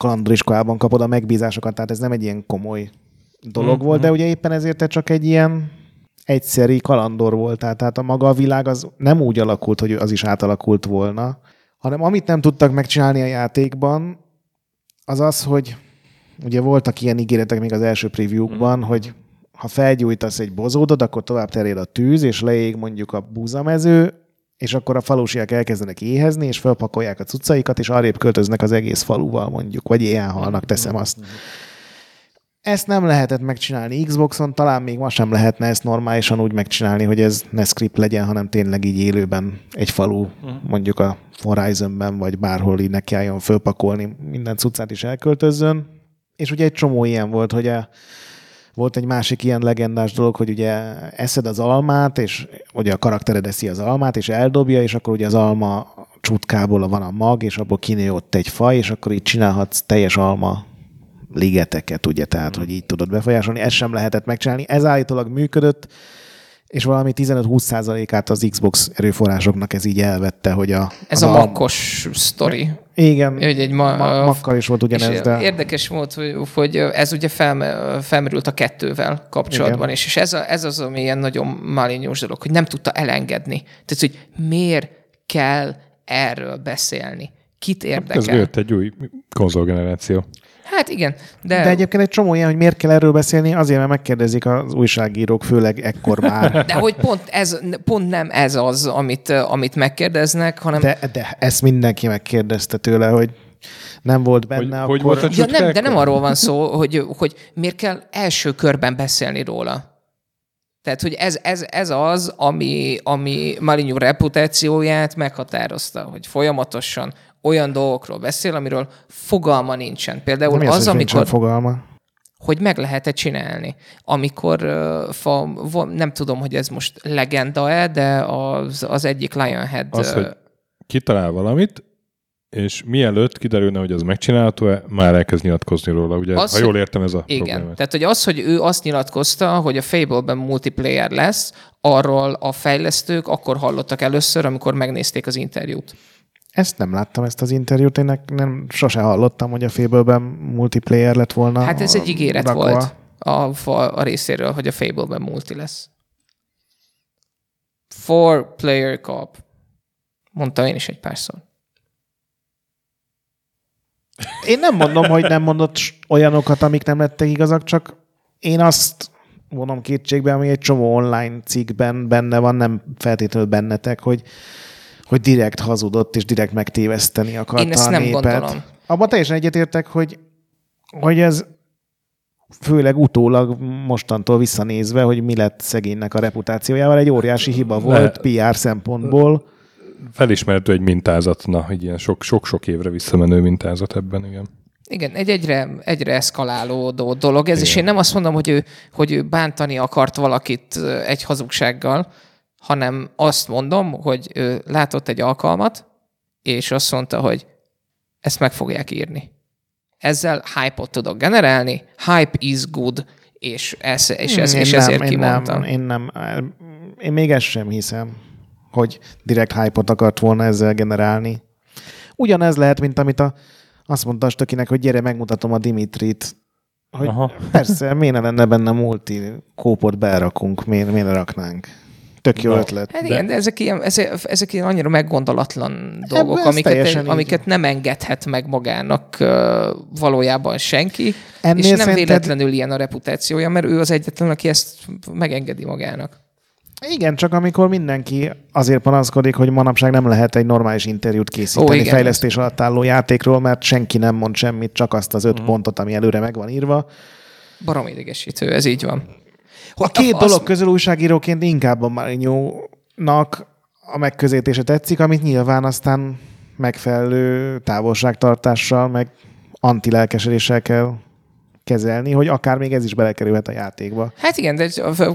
a kalandor iskolában kapod a megbízásokat, tehát ez nem egy ilyen komoly dolog Mhm. mm-hmm. volt, de ugye éppen ezért te csak egy ilyen egyszeri kalandor voltál, tehát a maga a világ az nem úgy alakult, hogy az is átalakult volna, hanem amit nem tudtak megcsinálni a játékban, az az, hogy ugye voltak ilyen ígéretek még az első preview-kban, mm. hogy ha felgyújtasz egy bozódot, akkor tovább terjed a tűz, és leég mondjuk a búzamező, és akkor a falusiak elkezdenek éhezni, és felpakolják a cuccaikat, és arrébb költöznek az egész faluval mondjuk, vagy ilyen halnak, teszem azt. Ezt nem lehetett megcsinálni Xboxon, talán még ma sem lehetne ezt normálisan úgy megcsinálni, hogy ez ne script legyen, hanem tényleg így élőben egy falu, mondjuk a Horizonben, vagy bárhol így nekiálljon fölpakolni, minden cuccát is elköltözzön. És ugye egy csomó ilyen volt, hogy a, volt egy másik ilyen legendás dolog, hogy ugye eszed az almát, és ugye a karaktered eszi az almát, és eldobja, és akkor ugye az alma csutkából van a mag, és abból kinő ott egy faj, és akkor így csinálhatsz teljes alma ligeteket, ugye, tehát, hogy így tudod befolyásolni. Ezt sem lehetett megcsinálni. Ez állítólag működött, és valami 15-20%-át az Xbox erőforrásoknak ez így elvette, hogy a... ez a alma- makkos sztori. Igen, Hogy egy ma, ma, makkal is volt ugyanez, és de... Érdekes volt, hogy, hogy ez ugye fel, felmerült a kettővel kapcsolatban, Igen. is, és ez, a, ez az, ami ilyen nagyon malinyós dolog, hogy nem tudta elengedni. Tehát, hogy miért kell erről beszélni? Kit Ez érdekel? jött egy új konzolgeneráció. Hát igen, de, De egyébként egy csomó ilyen, hogy miért kell erről beszélni, azért, mert megkérdezik az újságírók, főleg ekkor már. de hogy pont, ez, pont nem ez az, amit, amit megkérdeznek, hanem De, de ezt mindenki megkérdezte tőle, hogy nem volt benne, Hogy- akkor... hogy volt a Ja, nem, de nem arról van szó, hogy, hogy miért kell első körben beszélni róla. Tehát, hogy ez, ez, ez az, ami, ami Malinyú reputációját meghatározta, hogy folyamatosan olyan dolgokról beszél, amiről fogalma nincsen. Például Mi az, az, hogy nincsen amikor, fogalma? hogy meg lehet-e csinálni. Amikor, fa, nem tudom, hogy ez most legenda-e, de az, az egyik Lionhead... Az, hogy kitalál valamit, és mielőtt kiderülne, hogy az megcsinálható-e, már elkezd nyilatkozni róla. Ugye, Az, ha jól értem, ez a Igen. probléma. Tehát, hogy az, hogy ő azt nyilatkozta, hogy a Fable-ben multiplayer lesz, arról a fejlesztők akkor hallottak először, amikor megnézték az interjút. Ezt nem láttam, ezt az interjút, én nem, sose hallottam, hogy a Fable-ben multiplayer lett volna. Hát ez egy ígéret rakva. volt a, a részéről, hogy a Fable-ben multi lesz. Four player co-op. Mondtam én is egy párszor. Én nem mondom, hogy nem mondott olyanokat, amik nem lettek igazak, csak én azt vonom kétségbe, ami egy csomó online cikkben benne van, nem feltétlenül bennetek, hogy, hogy direkt hazudott és direkt megtéveszteni akarta Én ezt a nem népet. gondolom. Abban teljesen egyetértek, hogy, hogy ez főleg utólag mostantól visszanézve, hogy mi lett szegénynek a reputációjával, egy óriási hiba volt PR szempontból. Felismerhető egy mintázat, na, egy ilyen sok- sok-sok évre visszamenő mintázat ebben, igen. Igen, egy egyre, egyre eszkalálódó dolog ez, Igen. és én nem azt mondom, hogy ő, hogy ő bántani akart valakit egy hazugsággal, hanem azt mondom, hogy ő látott egy alkalmat, és azt mondta, hogy ezt meg fogják írni. Ezzel hype-ot tudok generálni, hype is good, és, ez, és, ez, Én és nem, ezért én kimondtam. Nem, én nem. Én még ezt sem hiszem, hogy direkt hype-ot akart volna ezzel generálni. Ugyanez lehet, mint amit a, azt mondta Stökinek, hogy gyere, megmutatom a Dimitrit. Hogy Aha. persze, miért ne lenne benne multi kópot berakunk, miért, miért raknánk? Tök jó Na, ötlet. Hát igen, de ezek ilyen, ezek, ezek ilyen annyira meggondolatlan dolgok, ez amiket, amiket nem engedhet meg magának uh, valójában senki, Ennél és nem szerinted- véletlenül ilyen a reputációja, mert ő az egyetlen, aki ezt megengedi magának. Igen, csak amikor mindenki azért panaszkodik, hogy manapság nem lehet egy normális interjút készíteni Ó, Ó, igen. fejlesztés alatt álló játékról, mert senki nem mond semmit, csak azt az öt mm. pontot, ami előre meg van írva. Barom idegesítő, ez így van. A két azt- dolog közül újságíróként inkább a Marinyónak a megközelítése tetszik, amit nyilván aztán megfelelő távolságtartással, meg antilelkesedéssel kell kezelni, hogy akár még ez is belekerülhet a játékba. Hát igen, de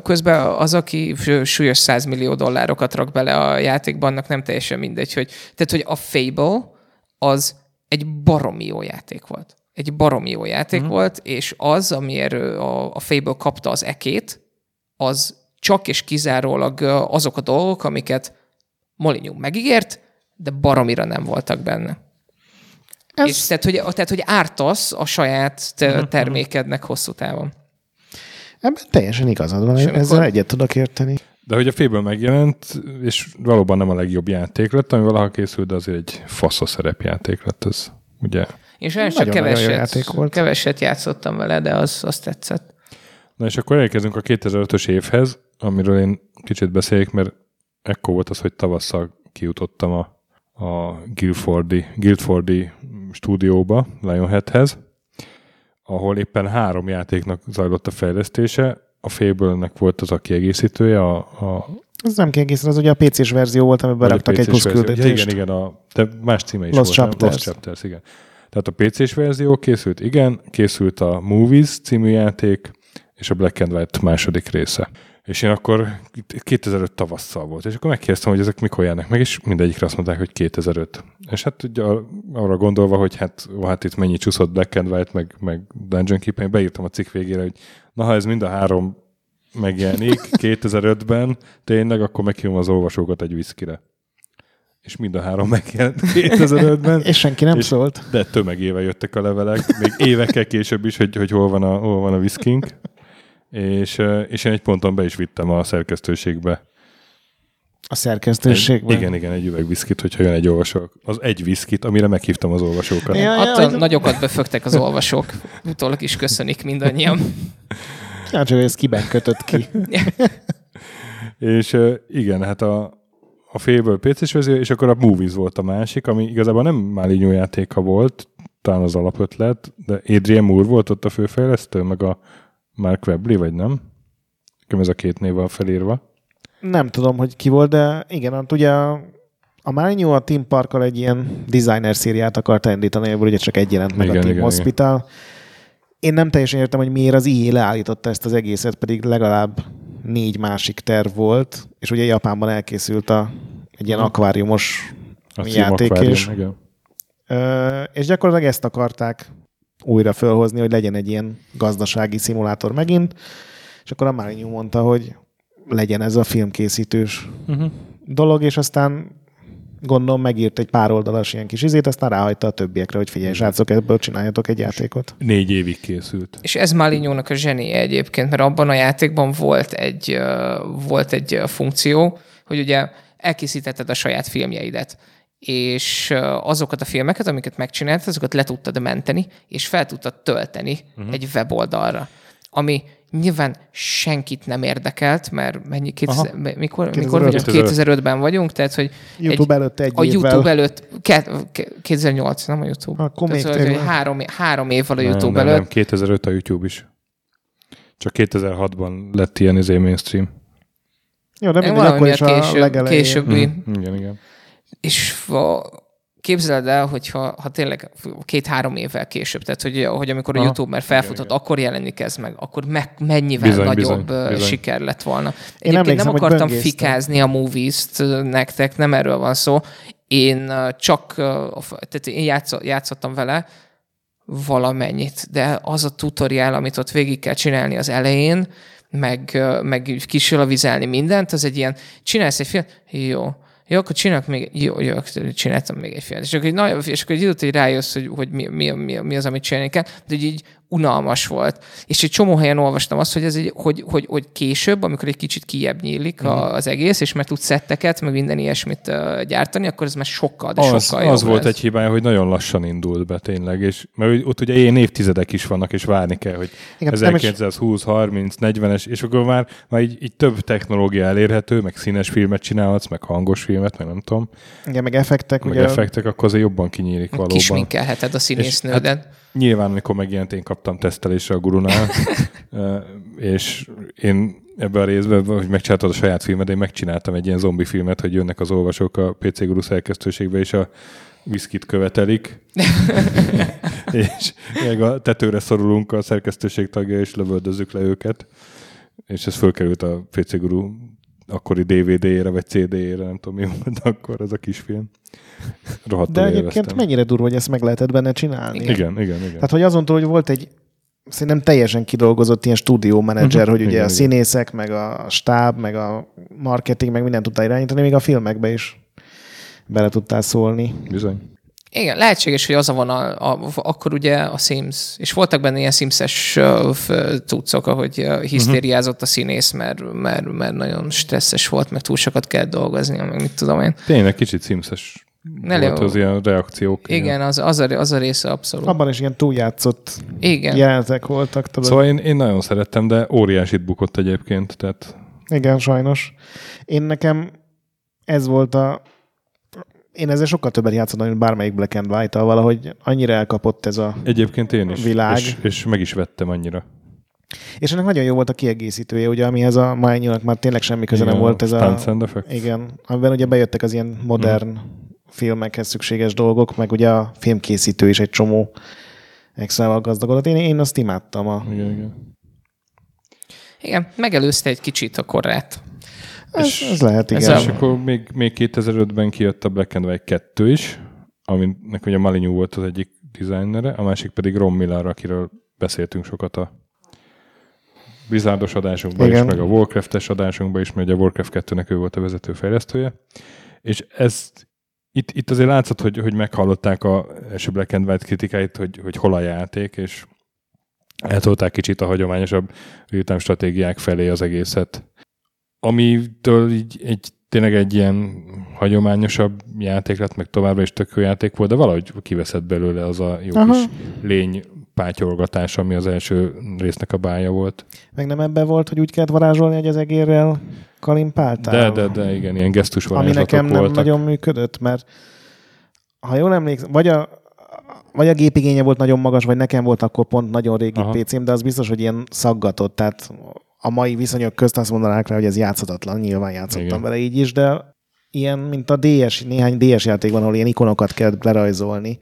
közben az, aki súlyos 100 millió dollárokat rak bele a játékban, annak nem teljesen mindegy, hogy, tehát, hogy a Fable az egy baromi jó játék volt. Egy baromi jó játék mm. volt, és az, amiért a, a Fable kapta az ekét, az csak és kizárólag azok a dolgok, amiket Molyneux megígért, de baromira nem voltak benne. Ez- És tehát, hogy, tehát, hogy ártasz a saját te- termékednek hosszú távon. Ebben teljesen igazad van, És amikor- ezzel egyet tudok érteni. De hogy a Fable megjelent, és valóban nem a legjobb játék lett, ami valaha készült, de azért egy faszos szerepjáték lett ez, ugye? Én sajnos csak keveset, játék volt. keveset játszottam vele, de az, az tetszett. Na és akkor elkezdünk a 2005-ös évhez, amiről én kicsit beszéljek, mert ekkor volt az, hogy tavasszal kijutottam a, a Guildfordi, Guildfordi stúdióba, Lionheadhez, ahol éppen három játéknak zajlott a fejlesztése. A Fable-nek volt az a kiegészítője, a, a Ez nem kiegészítő, az ugye a PC-s verzió volt, amiben raktak egy plusz verzió. Ja, küldetést. igen, igen, a, de más címe is Lost volt. Chapters. Lost Chapters, igen. Tehát a PC-s verzió készült, igen, készült a Movies című játék, és a Black and White második része. És én akkor 2005 tavasszal volt, és akkor megkérdeztem, hogy ezek mikor járnak meg, és mindegyikre azt mondták, hogy 2005. És hát ugye arra gondolva, hogy hát, ó, hát itt mennyi csúszott Black and White, meg, meg Dungeon Keeper, én beírtam a cikk végére, hogy na ha ez mind a három megjelenik 2005-ben, tényleg, akkor meghívom az olvasókat egy viszkire. És mind a három megjelent 2005-ben. És senki nem És- szólt. De tömegével jöttek a levelek, még évekkel később is, hogy, hogy hol van a, hol van a viszkink. És, és én egy ponton be is vittem a szerkesztőségbe. A szerkesztőségben. Egy, igen, igen, egy üveg viszkit, hogyha jön egy olvasó. Az egy viszkit, amire meghívtam az olvasókat. Ja, ja, Attól hogy- nagyokat befögtek az olvasók. Utólag is köszönik mindannyian. Ja, csak hogy ez kiben kötött ki. És igen, hát a, a Fable PC-s és akkor a Movies volt a másik, ami igazából nem Málinyó játéka volt, talán az alapötlet, de Adrian Moore volt ott a főfejlesztő, meg a Mark Webley, vagy nem? Nekem ez a két név van felírva. Nem tudom, hogy ki volt, de igen, hát ugye a, Marinho a Team Parkkal egy ilyen designer szériát akart indítani, ebből ugye csak egy jelent meg Igen, a Team igen, Hospital. Én nem teljesen értem, hogy miért az EA leállította ezt az egészet, pedig legalább négy másik terv volt, és ugye Japánban elkészült a, egy ilyen akváriumos A játék, és, igen. és gyakorlatilag ezt akarták újra fölhozni, hogy legyen egy ilyen gazdasági szimulátor megint, és akkor a Marinho mondta, hogy legyen ez a filmkészítős Uh-huh. dolog, és aztán gondolom megírt egy pár oldalas ilyen kis izét, aztán ráhagyta a többiekre, hogy figyelj, srácok, ebből csináljatok egy játékot. Négy évig készült. És ez Malinyónak a zsenie egyébként, mert abban a játékban volt egy, volt egy funkció, hogy ugye elkészítetted a saját filmjeidet, és azokat a filmeket, amiket megcsináltad, azokat le tudtad menteni, és fel tudtad tölteni uh-huh. egy weboldalra, ami nyilván senkit nem érdekelt, mert mennyi, 2000, Aha. mikor, mikor 2005. vagyunk? 2005-ben vagyunk, tehát hogy YouTube előtt egy a évvel. YouTube előtt, ke- ke- 2008, nem a YouTube. Akkor még Tehát, hogy három, három évvel a Nem, YouTube nem, előtt. nem, 2005 a YouTube is. Csak 2006-ban lett ilyen izé mainstream. Jó, de Nem, mindegy, akkor is a később, legelején. későbbi. Mm, igen, igen. És fa, képzeld el, hogyha ha tényleg két-három évvel később, tehát hogy, hogy amikor a Aha. YouTube már felfutott, Igen, akkor jelenik ez meg, akkor meg, mennyivel Bizony, nagyobb bizony, bizony, siker lett volna. Egyébként emlékszem, nem hogy akartam fikázni a movies-t ö, nektek, nem erről van szó. Én csak, a tehát én játsz, játszottam vele valamennyit, de az a tutoriál, amit ott végig kell csinálni az elején, meg, meg kisilavizálni mindent, az egy ilyen, csinálsz egy film, jó, jó, akkor csinálok még, jó, jó, akkor csináltam még egy filmet. És akkor, na, és akkor egy időt, hogy rájössz, hogy, hogy mi, mi, mi, mi, az, amit csinálni kell, de így unalmas volt. És egy csomó helyen olvastam azt, hogy, ez egy, hogy, hogy, hogy később, amikor egy kicsit kijebb nyílik a, az egész, és már tudsz szetteket, meg minden ilyesmit uh, gyártani, akkor ez már sokkal, de Az, sokkal jobb az volt lesz. egy hibája, hogy nagyon lassan indult be tényleg, és mert ott ugye ilyen évtizedek is vannak, és várni kell, hogy Igen, nem is- 1920, 30, 40-es, és akkor már, már így, így több technológia elérhető, meg színes filmet csinálhatsz, meg hangos filmet, meg nem tudom, Igen, meg effektek, meg ugye effektek, akkor azért jobban kinyílik valóban. Kisminkelheted a színésznődet. hát Nyilván, amikor megjelent, én kaptam tesztelésre a gurunál, és én ebben a részben, hogy megcsináltad a saját filmet, én megcsináltam egy ilyen zombi filmet, hogy jönnek az olvasók a PC Guru szerkesztőségbe, és a viszkit követelik, és még a tetőre szorulunk a szerkesztőség tagja, és lövöldözzük le őket, és ez fölkerült a PC Guru akkori DVD-ére, vagy CD-ére, nem tudom mi volt akkor az a kisfilm. Rohadtul De egyébként élveztem. mennyire durva, hogy ezt meg lehetett benne csinálni. Igen, igen, igen. igen. Tehát, hogy azon túl, hogy volt egy szerintem teljesen kidolgozott ilyen stúdiómenedzser, Mhm. hogy ugye Igen, a igen. színészek, meg a stáb, meg a marketing, meg mindent tudta irányítani, még a filmekbe is bele tudtál szólni. Bizony. Igen, lehetséges, hogy az a vonal, a, akkor ugye a Sims, és voltak benne ilyen Sims-es cuccok, ahogy ö, hisztériázott a színész, mert, mert, mert nagyon stresszes volt, meg túl sokat kell dolgozni, meg mit tudom én. Tényleg kicsit szimszes Ne volt az ilyen reakciók. Igen, az, az, a, az a része abszolút. Abban is ilyen túljátszott Igen. jelenetek voltak, tudod. Szóval én, én nagyon szerettem, de óriásit bukott egyébként, tehát Igen, sajnos. Én nekem ez volt a... Én ezzel sokkal többet játszottam, mint bármelyik Black and White-tal, valahogy annyira elkapott ez a... egyébként én is. Világ. És, és meg is vettem annyira. És ennek nagyon jó volt a kiegészítője, ugye, amihez a Mányúnak már tényleg semmi köze nem volt ez a... Igen, amiben ugye bejöttek az ilyen modern Mhm. filmekhez szükséges dolgok, meg ugye a filmkészítő is egy csomó extrával gazdagodott. Én, én azt imádtam. A... Igen, igen. Igen, megelőzte egy kicsit a korát. Ez, ez lehet, ez igen. a- És akkor még, még 2005-ben kijött a Black and White 2 is, aminek ugye Malinyú volt az egyik designere, a másik pedig Ron Miller, akiről beszéltünk sokat a Blizzardos adásunkban is, Igen. meg a Warcraft-es adásunkban is, mert ugye a Warcraft 2-nek ő volt a vezető fejlesztője. És ezt itt, itt azért látszott, hogy, hogy meghallották a első Black and White kritikáit, hogy, hogy hol a játék, és eltolták kicsit a hagyományosabb real stratégiák felé az egészet. Amitől így egy, tényleg egy ilyen hagyományosabb játék lett, meg továbbra is tök jó játék volt, de valahogy kiveszett belőle az a jó Aha. kis lény pátyolgatás, ami az első résznek a bája volt. Meg nem ebben volt, hogy úgy kellett varázsolni, hogy az egérrel kalimpáltál? De, de, de igen, ilyen gesztus Ami nekem nem voltak. nagyon működött, mert ha jól emlékszem, vagy a, vagy a gépigénye volt nagyon magas, vagy nekem volt akkor pont nagyon régi Aha. PC-m, de az biztos, hogy ilyen szaggatott, tehát a mai viszonyok közt azt mondanák rá, hogy ez játszhatatlan, nyilván játszottam Igen. vele így is, de ilyen, mint a DS, néhány DS játék van, ahol ilyen ikonokat kellett lerajzolni.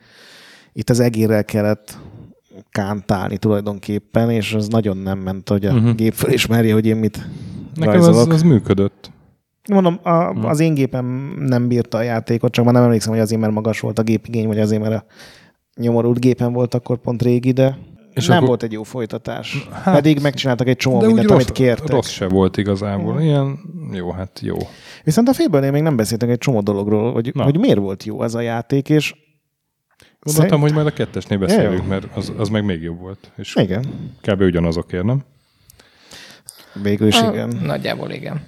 Itt az egérrel kellett kántálni tulajdonképpen, és az nagyon nem ment, hogy a Mhm. uh-huh. gép felismerje, hogy én mit Nekem az, rajzolok. az működött. Mondom, a, Hm. az én gépem nem bírta a játékot, csak már nem emlékszem, hogy azért, mert magas volt a gépigény, vagy azért, mert a nyomorult gépen volt akkor pont régi, de És nem akkor- volt egy jó folytatás. Hát, Pedig megcsináltak egy csomó De úgy mindent, rossz, amit kértek. rossz se volt igazából. Ilyen, jó, hát jó. Viszont a félből még nem beszéltünk egy csomó dologról, hogy, Na. hogy miért volt jó ez a játék, és Gondoltam, Szerint- hogy majd a kettesnél beszélünk, mert az, az meg még jobb volt. És igen, kb. ugyanazokért, nem? végül is Ah, igen. Nagyjából igen.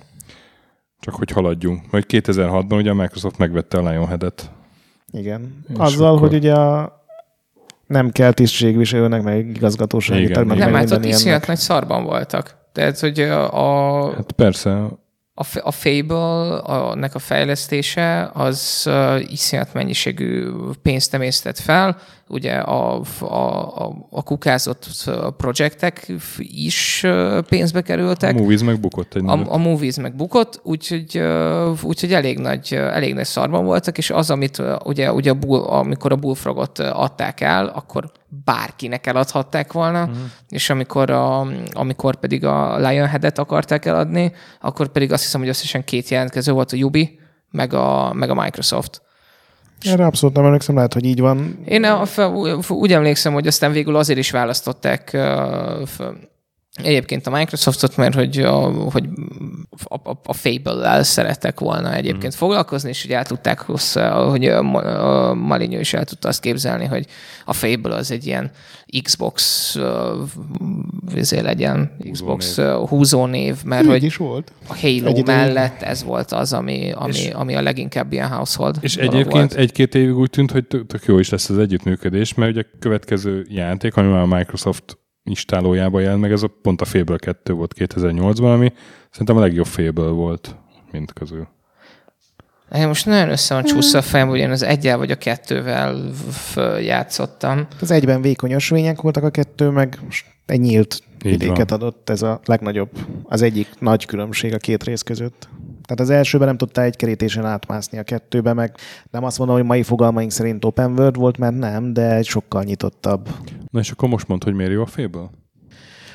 Csak hogy haladjunk. Majd 2006-ban ugye a Microsoft megvette a Lionhead-et. Igen. És Azzal, akkor- hogy ugye a nem kell tisztségviselőnek, meg igen. Nem, meg hát ott iszonyat ilyennek. nagy szarban voltak. Tehát, hogy a, a, Hát persze, a, a Fable, a, nek a fejlesztése, az uh, iszonyat mennyiségű pénzt emésztett fel. Ugye a, a, a, a kukázott projektek is pénzbe a kerültek. Movies megbukott egy A, a Movies meg bukott, úgyhogy, úgyhogy elég, nagy, elég nagy szarban voltak, és az, amit ugye, ugye a bull, amikor a Bullfrogot adták el, akkor bárkinek eladhatták volna, uh-huh. és amikor, a, amikor pedig a Lionhead-et akarták eladni, akkor pedig azt hiszem, hogy összesen két jelentkező volt, a Ubi, meg a, meg a Microsoft. Erre abszolút nem emlékszem, lehet, hogy így van. Én a, úgy emlékszem, hogy aztán végül azért is választották egyébként a Microsoftot, mert hogy a, hogy a, a, a Fable-lel szerettek volna egyébként mm. foglalkozni, és hogy el tudták hozzá, hogy a, a Malinyó is el tudta azt képzelni, hogy a Fable az egy ilyen Xbox vizé legyen, Xbox uh, húzónév, mert Így hogy is volt. a Halo Egy mellett ez volt az, ami, ami, És- ami a leginkább ilyen household És egyébként volt. egy-két évig úgy tűnt, hogy tök tök jó is lesz az együttműködés, mert ugye a következő játék, ami már a Microsoft installójában jelent meg, ez a pont a Fable 2 volt 2008-ban, ami szerintem a legjobb Fable volt mind közül. Én most nagyon össze van csúszva a fejem, hogy én az egyel vagy a kettővel játszottam. Az egyben vékony ösvények voltak a kettő, meg egy nyílt vidéket adott. Ez a legnagyobb, az egyik nagy különbség a két rész között. Tehát az elsőben nem tudtál egy kerítésen átmászni, a kettőben meg nem azt mondom, hogy mai fogalmaink szerint open world volt, mert nem, de egy sokkal nyitottabb. Na és akkor most mondd, hogy miért jó a Fable?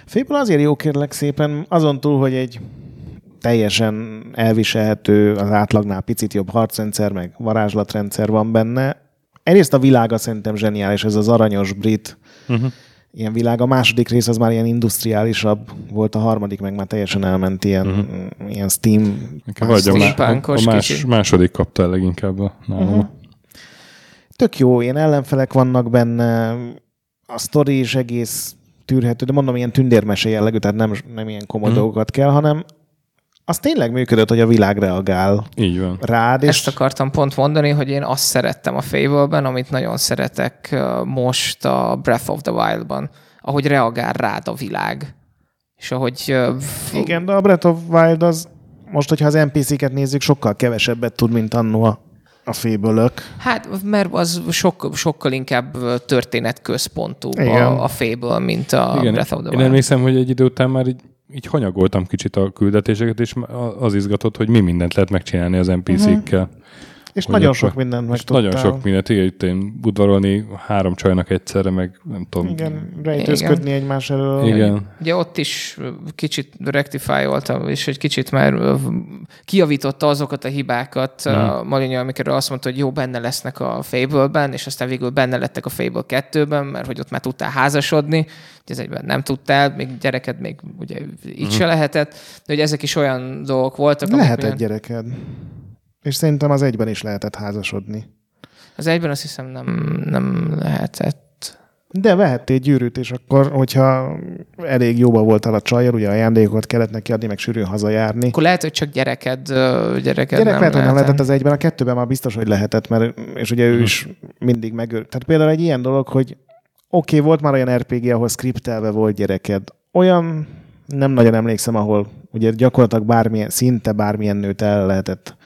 Fable azért jó kérlek szépen, azon túl, hogy egy teljesen elviselhető, az átlagnál picit jobb harcrendszer, meg varázslatrendszer van benne. Egyrészt a világa szerintem zseniális, ez az aranyos brit Uh-huh. Ilyen világ. A második rész az már ilyen industriálisabb volt, a harmadik meg már teljesen elment ilyen, uh-huh. ilyen Steam. Vagy a, má- a, a más, második kapta el leginkább a nálam. Uh-huh. Tök jó, ilyen ellenfelek vannak benne, a sztori is egész tűrhető, de mondom, ilyen tündérmese jellegű, tehát nem, nem ilyen komoly uh-huh. dolgokat kell, hanem az tényleg működött, hogy a világ reagál Így van. rád, és Ezt akartam pont mondani, hogy én azt szerettem a Fable-ben, amit nagyon szeretek most a Breath of the Wild-ban, ahogy reagál rád a világ. És ahogy... igen, de a Breath of Wild az most, hogyha az NPC-ket nézzük, sokkal kevesebbet tud, mint annó a, a fébölök. Hát, mert az sok, sokkal inkább történetközpontú Igen. a, a Fable, mint a Igen, Breath of the én Wild. emlékszem, hogy egy idő után már így, így hanyagoltam kicsit a küldetéseket, és az izgatott, hogy mi mindent lehet megcsinálni az NPC-kkel. És Hogy nagyon akkor- sok mindent meg És nagyon sok mindent, igen, itt én udvarolni három csajnak egyszerre, meg nem tudom. Igen, rejtőzködni egymás elől. Igen. Ugye ott is kicsit rectify-oltam, és egy kicsit már ö, kijavította azokat a hibákat, Mhm. uh Malinya, amikről azt mondta, hogy jó, benne lesznek a Fable-ben, és aztán végül benne lettek a Fable 2-ben, mert hogy ott már tudtál házasodni, ez egyben nem tudtál, még gyereked még ugye így Mhm. se lehetett, de hogy ezek is olyan dolgok voltak, Lehet egy gyereked. És szerintem az egyben is lehetett házasodni. az egyben azt hiszem nem, nem lehetett. De vehettél gyűrűt, és akkor, hogyha elég jóba voltál a csajjal, ugye ajándékokat kellett neki adni, meg sűrűn hazajárni. Akkor lehet, hogy csak gyereked, gyereked Gyerek nem lehet, hogy nem lehetett. lehetett az egyben, a kettőben már biztos, hogy lehetett, mert és ugye ő is mindig megőr. Tehát például egy ilyen dolog, hogy oké, okay, volt már olyan RPG, ahol skriptelve volt gyereked. Olyan nem nagyon emlékszem, ahol ugye gyakorlatilag bármilyen, szinte bármilyen nőt el lehetett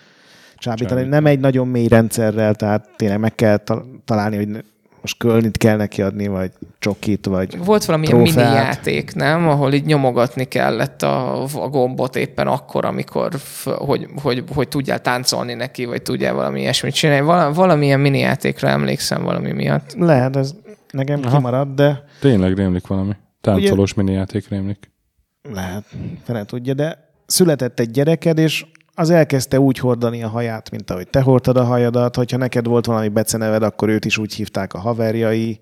csábítani. Csábítani. Nem egy nagyon mély rendszerrel, tehát tényleg meg kell ta- találni, hogy most kölnit kell neki adni, vagy csokit, vagy Volt valamilyen mini trófeát. játék, nem? Ahol így nyomogatni kellett a, a gombot éppen akkor, amikor, f- hogy, hogy, hogy tudjál táncolni neki, vagy tudjál valami ilyesmit csinálni. Val, valamilyen mini játékra emlékszem valami miatt. lehet, ez nekem Aha. kimarad, de Tényleg rémlik valami. Táncolós mini játék rémlik. Lehet, fene tudja, de született egy gyereked, és az elkezdte úgy hordani a haját, mint ahogy te hordtad a hajadat, hogyha neked volt valami beceneved, akkor őt is úgy hívták a haverjai.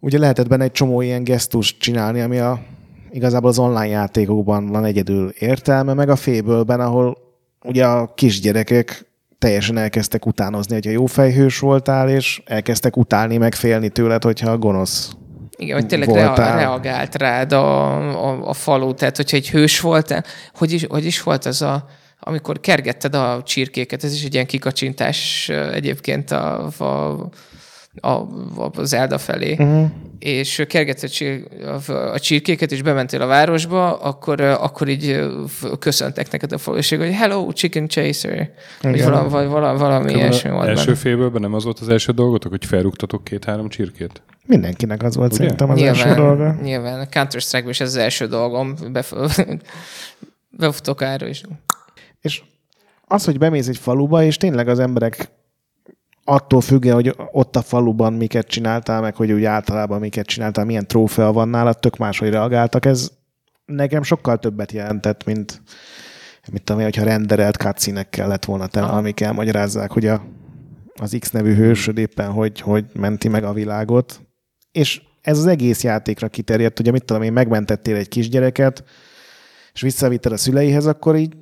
Ugye lehetett benne egy csomó ilyen gesztust csinálni, ami a, igazából az online játékokban van egyedül értelme, meg a fébölben, ahol ugye a kisgyerekek teljesen elkezdtek utánozni, hogyha jó fejhős voltál, és elkezdtek utálni, meg félni tőled, hogyha gonosz Igen, hogy tényleg Voltál. reagált rád a, a, a falu, tehát hogyha egy hős voltál, hogy is, hogy is volt ez a, amikor kergetted a csirkéket, ez is egy ilyen kikacsintás egyébként a, a, a, a, az Elda felé. Uh-huh. és kergetett a csirkéket, és bementél a városba, akkor, akkor így köszöntek neked a faluség, hogy hello, chicken chaser, vagy valami, vagy valami, valami ilyesmi volt Első félből nem az volt az első dolgotok, hogy felrúgtatok két-három csirkét? Mindenkinek az volt Ugye? szerintem az nyilván, első dolga. Nyilván, a Counter-Strike-ban is ez az első dolgom, bef- befutok ára, és És az, hogy bemész egy faluba, és tényleg az emberek attól függően, hogy ott a faluban miket csináltál, meg hogy úgy általában miket csináltál, milyen trófea van nálad, tök máshogy reagáltak. Ez nekem sokkal többet jelentett, mint mit tudom én, hogyha renderelt cutscene kellett volna tele, amik elmagyarázzák, hogy a, az X nevű hősöd éppen hogy, hogy menti meg a világot. És ez az egész játékra kiterjedt, ugye mit tudom én, megmentettél egy kisgyereket, és visszavitted a szüleihez, akkor így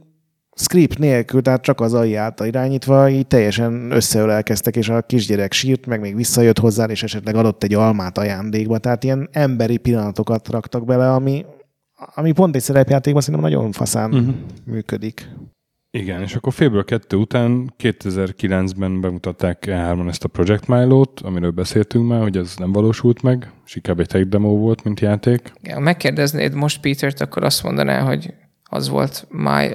script nélkül, tehát csak az AI által irányítva, így teljesen összeölelkeztek, és a kisgyerek sírt, meg még visszajött hozzá, és esetleg adott egy almát ajándékba. Tehát ilyen emberi pillanatokat raktak bele, ami, ami pont egy szerepjátékban szerintem nagyon faszán uh-huh. működik. Igen, és akkor félből kettő után 2009-ben bemutatták E3-on ezt a Project Milo-t, amiről beszéltünk már, hogy ez nem valósult meg, és inkább egy tech demo volt, mint játék. Ja, ha megkérdeznéd most Petert, akkor azt mondaná, hogy az volt My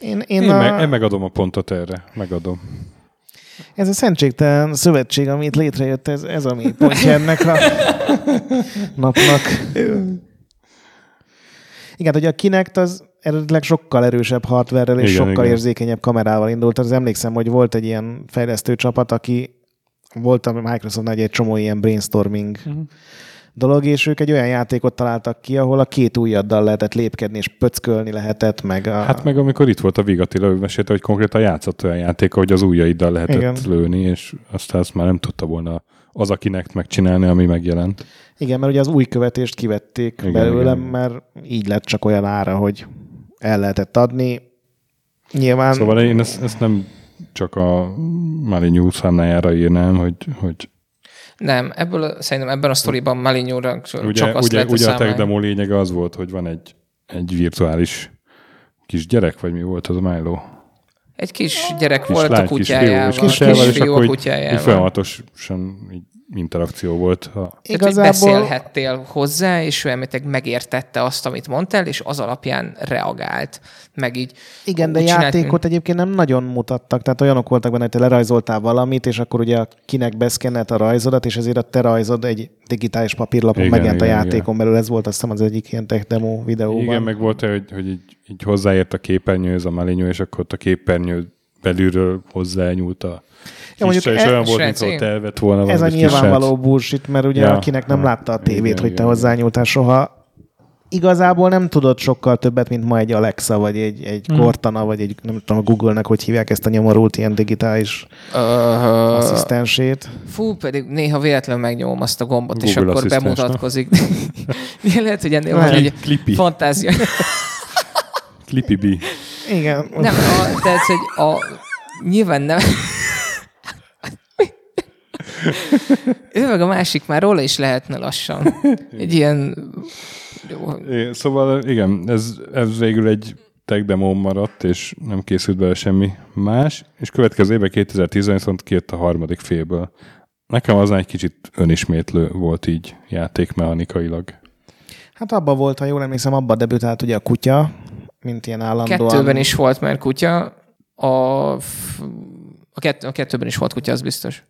Én, én, Én, a, meg, én megadom a pontot erre, megadom. Ez a szentségtelen szövetség, amit létrejött, ez, ez a mi pontja ennek a napnak. Igen, hogy a Kinect az eredetileg sokkal erősebb hardware és Igen, sokkal igen. érzékenyebb kamerával indult. Az emlékszem, hogy volt egy ilyen fejlesztő csapat, aki volt a Microsoftnál egy csomó ilyen brainstorming uh-huh. Dolog, és ők egy olyan játékot találtak ki, ahol a két ujjaddal lehetett lépkedni, és pöckölni lehetett, meg a... Hát meg amikor itt volt a Vigatila, ő mesélte, hogy konkrétan játszott olyan játék, hogy az ujjaiddal lehetett Igen. Lőni, és aztán azt már nem tudta volna az, akinek megcsinálni, ami megjelent. Igen, mert ugye az új követést kivették igen, belőlem, igen. mert így lett csak olyan ára, hogy el lehetett adni. Nyilván... Szóval én ezt, ezt nem csak a Mali News számlájára írnám, hogy, hogy Nem, ebből szerintem ebben a sztoriban Malinyóra ugye, csak azt ugye, ugye a tech demo lényege az volt, hogy van egy, egy virtuális kis gyerek, vagy mi volt az a Milo? Egy kis gyerek Kis volt lány, a kis kutyájával. fiú, és Kis, kutyával, és fiú akkor a így, így kutyájával. folyamatosan így interakció volt. A, hogy Igazából- beszélhettél hozzá, és ő elméletek megértette azt, amit mondtál, és az alapján reagált. Meg így Igen, de csinált, játékot egyébként nem nagyon mutattak, tehát olyanok voltak benne, hogy te lerajzoltál valamit, és akkor ugye kinek beszkennelt a rajzodat, és ezért a te rajzod egy digitális papírlapon Igen, megjelent a igen, játékon belül. Ez volt azt hiszem az egyik ilyen tech demo videóban. igen, meg volt hogy, hogy így, így hozzáért a képernyőhöz a Malinyó, és akkor ott a képernyő belülről hozzányúlt a Ja, mondjuk és e- olyan volt, mintha elvett volna Ez a nyilvánvaló bullshit, mert ugye Ja, akinek nem ja. látta a tévét, Igen, hogy te hozzányúltál soha, igazából nem tudod sokkal többet, mint ma egy Alexa, vagy egy, egy Hmm. Cortana, vagy egy, nem tudom, a Google-nek, hogy hívják ezt a nyomorult ilyen digitális uh, asszisztensét. Fú, pedig néha véletlenül megnyomom azt a gombot, és Google akkor asszisztens, bemutatkozik. Lehet, hogy ennél van egy fantázia. Clippy B. Igen. Nem, a, tehát, hogy a, nyilván nem. ő meg a másik már róla is lehetne lassan. Egy ilyen... É, Szóval igen, ez, ez végül egy tech demo maradt, és nem készült bele semmi más, és következő évben 2010 viszont kijött a harmadik félből. Nekem az egy kicsit önismétlő volt így játékmechanikailag. Hát abban volt, ha jól emlékszem, abban debütált ugye a kutya, mint ilyen állandóan. Kettőben is volt már kutya. A, a, kett, a kettőben is volt kutya, az biztos.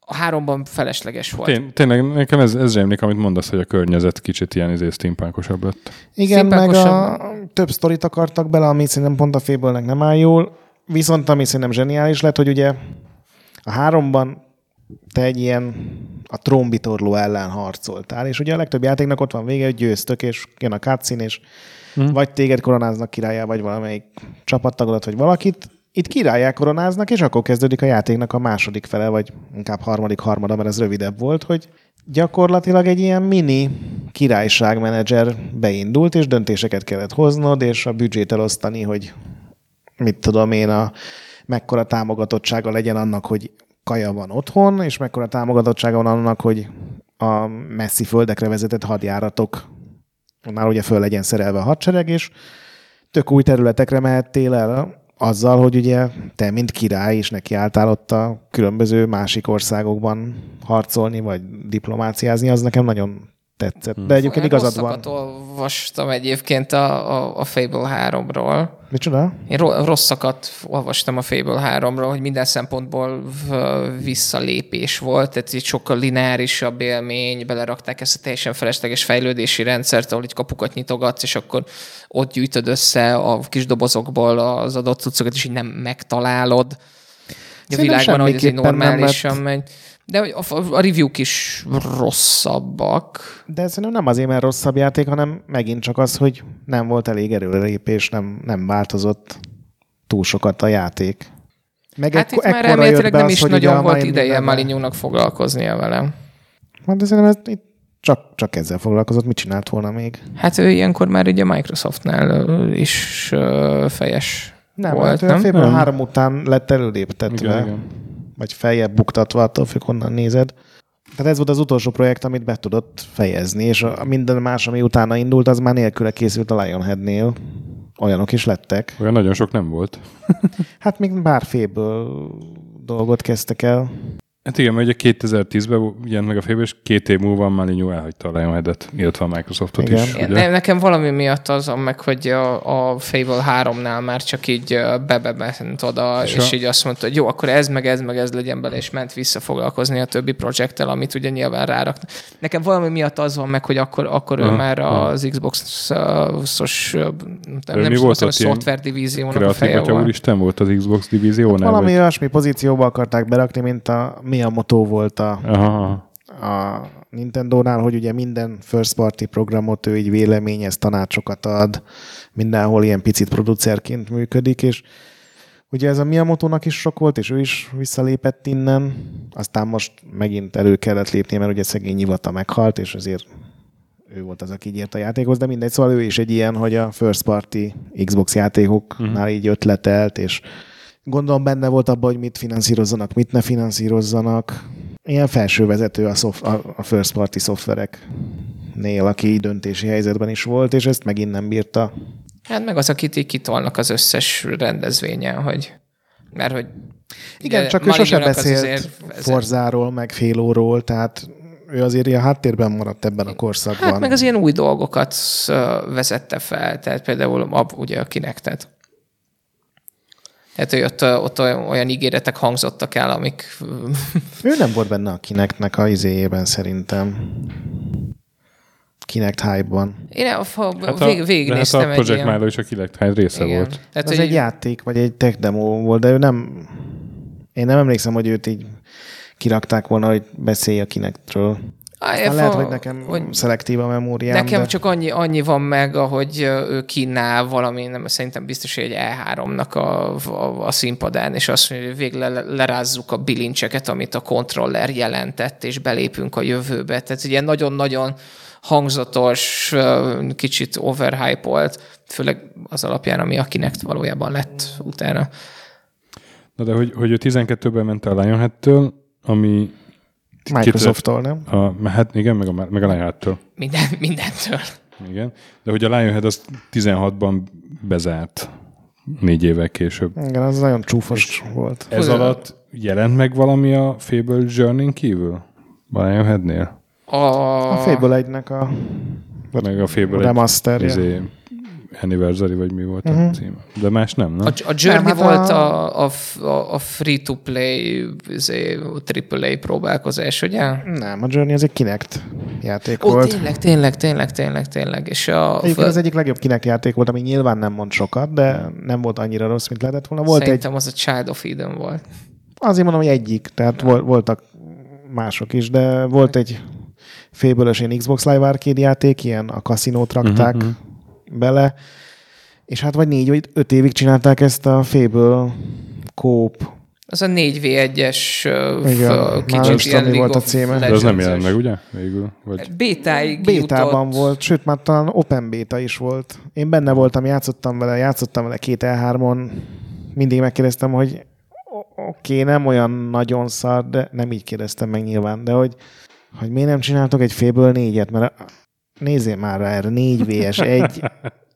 A háromban felesleges volt. Tény, tényleg nekem ez, ez rémlik, amit mondasz, hogy a környezet kicsit ilyen izé steampunkosabb lett. Igen, meg a több sztorit akartak bele, ami szerintem pont a fébölnek nem áll jól. Viszont ami szerintem zseniális lett, hogy ugye a háromban te egy ilyen a trónbitorló ellen harcoltál, és ugye a legtöbb játéknak ott van vége, hogy győztök, és jön a cutscene, és Hm. vagy téged koronáznak királyá, vagy valamelyik csapattagodat, vagy valakit. Itt királyá koronáznak, és akkor kezdődik a játéknak a második fele, vagy inkább harmadik harmada, mert ez rövidebb volt, hogy gyakorlatilag egy ilyen mini királyságmenedzser beindult, és döntéseket kellett hoznod, és a büdzsét elosztani, hogy mit tudom én, a, mekkora támogatottsága legyen annak, hogy kaja van otthon, és mekkora támogatottsága van annak, hogy a messzi földekre vezetett hadjáratok már ugye föl legyen szerelve a hadsereg, és tök új területekre mehettél el. azzal, hogy ugye te, mint király is nekiálltál ott a különböző másik országokban harcolni, vagy diplomáciázni, az nekem nagyon tetszett. De egyébként igazad van. Rosszakat olvastam egyébként a, a, a Fable 3-ról. Micsoda? Én ro- rosszakat olvastam a Fable 3-ról, hogy minden szempontból visszalépés volt, tehát egy sokkal lineárisabb élmény, belerakták ezt a teljesen felesleges fejlődési rendszert, ahol egy kapukat nyitogatsz, és akkor ott gyűjtöd össze a kis dobozokból az adott cuccokat, és így nem megtalálod. A világban, hogy ez egy normálisan megy. De hogy a, a review-k is rosszabbak. De szerintem nem azért, mert rosszabb játék, hanem megint csak az, hogy nem volt elég erőlépés, nem, nem változott túl sokat a játék. Meg Hát itt ekko- már ekkora remélhetőleg nem az, is nagyon a volt ideje Malinyúnak foglalkoznia velem. Hát de szerintem ez itt csak, csak ezzel foglalkozott, mit csinált volna még? Hát ő ilyenkor már ugye Microsoftnál ö, is fejes Nem, volt, hát nem? a Fable Nem. 3 után lett előléptetve, Igen, igen. Vagy feljebb buktatva, attól függ, honnan nézed. Tehát ez volt az utolsó projekt, amit be tudott fejezni, és a minden más, ami utána indult, az már nélküle készült a Lionheadnél. Olyanok is lettek. Olyan nagyon sok nem volt. Hát még bár féből dolgot kezdtek el. Hát igen, mert ugye 2010-ben jelent meg a félbe, és két év múlva Malinyú elhagyta a Lionhead-et, illetve a Microsoftot Igen. is. Igen, Ugye? ne, nekem valami miatt azon meg, hogy a, a Fable 3-nál már csak így bebement oda, és, És a- így azt mondta, hogy jó, akkor ez, meg ez, meg ez legyen bele, és ment vissza foglalkozni a többi projekttel, amit ugye nyilván rárak. Nekem valami miatt az van meg, hogy akkor, akkor ő Aha, már aha. az Xbox-os, nem, Ő nem volt tudom, a szoftver divíziónak a feje volt. úristen volt az Xbox divíziónál? Valami vagy? olyasmi pozícióba akarták berakni, mint a Miyamoto volt a, Aha, a Nintendo-nál, hogy ugye minden first party programot ő így véleményez, tanácsokat ad, mindenhol ilyen picit producerként működik, és ugye ez a Miyamoto-nak is sok volt, és ő is visszalépett innen, aztán most megint elő kellett lépnie, mert ugye szegény Nyivata meghalt, és azért ő volt az, aki így ért a játékhoz, de mindegy, szóval ő is egy ilyen, hogy a first party Xbox játékoknál uh-huh. így ötletelt, és gondolom benne volt abban, hogy mit finanszírozzanak, mit ne finanszírozzanak. Ilyen felső vezető a, szof- a, first party szoftvereknél, aki így döntési helyzetben is volt, és ezt megint nem bírta. Hát meg az, akit így kitolnak az összes rendezvényen, hogy mert hogy Igen, csak ő sosem beszélt azért- Forzáról, meg Félóról, tehát ő azért ilyen háttérben maradt ebben a korszakban. Hát meg az ilyen új dolgokat vezette fel, tehát például a, ugye a kinektet. Tehát, hogy ott, ott olyan, ígéretek hangzottak el, amik... Ő nem volt benne a Kinectnek a izéjében szerintem. Kinect hype-ban. Én a, a, Hát a, vég, végignéztem hát a egy Project. Milo is a Kilect része Igen. volt. Tehát, Ez egy játék, vagy egy tech demo volt, de ő nem... Én nem emlékszem, hogy őt így kirakták volna, hogy beszélj a Kinectről. Aztán lehet, hogy nekem hogy szelektív a memóriám, Nekem de... csak annyi, annyi van meg, ahogy ő kínál valami, nem, szerintem biztos, hogy egy E3-nak a, a, a színpadán, és azt mondja, hogy végre le- lerázzuk a bilincseket, amit a kontroller jelentett, és belépünk a jövőbe. Tehát ugye nagyon-nagyon hangzatos, kicsit overhype-olt, főleg az alapján, ami a Kinect valójában lett utána. Na de hogy, hogy ő 12-ben ment a Lionhead-től, ami... Microsofttól, nem? A, hát igen, meg a, meg a Lionhead-től. Minden, mindentől. Igen. De hogy a Lionhead az 16-ban bezárt négy évvel később. Igen, az nagyon csúfos volt. Ez Hogy- alatt jelent meg valami a Fable Journey-n kívül? A Lionheadnél? A, A Fable 1-nek a Meg a Fable egy remasterje. izé, Anniversary, vagy mi volt Mhm. a cím. De más nem, nem? A, a Journey Nem, hát volt a- a, a, a, a free-to-play izé, AAA próbálkozás, ugye? Nem, a Journey az egy Kinect játék Ó, volt. tényleg, tényleg, tényleg, tényleg, tényleg. És a, Egyébként az egyik legjobb Kinect játék volt, ami nyilván nem mond sokat, de nem volt annyira rossz, mint lehetett volna. Volt egy, szerintem az a Child of Eden volt. azért mondom, hogy egyik, tehát vol- voltak mások is, de volt egy fable ilyen Xbox Live Arcade játék, ilyen a kaszinót rakták Mhm, uh-huh. Bele, és hát vagy négy vagy öt évig csinálták ezt a Fable Coop. Az a 4v1-es ö, Igen, kicsit ilyen volt a címe. De az nem jelent meg, ugye? Végül? Vagy... Bétáig Bétában jutott. volt, sőt már talán open beta is volt. Én benne voltam, játszottam vele, játszottam vele két E3-on, mindig megkérdeztem, hogy oké, okay, nem olyan nagyon szar, de nem így kérdeztem meg nyilván, de hogy, hogy miért nem csináltok egy Fable 4-et, mert nézzél már rá erre, 4 vs 1,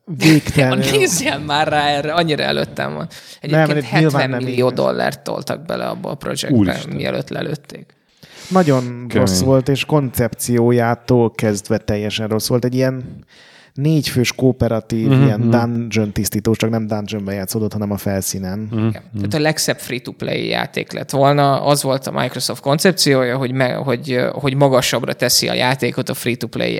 végtelenül... Nézzél már rá erre, annyira előttem van. Nem, Egyébként mert nyilván 70 nem millió így. dollárt toltak bele abba a projektbe, mielőtt lelőtték. Nagyon Kemény. rossz volt, és koncepciójától kezdve teljesen rossz volt. Egy ilyen négyfős kooperatív, Mhm, mm-hmm. ilyen mhm. dungeon tisztítós, csak nem dungeonben játszódott, hanem a felszínen. Mm. Mm. Igen. Tehát a legszebb free-to-play játék lett volna. Az volt a Microsoft koncepciója, hogy, me, hogy, hogy magasabbra teszi a játékot a free-to-play,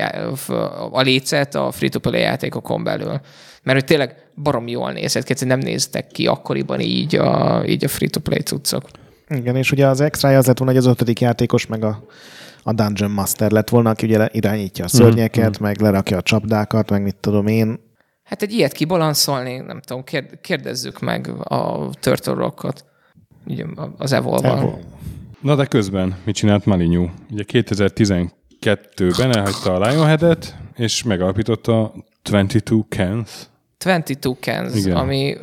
a lécet a free-to-play játékokon belül. Mert hogy tényleg barom jól nézett ki, nem néztek ki akkoriban így a, így a free-to-play cuccok. Igen, és ugye az extra az lett volna, hogy az ötödik játékos meg a, a Dungeon Master lett volna, aki ugye irányítja a szörnyeket, mm. meg lerakja a csapdákat, meg mit tudom én. Hát egy ilyet kibalanszolni, nem tudom, kérd- kérdezzük meg a Turtle Rockot, ugye az Evolve-val. Evo. Na de közben mit csinált Malignu? Ugye 2012-ben elhagyta a Lionhead-et, és megalapította 22 Cans. 22 Cans, Igen. ami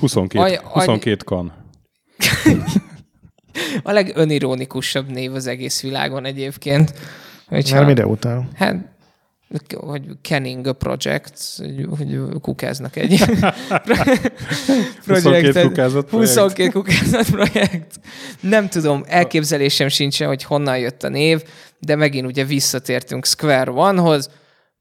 22, Aj- aj- 22 kan. a legönironikusabb név az egész világon egyébként. Hogyha, Mert mire utal? Hát, hogy Canning a Project, hogy, hogy kukáznak egy 22 kukázott projekt. 22 kukázat projekt. Nem tudom, elképzelésem sincsen, hogy honnan jött a név, de megint ugye visszatértünk Square One-hoz,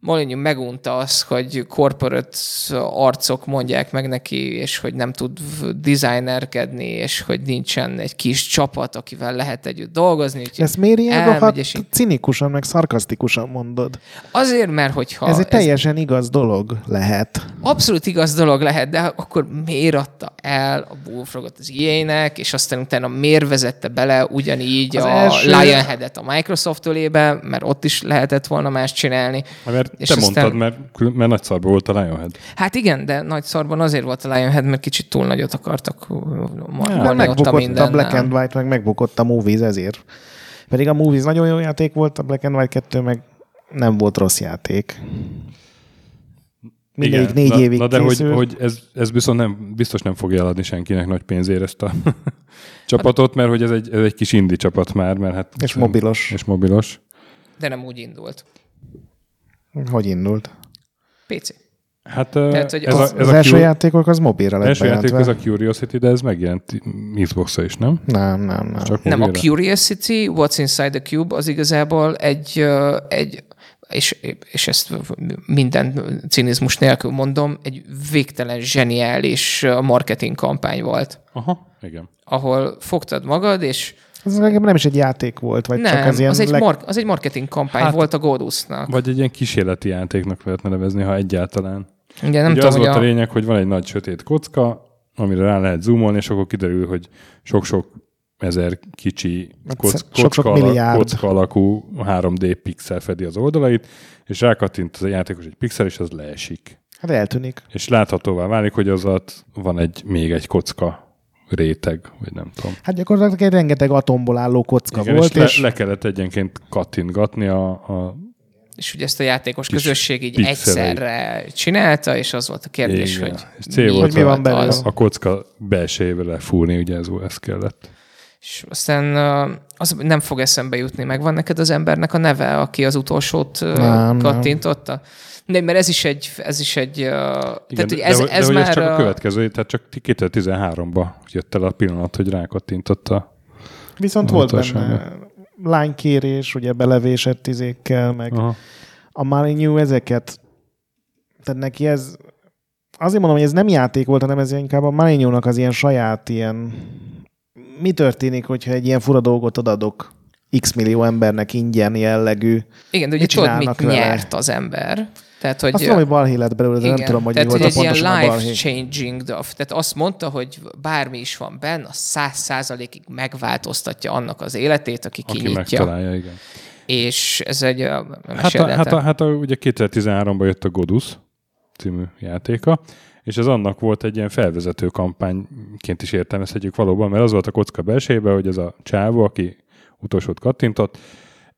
Molyneux megunta azt, hogy corporate arcok mondják meg neki, és hogy nem tud designerkedni, és hogy nincsen egy kis csapat, akivel lehet együtt dolgozni. Ezt miért ilyen elmegy, rohadt és így- cinikusan, meg szarkasztikusan mondod? Azért, mert hogyha... ez egy teljesen igaz dolog lehet. abszolút igaz dolog lehet, de akkor miért adta el a Bullfrogot az EA-nek, és aztán utána miért vezette bele ugyanígy Az a első- Lionhead-et a Microsoft ölébe, mert ott is lehetett volna más csinálni. Mert És te aztán- mondtad, mert, mert nagy szarba volt a Lionhead. Hát igen, de nagy szarban azért volt a Lionhead, mert kicsit túl nagyot akartak Mert ja, ott a megbukott a mindennel. Black and White, meg megbukott a Movies ezért. Pedig a Movies nagyon jó játék volt, a Black and White 2 meg nem volt rossz játék. Mindegyik Igen, négy na, évig Na de hogy, hogy ez, ez viszont nem, biztos nem fogja eladni senkinek nagy pénzért ezt a csapatot, mert hogy ez egy, ez egy kis indi csapat már, mert hát... És mobilos. És mobilos. De nem úgy indult. Hogy indult? PC. Hát Tehát, hogy ez, az- a, ez az a első Cur- játékok az mobilra lett első játék bejelentve. ez a Curiosity, de ez megjelent Xbox-ra is, nem? Nem, nem, nem. Csak Nem, a? Curiosity, What's Inside the Cube az igazából egy, egy és, és ezt minden cinizmus nélkül mondom, egy végtelen zseniális marketing kampány volt, Aha, igen. ahol fogtad magad, és Ez nem is egy játék volt, vagy nem, csak az ilyen az, egy leg... mar- az egy marketing kampány Hát- volt a Godusnak. Vagy egy ilyen kísérleti játéknak lehetne nevezni, ha egyáltalán. Ugye nem Ugye tudom, az hogy volt a... a, lényeg, hogy van egy nagy sötét kocka, amire rá lehet zoomolni, és akkor kiderül, hogy sok-sok ezer kicsi Hát koc, sok-sok kocka, alak, milliárd. kocka alakú 3D pixel fedi az oldalait, és rákattint az a játékos egy pixel, és az leesik. Hát eltűnik. És láthatóvá válik, hogy az alatt van egy, még egy kocka réteg, vagy nem tudom. Hát gyakorlatilag egy rengeteg atomból álló kocka Igen, volt, és, és, le, le kellett egyenként kattintgatni a, a és ugye ezt a játékos közösség így pixelei. egyszerre csinálta, és az volt a kérdés, Igen. hogy És cél volt Hogy mi van belőle. az. a kocka belsejébe lefúrni, ugye ez, ez kellett. És aztán az nem fog eszembe jutni, meg van neked az embernek a neve, aki az utolsót Nem, nem. De mert ez is egy, ez is egy, uh, tehát hogy ez, de, ez de, már ez csak a következő, tehát csak 2013-ban jött el a pillanat, hogy rákattintotta. viszont Az volt benne lánykérés, ugye belevésett izékkel, meg Aha. a Malignu ezeket, tehát neki ez, azért mondom, hogy ez nem játék volt, hanem ez inkább a Malignu-nak az ilyen saját ilyen, mi történik, hogyha egy ilyen fura dolgot odadok x millió embernek ingyen jellegű. igen, de ugye mit tudod, mit csinálnak vele? nyert az ember. Tehát, hogy, Azt tudom, hogy balhé lett belőle, de nem tudom, hogy mi tehát, volt hogy a egy ilyen a life-changing, dolog. tehát azt mondta, hogy bármi is van benne, a száz százalékig megváltoztatja annak az életét, aki, Aki kinyitja. megtalálja, igen. És ez egy... ö, Hát, a, hát, a, hát a, ugye 2013-ban jött a Godus című játéka, és ez annak volt egy ilyen felvezető kampányként is értelmezhetjük valóban, mert az volt a kocka belsejében, hogy ez a csávó, aki utolsót kattintott,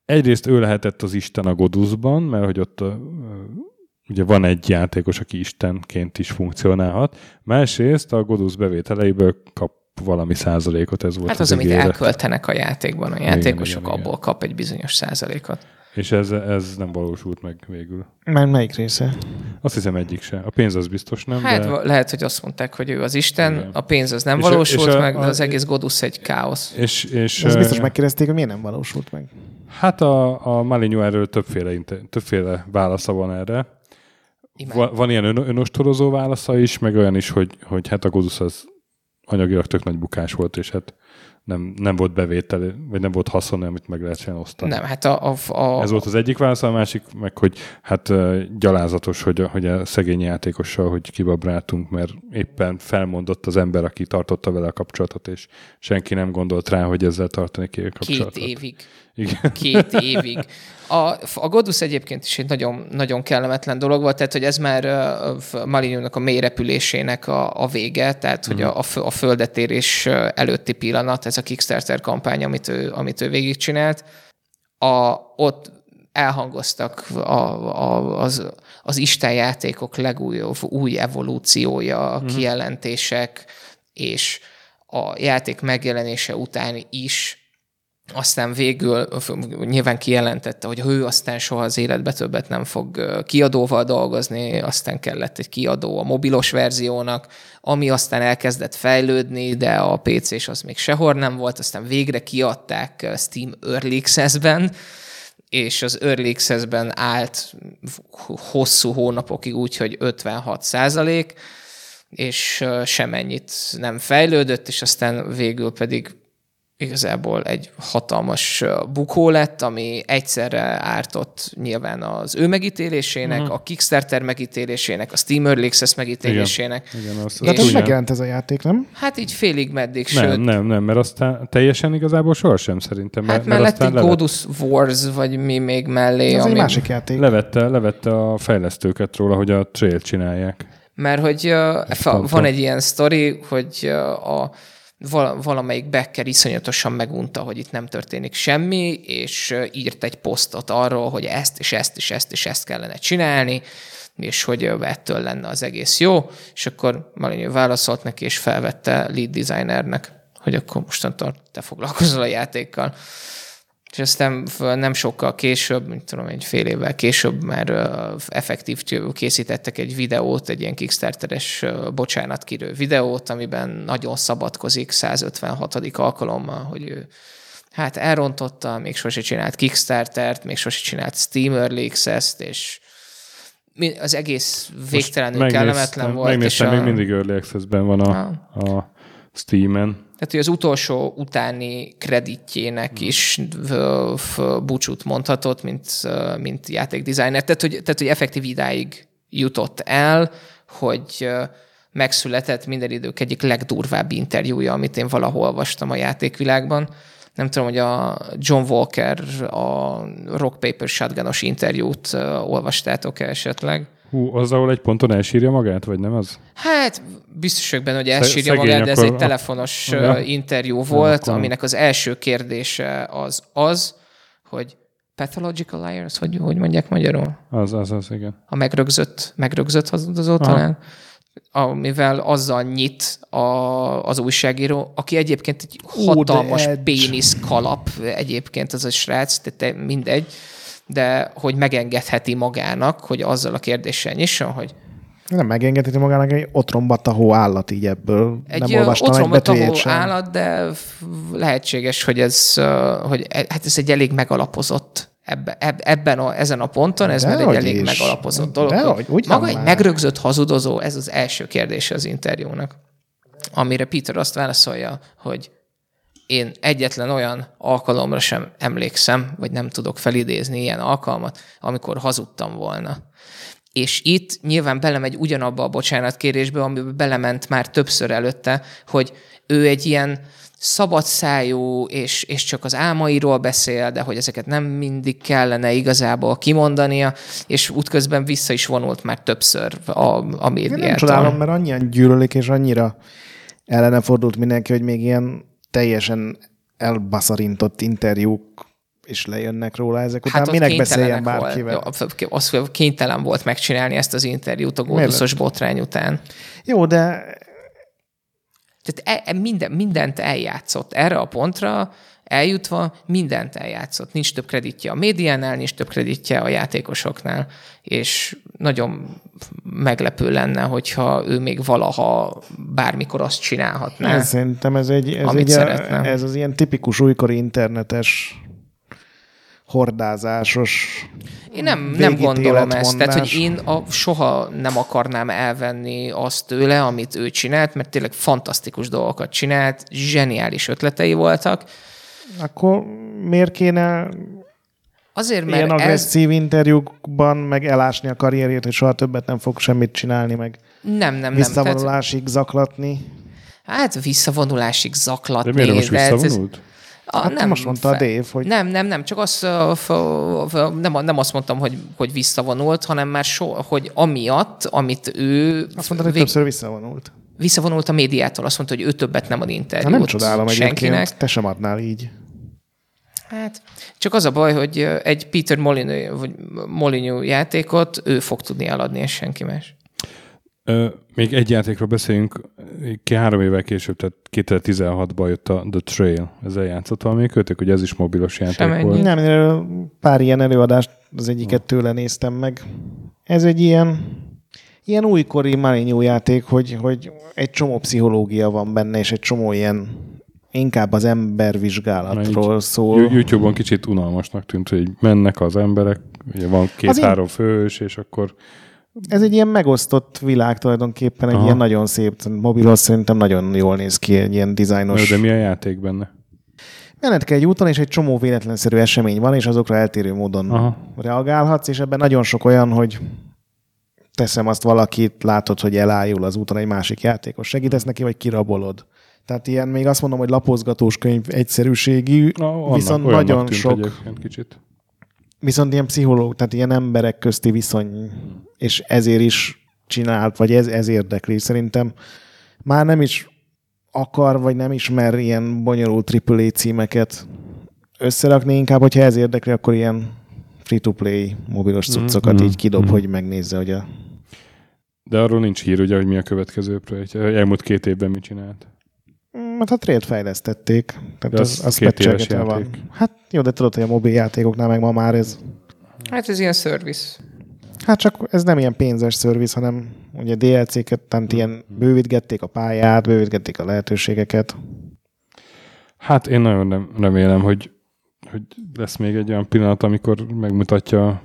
egyrészt ő lehetett az Isten a Godusban, mert hogy ott ugye van egy játékos, aki Istenként is funkcionálhat, másrészt a Godus bevételeiből kap valami százalékot, ez volt Hát az, amit ígéret. elköltenek a játékban, a játékosok igen, igen. abból kap egy bizonyos százalékot. És ez, ez nem valósult meg végül. Már melyik része? Azt hiszem egyik se. A pénz az biztos nem, Hát de... lehet, hogy azt mondták, hogy ő az Isten, Igen. a pénz az nem És a- valósult és a- meg, de a- az egész Godus egy káosz. És, és, Ezt biztos megkérdezték, hogy miért nem valósult meg. Hát a, a Maligno erről többféle, inte- többféle válasza van erre. Imád. Va, van ilyen ön, önostorozó válasza is, meg olyan is, hogy, hogy hát a Godus az anyagilag tök nagy bukás volt, és hát nem, nem volt bevétel, vagy nem volt haszon, amit meg lehetsen osztani. Nem, hát a, a, a, Ez volt az egyik válasz, a másik meg, hogy hát gyalázatos, hogy a, hogy a szegény játékossal, hogy kibabráltunk, mert éppen felmondott az ember, aki tartotta vele a kapcsolatot, és senki nem gondolt rá, hogy ezzel tartani kéne két kapcsolatot. évig. Igen. Két évig. A, a Godus egyébként is egy nagyon, nagyon kellemetlen dolog volt, tehát hogy ez már uh, a mély repülésének a, a vége, tehát hogy a, a, a földetérés előtti pillanat, ez a Kickstarter kampány, amit ő, amit ő végigcsinált, a, ott elhangoztak a, a, az, az Isten játékok legújabb új evolúciója, uh-huh. kijelentések, és a játék megjelenése után is aztán végül nyilván kijelentette, hogy ő aztán soha az életbe többet nem fog kiadóval dolgozni, aztán kellett egy kiadó a mobilos verziónak, ami aztán elkezdett fejlődni, de a PC-s az még sehol nem volt, aztán végre kiadták Steam Early Access-ben, és az Early Access-ben állt hosszú hónapokig úgy, hogy 56 százalék, és semennyit nem fejlődött, és aztán végül pedig igazából egy hatalmas bukó lett, ami egyszerre ártott nyilván az ő megítélésének, uh-huh. a Kickstarter megítélésének, a Steam Early Access megítélésének. Igen, azt, De hát megjelent ez a játék, nem? Hát így félig meddig, Nem, sőt, nem, nem, mert aztán teljesen igazából sohasem szerintem. hát mert, mellett aztán egy levet- Godus Wars, vagy mi még mellé, Ez egy ami, másik játék. levette, levette a fejlesztőket róla, hogy a trail csinálják. Mert hogy uh, van egy ilyen sztori, hogy uh, a valamelyik backer iszonyatosan megunta, hogy itt nem történik semmi, és írt egy posztot arról, hogy ezt és ezt és ezt és ezt kellene csinálni, és hogy ettől lenne az egész jó, és akkor Malinő válaszolt neki, és felvette lead designernek, hogy akkor mostantól te foglalkozol a játékkal. És aztán nem sokkal később, mint tudom, egy fél évvel később már effektív készítettek egy videót, egy ilyen Kickstarteres bocsánatkérő videót, amiben nagyon szabadkozik 156. alkalommal, hogy ő hát elrontotta, még sose csinált Kickstartert, még sose csinált Steam Early Access-t, és az egész végtelenül Megnéztem- kellemetlen volt. és Megnéztem, a, még mindig Early Access-ben van a, a Steam-en. Tehát, hogy az utolsó utáni kreditjének is ö, f- búcsút mondhatott, mint, mint játékdesigner. Tehát hogy, tehát, hogy effektív idáig jutott el, hogy megszületett minden idők egyik legdurvább interjúja, amit én valahol olvastam a játékvilágban. Nem tudom, hogy a John Walker a Rock Paper Shotgunos interjút ö, olvastátok-e esetleg? Hú, az, ahol egy ponton elsírja magát, vagy nem az? Hát biztos vagyok benne, hogy elsírja szegény, magát, de ez egy telefonos ja. interjú volt, akkor- aminek az első kérdése az az, hogy pathological liars, hogy, hogy mondják magyarul? Az, az, az, igen. A megrögzött, megrögzött hazudozó talán? Amivel azzal nyit a, az újságíró, aki egyébként egy Ó, hatalmas edge. pénisz kalap egyébként az a srác, de te mindegy, de hogy megengedheti magának, hogy azzal a kérdéssel nyisson, hogy Nem megengedheti magának egy otromba tahó állat így ebből. Egy nem olvastam egy otromba tahó betűjét sem. állat, de lehetséges, hogy ez, hogy e- hát ez egy elég megalapozott ebbe, eb, ebben a, ezen a ponton, ez már egy elég is. megalapozott dolog. Dehogy, hogy ugyan Maga egy már. megrögzött hazudozó, ez az első kérdése az interjúnak. Amire Peter azt válaszolja, hogy én egyetlen olyan alkalomra sem emlékszem, vagy nem tudok felidézni ilyen alkalmat, amikor hazudtam volna. És itt nyilván belemegy ugyanabba a bocsánatkérésbe, amiben belement már többször előtte, hogy ő egy ilyen szabadszájú, és, és csak az álmairól beszél, de hogy ezeket nem mindig kellene igazából kimondania, és útközben vissza is vonult már többször a, a Én nem médiától. csodálom, mert annyian gyűlölik, és annyira ellene fordult mindenki, hogy még ilyen teljesen elbaszarintott interjúk is lejönnek róla ezek után. Hát Minek beszéljen bárkivel? Jó, az hogy kénytelen volt megcsinálni ezt az interjút a góduszos botrány után. Jó, de Tehát e, e, minden, mindent eljátszott erre a pontra, eljutva mindent eljátszott. Nincs több kreditje a médiánál, nincs több kreditje a játékosoknál, és nagyon meglepő lenne, hogyha ő még valaha bármikor azt csinálhatná. Ez, szerintem ez, egy, ez, egy, szeretne. ez az ilyen tipikus újkori internetes hordázásos Én nem, nem gondolom ezt. Tehát, hogy én a, soha nem akarnám elvenni azt tőle, amit ő csinált, mert tényleg fantasztikus dolgokat csinált, zseniális ötletei voltak. Akkor miért kéne Azért, mert ilyen ez, agresszív interjúkban meg elásni a karrierjét, hogy soha többet nem fog semmit csinálni, meg nem, nem, nem. Tehát, visszavonulásig zaklatni? hát visszavonulásig zaklatni. De miért most de ez- ez- visszavonult? A, Hát most mondta a Dave, hogy- Nem, nem, nem, csak azt, nem, nem azt mondtam, hogy, hogy visszavonult, hanem már so, hogy amiatt, amit ő Azt mondta, hogy többször visszavonult. Visszavonult a médiától, azt mondta, hogy ő többet nem ad interjút nem csodálom senkinek. egyébként, te sem adnál így. Hát, csak az a baj, hogy egy Peter Molyneux, vagy Molyneux játékot ő fog tudni eladni, és senki más. Ö, még egy játékról beszéljünk, ki három évvel később, tehát 2016-ban jött a The Trail. Ezzel játszott valami kötök, hogy ez is mobilos játék Semennyi. volt. Nem, pár ilyen előadást, az egyiket tőle néztem meg. Ez egy ilyen, ilyen újkori Marinho játék, hogy, hogy egy csomó pszichológia van benne, és egy csomó ilyen inkább az embervizsgálatról Így szól. YouTube-on kicsit unalmasnak tűnt, hogy mennek az emberek, ugye van két-három főhős, és akkor Ez egy ilyen megosztott világ tulajdonképpen, egy Aha. ilyen nagyon szép, mobilos szerintem nagyon jól néz ki, egy ilyen dizájnos. de mi a játék benne? Menet kell egy úton, és egy csomó véletlenszerű esemény van, és azokra eltérő módon. Aha. reagálhatsz, és ebben nagyon sok olyan, hogy teszem azt valakit, látod, hogy elájul az úton egy másik játékos, segítesz neki, vagy kirabolod. Tehát ilyen, még azt mondom, hogy lapozgatós könyv egyszerűségű, Na, viszont nagyon sok, kicsit. viszont ilyen pszichológ, tehát ilyen emberek közti viszony, és ezért is csinált, vagy ez, ez érdekli. Szerintem már nem is akar, vagy nem ismer ilyen bonyolult AAA címeket összerakni, inkább, hogyha ez érdekli, akkor ilyen free-to-play mobilos cuccokat Mhm, így kidob, mhm. hogy megnézze, hogy a... De arról nincs hír, ugye, hogy mi a következő projekt. Elmúlt két évben mit csinált. Mm, Hát a trailt fejlesztették. Tehát De az, az az két éves pecselgetve van. játék. Hát jó, de tudod, hogy a mobil játékoknál meg ma már ez... Hát ez ilyen service. Hát csak ez nem ilyen pénzes szerviz, hanem ugye DLC-ket, tehát ilyen bővítgették a pályát, bővítgették a lehetőségeket. Hát én nagyon remélem, hogy, hogy lesz még egy olyan pillanat, amikor megmutatja a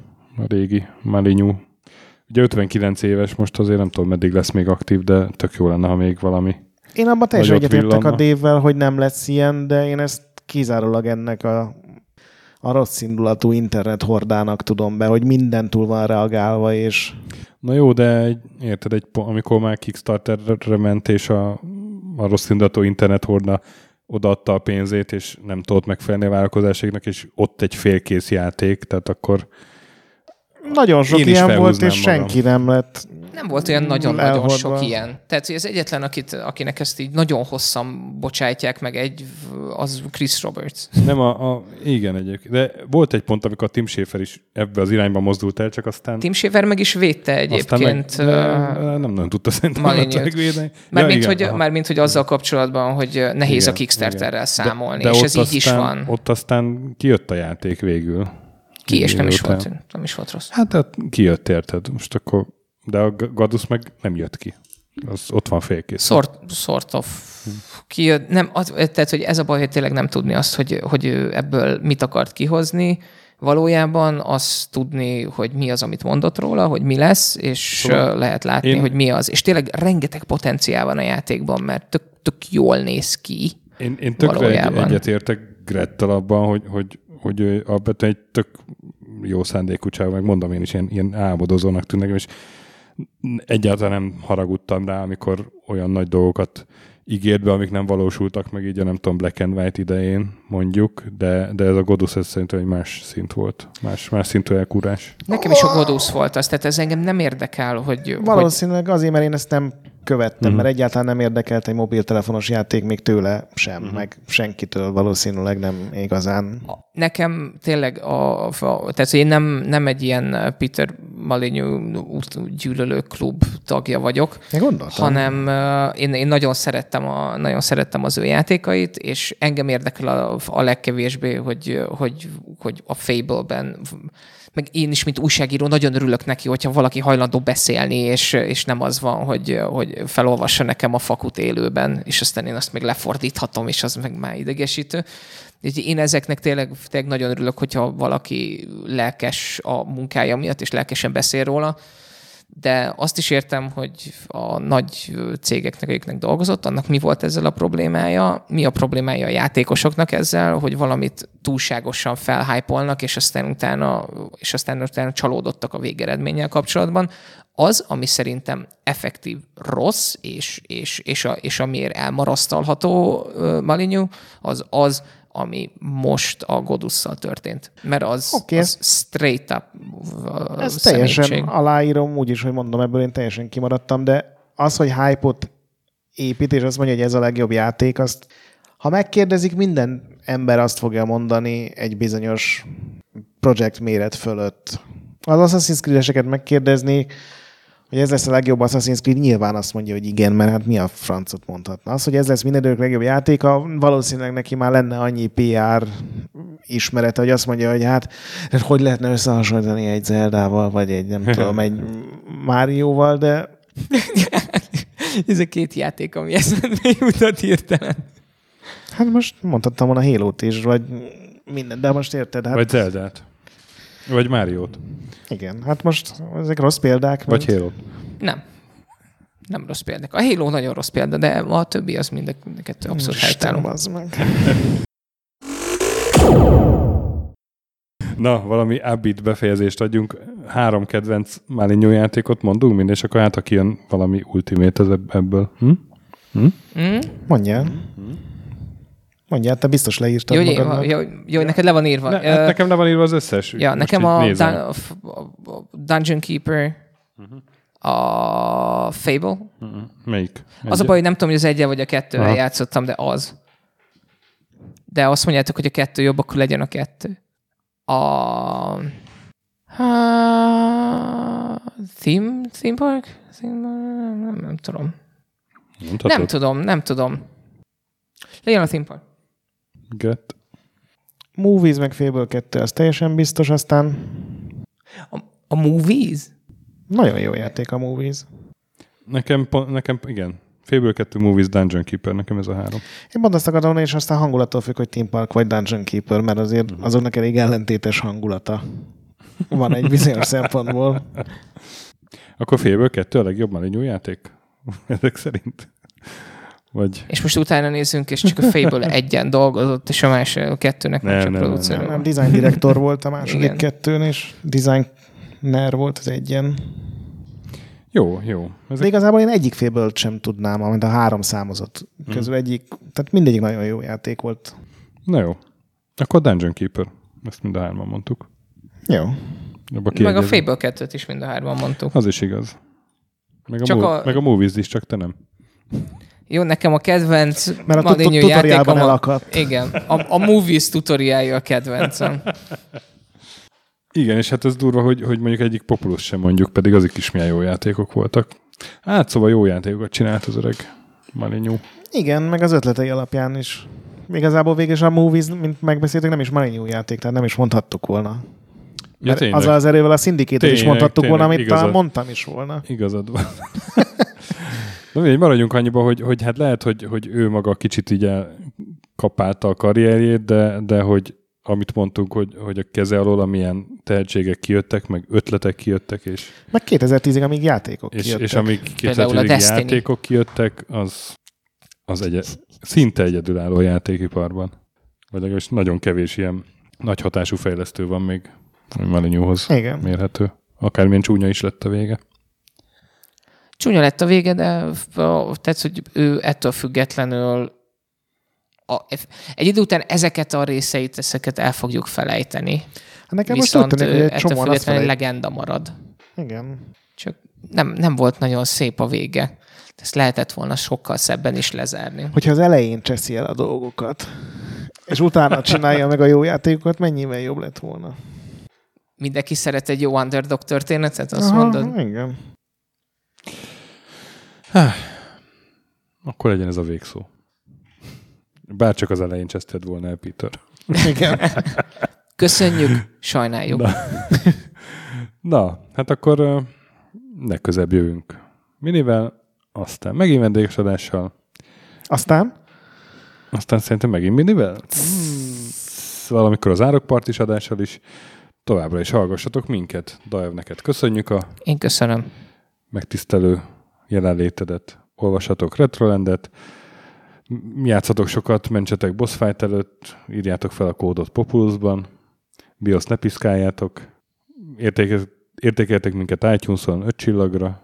régi Malinyú. Ugye 59 éves, most azért nem tudom, meddig lesz még aktív, de tök jó lenne, ha még valami. Én abban teljesen egyetértek a. Dave-vel, hogy nem lesz ilyen, de én ezt kizárólag ennek a, a rossz indulatú internet hordának tudom be, hogy minden túl van reagálva, és Na jó, de egy, érted, egy, amikor már Kickstarterre ment, és a, a rossz indulatú internet hordna odaadta a pénzét, és nem tudott megfelelni a vállalkozáséknak, és ott egy félkész játék, tehát akkor nagyon sok ilyen volt, és magam. senki nem lett Nem volt olyan nagyon-nagyon sok ilyen. Tehát, hogy az egyetlen, akit, akinek ezt így nagyon hosszan bocsájtják meg egy, az Chris Roberts. nem a, a igen egyébként. De volt egy pont, amikor a Tim Schafer is ebbe az irányba mozdult el, csak aztán Tim Schafer meg is védte egyébként. Aztán meg, de, nem nagyon tudta szerintem megvédeni. Mármint, Ja, hogy, aha. mármint, hogy azzal kapcsolatban, hogy nehéz Igen, a Kickstarterrel igen. számolni, de és ott ez így is aztán, van. Ott aztán kijött a játék végül. Ki, és nem is, volt, nem is volt rossz. Hát, hát kijött, érted? Most akkor, de a Gadus meg nem jött ki. Az ott van félkész. Sort, sort of ki, nem, az, tehát, hogy ez a baj, hogy tényleg nem tudni azt, hogy, hogy ebből mit akart kihozni. Valójában azt tudni, hogy mi az, amit mondott róla, hogy mi lesz, és Szóval lehet látni, én- hogy mi az. És tényleg rengeteg potenciál van a játékban, mert tök, tök jól néz ki. Én, én tökre egy, egyetértek Grettel abban, hogy, hogy, hogy alapvetően egy tök jó szándékú csáv, meg mondom én is, ilyen, ilyen álmodozónak tűnik nekem, és egyáltalán nem haragudtam rá, amikor olyan nagy dolgokat ígért be, amik nem valósultak meg így a nem tudom Black and White idején mondjuk, de, de ez a Godus ez szerintem egy más szint volt. Más, más szintű elkúrás. Nekem is a Godus volt az, tehát ez engem nem érdekel, hogy, hogy Valószínűleg azért, mert én ezt nem követtem, uh-huh. mert egyáltalán nem érdekelt egy mobiltelefonos játék még tőle sem, uh-huh. meg senkitől valószínűleg nem igazán. Nekem tényleg, a, a, tehát én nem, nem egy ilyen Peter Malinyú gyűlölő klub tagja vagyok, hanem uh, én, én nagyon, szerettem a, nagyon szerettem az ő játékait, és engem érdekel a, a legkevésbé, hogy, hogy, hogy a Fable-ben meg én is, mint újságíró, nagyon örülök neki, hogyha valaki hajlandó beszélni, és, és nem az van, hogy, hogy felolvassa nekem a fakut élőben, és aztán én azt még lefordíthatom, és az meg már idegesítő. Én ezeknek tényleg, tényleg nagyon örülök, hogyha valaki lelkes a munkája miatt, és lelkesen beszél róla de azt is értem, hogy a nagy cégeknek, akiknek dolgozott, annak mi volt ezzel a problémája, mi a problémája a játékosoknak ezzel, hogy valamit túlságosan felhájpolnak, és aztán utána, és aztán utána csalódottak a végeredménnyel kapcsolatban. Az, ami szerintem effektív rossz, és, és, és, a, és amiért elmarasztalható uh, az az, ami most a Godusszal történt. Mert az, okay. az straight up uh, Ez teljesen aláírom, úgyis, hogy mondom, ebből én teljesen kimaradtam, de az, hogy hype-ot épít, és azt mondja, hogy ez a legjobb játék, azt ha megkérdezik, minden ember azt fogja mondani egy bizonyos projekt méret fölött. Az Assassin's Creed-eseket megkérdezni, hogy ez lesz a legjobb Assassin's Creed, nyilván azt mondja, hogy igen, mert hát mi a francot mondhatna. Az, hogy ez lesz minden idők legjobb játéka, valószínűleg neki már lenne annyi PR ismerete, hogy azt mondja, hogy hát hogy lehetne összehasonlítani egy Zeldával, vagy egy nem tudom, egy Márióval, de... ez a két játék, ami eszembe jutott hirtelen. Hát most mondhattam volna Halo-t is, vagy minden, de most érted. Hát... Vagy Zeldát. Vagy Máriót. Igen, hát most ezek rossz példák. Vagy Halo. Nem. Nem rossz példák. A Halo nagyon rossz példa, de a többi az mind a kettő abszolút helytálló. meg. Na, valami abit befejezést adjunk. Három kedvenc Málinyó játékot mondunk mind, és akkor hát, aki jön valami ultimate ebből. Hm? Hm? Mm? Mondjál. Hm? Mondjál, te biztos leírtad jó, magadnak. Jó, jó, jó, neked le van írva. Ne, uh, nekem le van írva az összes. Ja, nekem a, dun- a Dungeon Keeper, uh-huh. a Fable. Uh-huh. Melyik? Egy? Az a baj, hogy nem tudom, hogy az egyen vagy a kettővel uh-huh. játszottam, de az. De azt mondjátok, hogy a kettő jobb, akkor legyen a kettő. A... Ha... Theme, theme park? Theme... Nem, nem, nem tudom. Mondhatod? Nem tudom, nem tudom. Legyen a theme park. Get. Movies meg Fable 2, az teljesen biztos, aztán... A, a Movies? Nagyon jó játék a Movies. Nekem, nekem igen. Fable 2 Movies Dungeon Keeper, nekem ez a három. Én pont azt akarom, és aztán hangulattól függ, hogy Team Park vagy Dungeon Keeper, mert azért azoknak elég ellentétes hangulata van egy bizonyos szempontból. Akkor Fable 2 a legjobb Malinyú játék? Ezek szerint. Vagy... És most utána nézzünk, és csak a Fable egyen dolgozott, és a másik a kettőnek nem, csak producer. Nem, nem, design direktor volt a második Igen. kettőn, és designer volt az egyen. Jó, jó. Ezek... De igazából én egyik fable sem tudnám, amit a három számozott közül hmm. egyik, tehát mindegyik nagyon jó játék volt. Na jó. Akkor Dungeon Keeper. Ezt mind a hárman mondtuk. Jó. Meg a Fable 2-t is mind a hárman mondtuk. Az is igaz. Meg a, csak mov- a... meg a Movies is, csak te nem. Jó, nekem a kedvenc Mert a tutoriálban elakadt. Igen, a, a Movies tutoriálja a kedvencem. Igen, és hát ez durva, hogy, hogy mondjuk egyik populus sem mondjuk, pedig azok is milyen jó játékok voltak. Hát szóval jó játékokat csinált az öreg Marinyú. Igen, meg az ötletei alapján is. Igazából végül a Movies, mint megbeszéltük, nem is Marinyú játék, tehát nem is mondhattuk volna. Ja, az az erővel a szindikét is mondhattuk tényleg, volna, amit igazad, talán mondtam is volna. Igazad van. Na mindegy, maradjunk annyiba, hogy, hogy hát lehet, hogy, hogy ő maga kicsit így kapálta a karrierjét, de, de hogy amit mondtunk, hogy, hogy a keze alól amilyen tehetségek kijöttek, meg ötletek kijöttek, és... Meg 2010-ig, amíg játékok és, kijöttek. És amíg 2010-ig játékok kijöttek, az, az egy, szinte egyedülálló játékiparban. Vagy legalábbis nagyon kevés ilyen nagy hatású fejlesztő van még, ami Malinyúhoz mérhető. Akármilyen csúnya is lett a vége. Csúnya lett a vége, de tetsz, hogy ő ettől függetlenül a, egy idő után ezeket a részeit, ezeket el fogjuk felejteni. Hát nekem Viszont most tűnik, hogy egy ettől függetlenül legenda marad. Igen. Csak nem, nem volt nagyon szép a vége. ezt lehetett volna sokkal szebben is lezárni. Hogyha az elején cseszi el a dolgokat, és utána csinálja meg a jó játékokat, mennyivel jobb lett volna. Mindenki szeret egy jó underdog történetet, azt Aha, mondod? Igen. Akkor legyen ez a végszó. Bárcsak az elején cseszted volna el, Peter. Igen. Köszönjük, sajnáljuk. Na. Na, hát akkor legközebb jövünk. Minivel, aztán megint vendéges adással, Aztán aztán szerintem megint minivel. Valamikor az árokpartis adással is. Továbbra is hallgassatok minket. Daev, neked köszönjük a Én köszönöm. Megtisztelő jelenlétedet. Olvassatok Retrolandet, játszatok sokat, mentsetek boss fight előtt, írjátok fel a kódot Populusban, BIOS ne piszkáljátok, értéke, értékeltek minket iTunes-on 5 csillagra.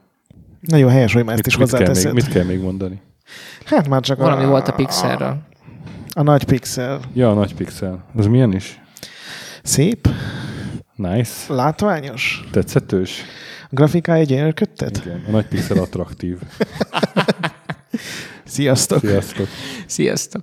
nagyon helyes, hogy már ezt is mit, kell még, hozzáteszed. mit kell még mondani? Hát már csak Valami a, volt a Pixelről. A nagy pixel. Ja, a nagy pixel. Az milyen is? Szép, Nice. látványos. Tetszetős? Grafikája gyönyörködtet. Igen. A nagy pixel attraktív. Sziasztok! Sziasztok! Sziasztok!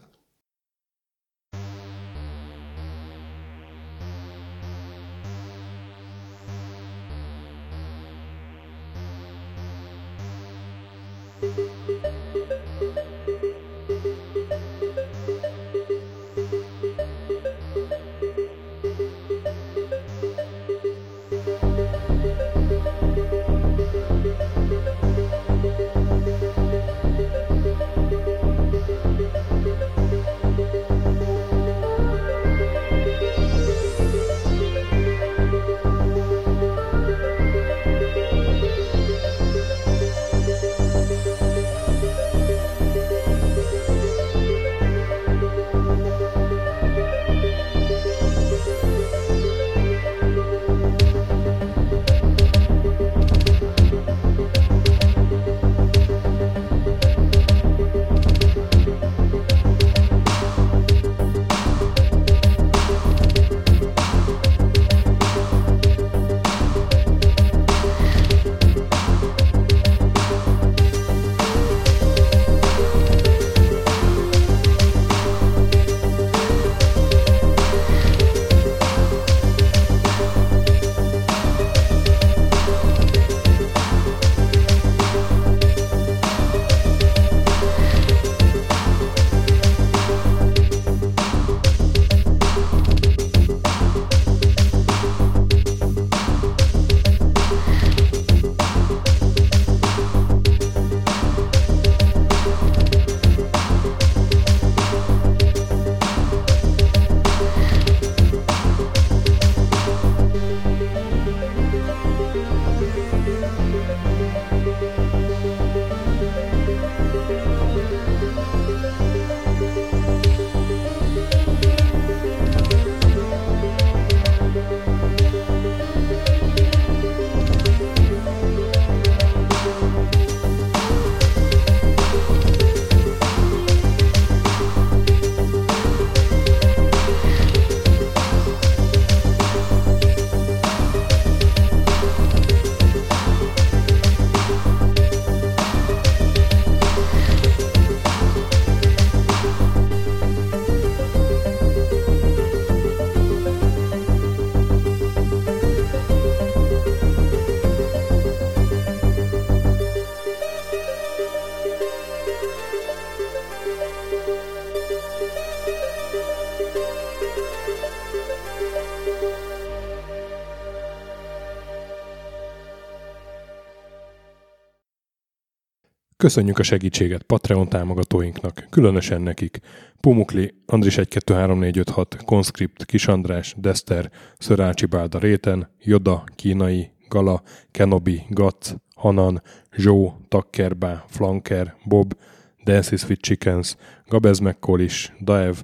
Köszönjük a segítséget Patreon támogatóinknak, különösen nekik. Pumukli, Andris 123456, Conscript, Kisandrás, Dester, Szörácsi Bálda Réten, Joda, Kínai, Gala, Kenobi, Gac, Hanan, Zsó, Takkerbá, Flanker, Bob, Dancy Sweet Chickens, Gabez Mekkolis, Daev,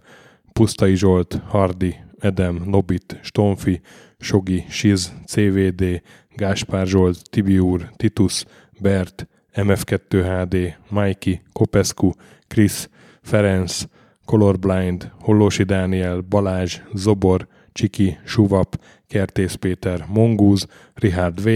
Pusztai Zsolt, Hardi, Edem, Nobit, Stonfi, Sogi, Siz, CVD, Gáspár Zsolt, Tibiúr, Titus, Bert, MF2HD, Mikey, Kopescu, Krisz, Ferenc, Colorblind, Hollósi Dániel, Balázs, Zobor, Csiki, Suvap, Kertész Péter, Mongúz, Richard V,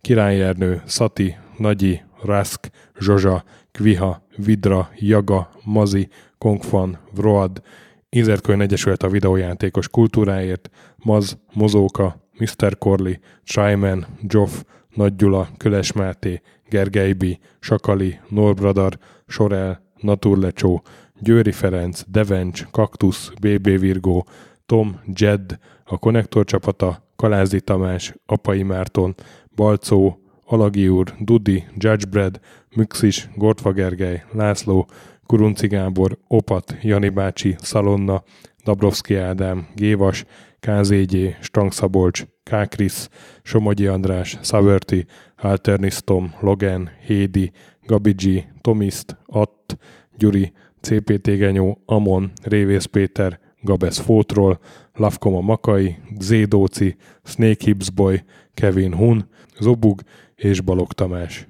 Király Ernő, Szati, Nagyi, Rask, Zsozsa, Kviha, Vidra, Jaga, Mazi, Kongfan, Vroad, Inzertkönyv Egyesület a videójátékos kultúráért, Maz, Mozóka, Mr. Corley, Tryman, Joff, Nagy Gyula, Köles Máté, Gergely B., Sakali, Norbradar, Sorel, Naturlecsó, Győri Ferenc, Devencs, Kaktusz, BB Virgó, Tom, Jed, a Konnektor csapata, Kalázi Tamás, Apai Márton, Balcó, Alagi úr, Dudi, Judgebred, Müxis, Gortva Gergely, László, Kurunci Gábor, Opat, Jani bácsi, Szalonna, Dabrowski Ádám, Gévas, KZG, Stang Szabolcs, K. Krisz, Somogyi András, Szaverti, Alternisztom, Logan, Hédi, Gabigi, Tomiszt, Att, Gyuri, CPT Genyó, Amon, Révész Péter, Gabesz Fótról, Lavkoma Makai, Zédóci, Snake Hips Boy, Kevin Hun, Zobug és Balog Tamás.